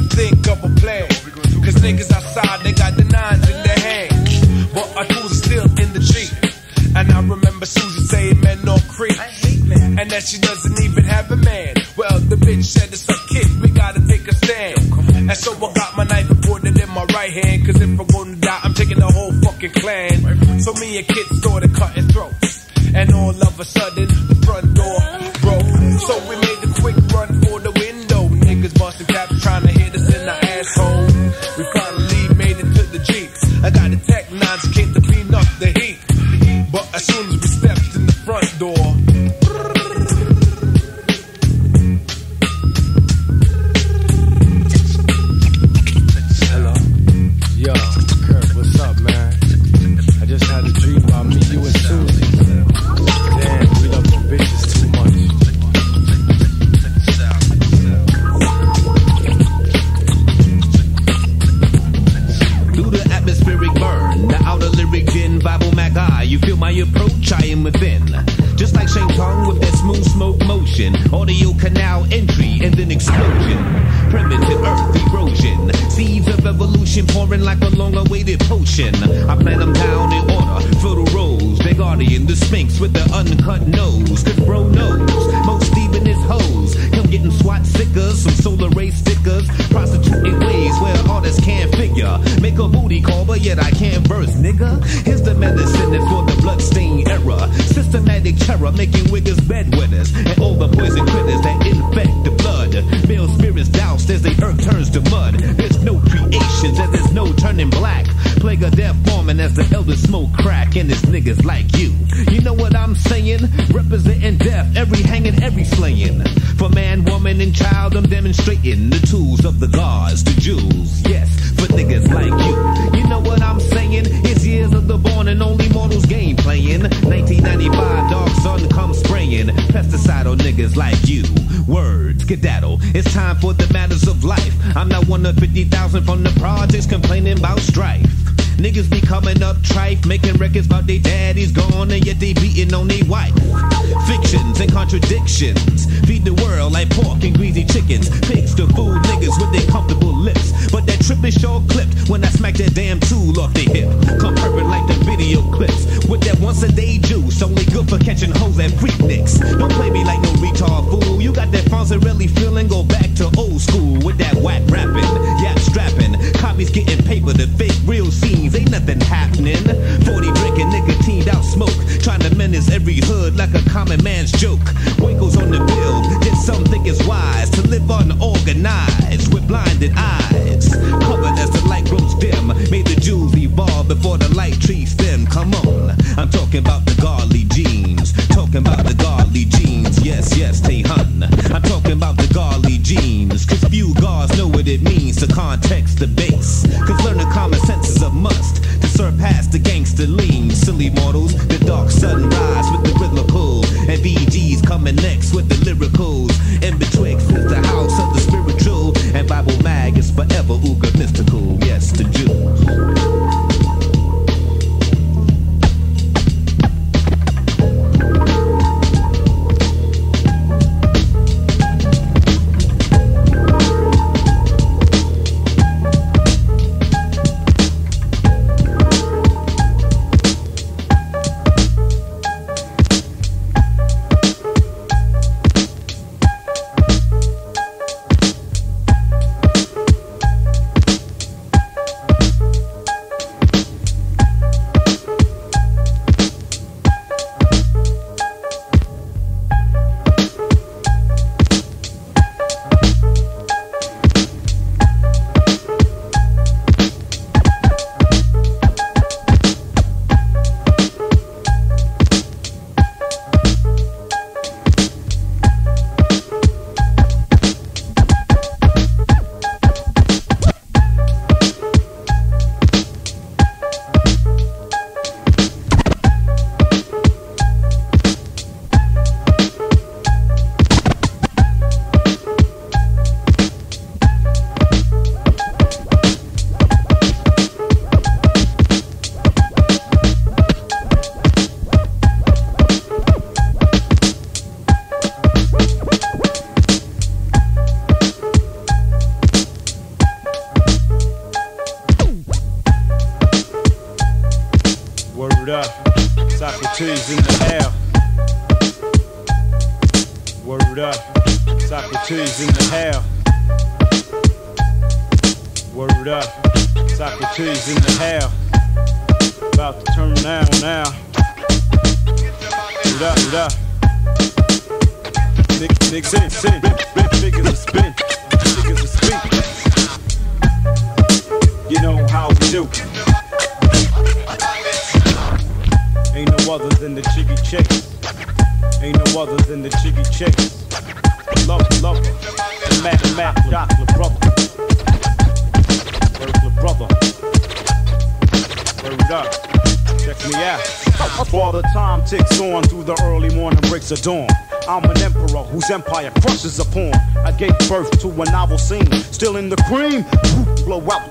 blinded eyes. Covered as the light grows dim. May the jewels evolve before the light trees them. Come on, I'm talking about the godly genes. Talking about the godly genes. Yes, yes, they hun. I'm talking about the godly genes. Cause few gods know what it means to context the base. Cause learning common sense is a must to surpass the gangster lean. Silly mortals, the dark sunrise with the rhythmical. And BG's coming next with the lyricals.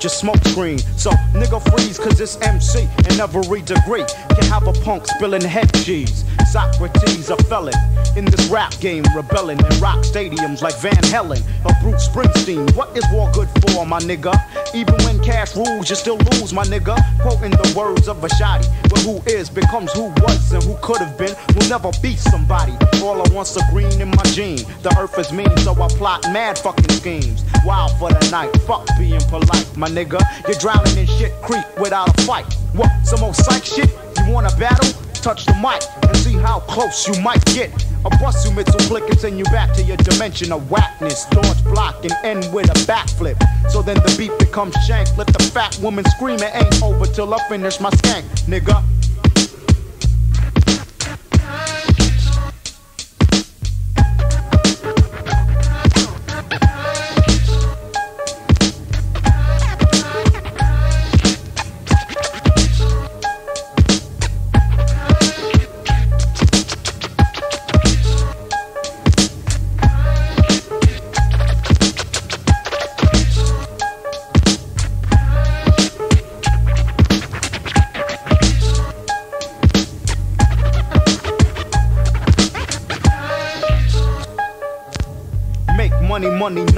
Your smoke screen. So, nigga freeze, cause it's MC in every degree. Can have a punk spilling head cheese. Socrates, a felon in this rap game, rebelling in rock stadiums like Van Halen or Bruce Springsteen. What is war good for, my nigga? Even when cash rules, you still lose, my nigga. Quoting the words of Vashadi, but who is becomes who was and who could have been will never be somebody. All I want's a green in my gene. The earth is mean, so I plot mad fucking schemes. Wild for the night, fuck being polite, my nigga. You're drowning in shit creek without a fight. What, some old psych shit? You wanna battle? Touch the mic and see how close you might get. A bust you mental click and send you back to your dimension of whackness. Dodge block and end with a backflip. So then the beat becomes shank. Let the fat woman scream it ain't over till I finish my skank, nigga.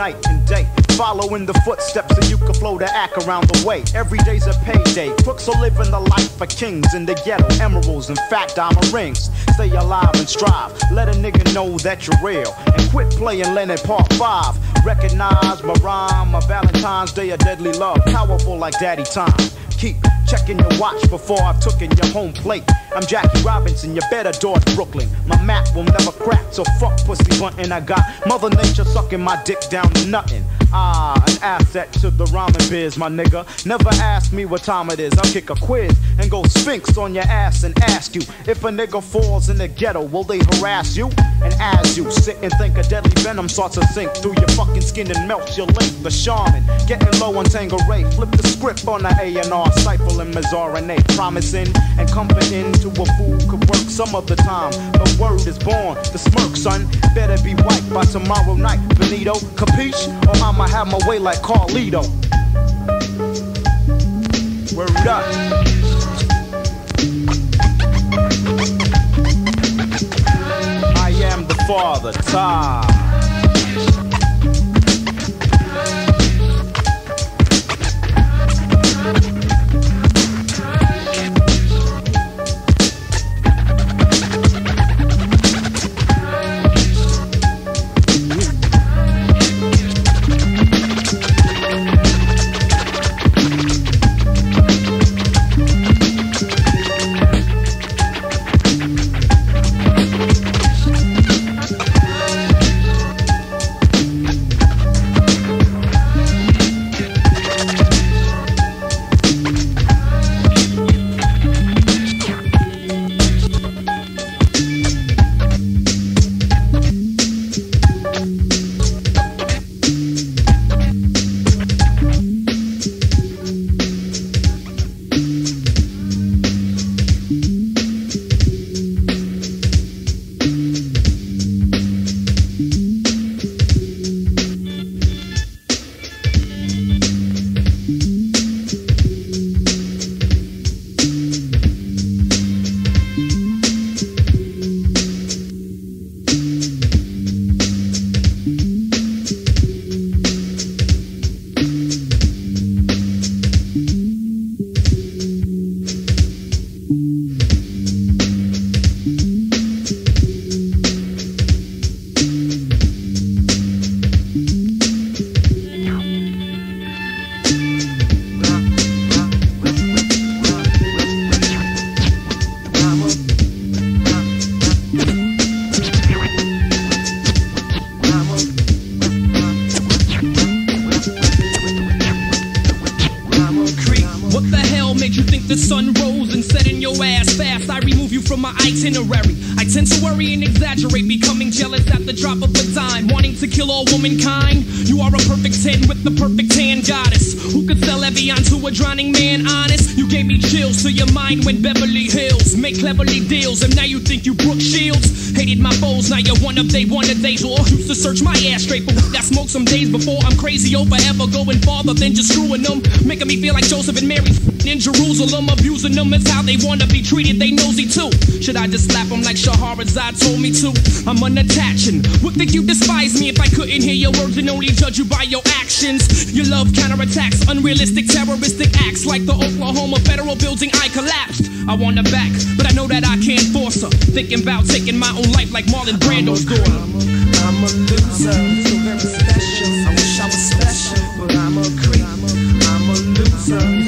Night and day. Follow in the footsteps and you can flow the act around the way. Every day's a payday. Crooks are living the life of kings in the ghetto. Emeralds and fat diamond rings. Stay alive and strive. Let a nigga know that you're real. And quit playing Lennon Part 5. Recognize my rhyme, my Valentine's Day, a deadly love, powerful like daddy time. Keep checking your watch before I've taken your home plate. I'm Jackie Robinson, you better dodge Brooklyn. Map will never crack, so fuck pussy bunting. I got Mother Nature sucking my dick down to nothing. Ah, an asset to the ramen biz, my nigga. Never ask me what time it is. I'll kick a quiz and go sphinx on your ass and ask you if a nigga falls in the ghetto, will they harass you? And as you sit and think a deadly venom starts to sink through your fucking skin and melts your link. The shaman getting low on Tanqueray. Flip the script on the A&R, and Mazarinate. Promising and comforting to a fool could work some of the time. The word is born, the smirk, son. Better be white by tomorrow night, Benito. Capiche? Or I'ma have my way like Carlito. Word up. I am the father, Ty. 62. Should I just slap him like Shaharazad told me to? I'm unattaching. Would think you despise me if I couldn't hear your words and only judge you by your actions. Your love counterattacks unrealistic terroristic acts like the Oklahoma federal building I collapsed. I want her back, but I know that I can't force her. Thinking about taking my own life like Marlon Brando's daughter. I'm a, I'm a loser, so very special. I wish I was special, but I'm a creep. I'm a loser.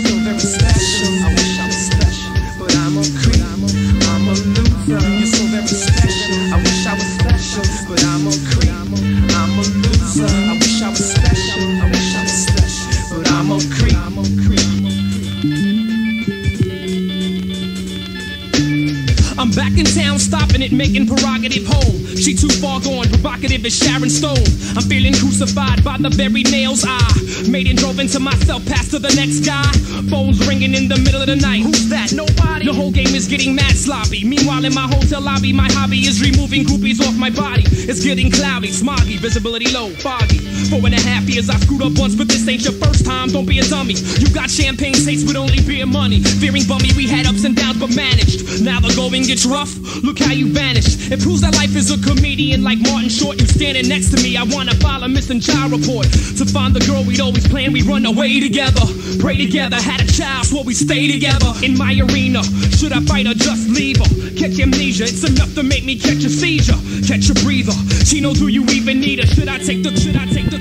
Town, making prerogative home. She too far gone, provocative as Sharon Stone. I'm feeling crucified by the very nails I made and drove into myself, past to the next guy. Phones ringing in the middle of the night. Who's that? Nobody. The whole game is getting mad sloppy. Meanwhile, in my hotel lobby, my hobby is removing groupies off my body. It's getting cloudy, smoggy, visibility low, foggy. Four and a half years, I screwed up once, but this ain't your first time. Don't be a dummy. You got champagne taste with only beer money. Fearing bummy, we had ups and downs, but managed. Now the going gets rough. Look how you vanished. It proves that life is a comedian like Martin Short. You standing next to me. I wanna file a missing child report to find the girl we'd always plan. We run away together, pray together, had a child, swore we stay together in my arena. Should I fight or just leave her? Catch amnesia, it's enough to make me catch a seizure, catch a breather. She knows who you even need her. Should I take the? Should I take the?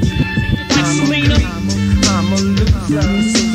Selena. I'm a loser, so very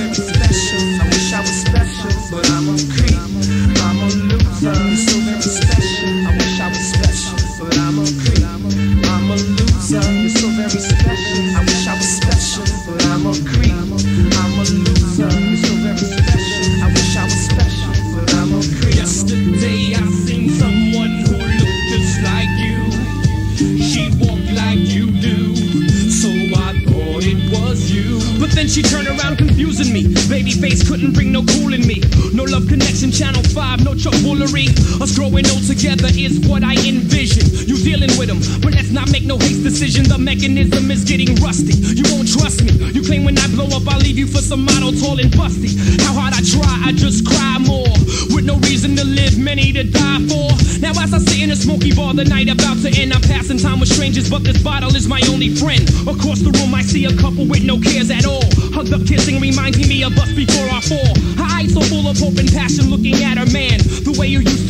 together is what I envision. You dealing with them, but let's not make no haste decision. The mechanism is getting rusty. You won't trust me. You claim when I blow up, I'll leave you for some model tall and busty. How hard I try, I just cry more. With no reason to live, many to die for. Now as I sit in a smoky bar, the night about to end, I'm passing time with strangers, but this bottle is my only friend. Across the room, I see a couple with no cares at all. Hugged up, kissing, reminding me of us before I fall. Her eyes so full of hope and passion, looking at her man. The way you used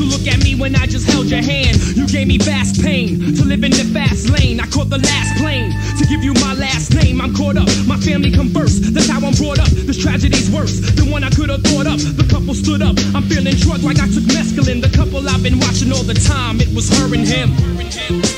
when I just held your hand. You gave me vast pain to live in the fast lane. I caught the last plane to give you my last name. I'm caught up, my family first. That's how I'm brought up. This tragedy's worse than one I could have thought up. The couple stood up. I'm feeling drugged like I took mescaline. The couple I've been watching all the time. It was her and him.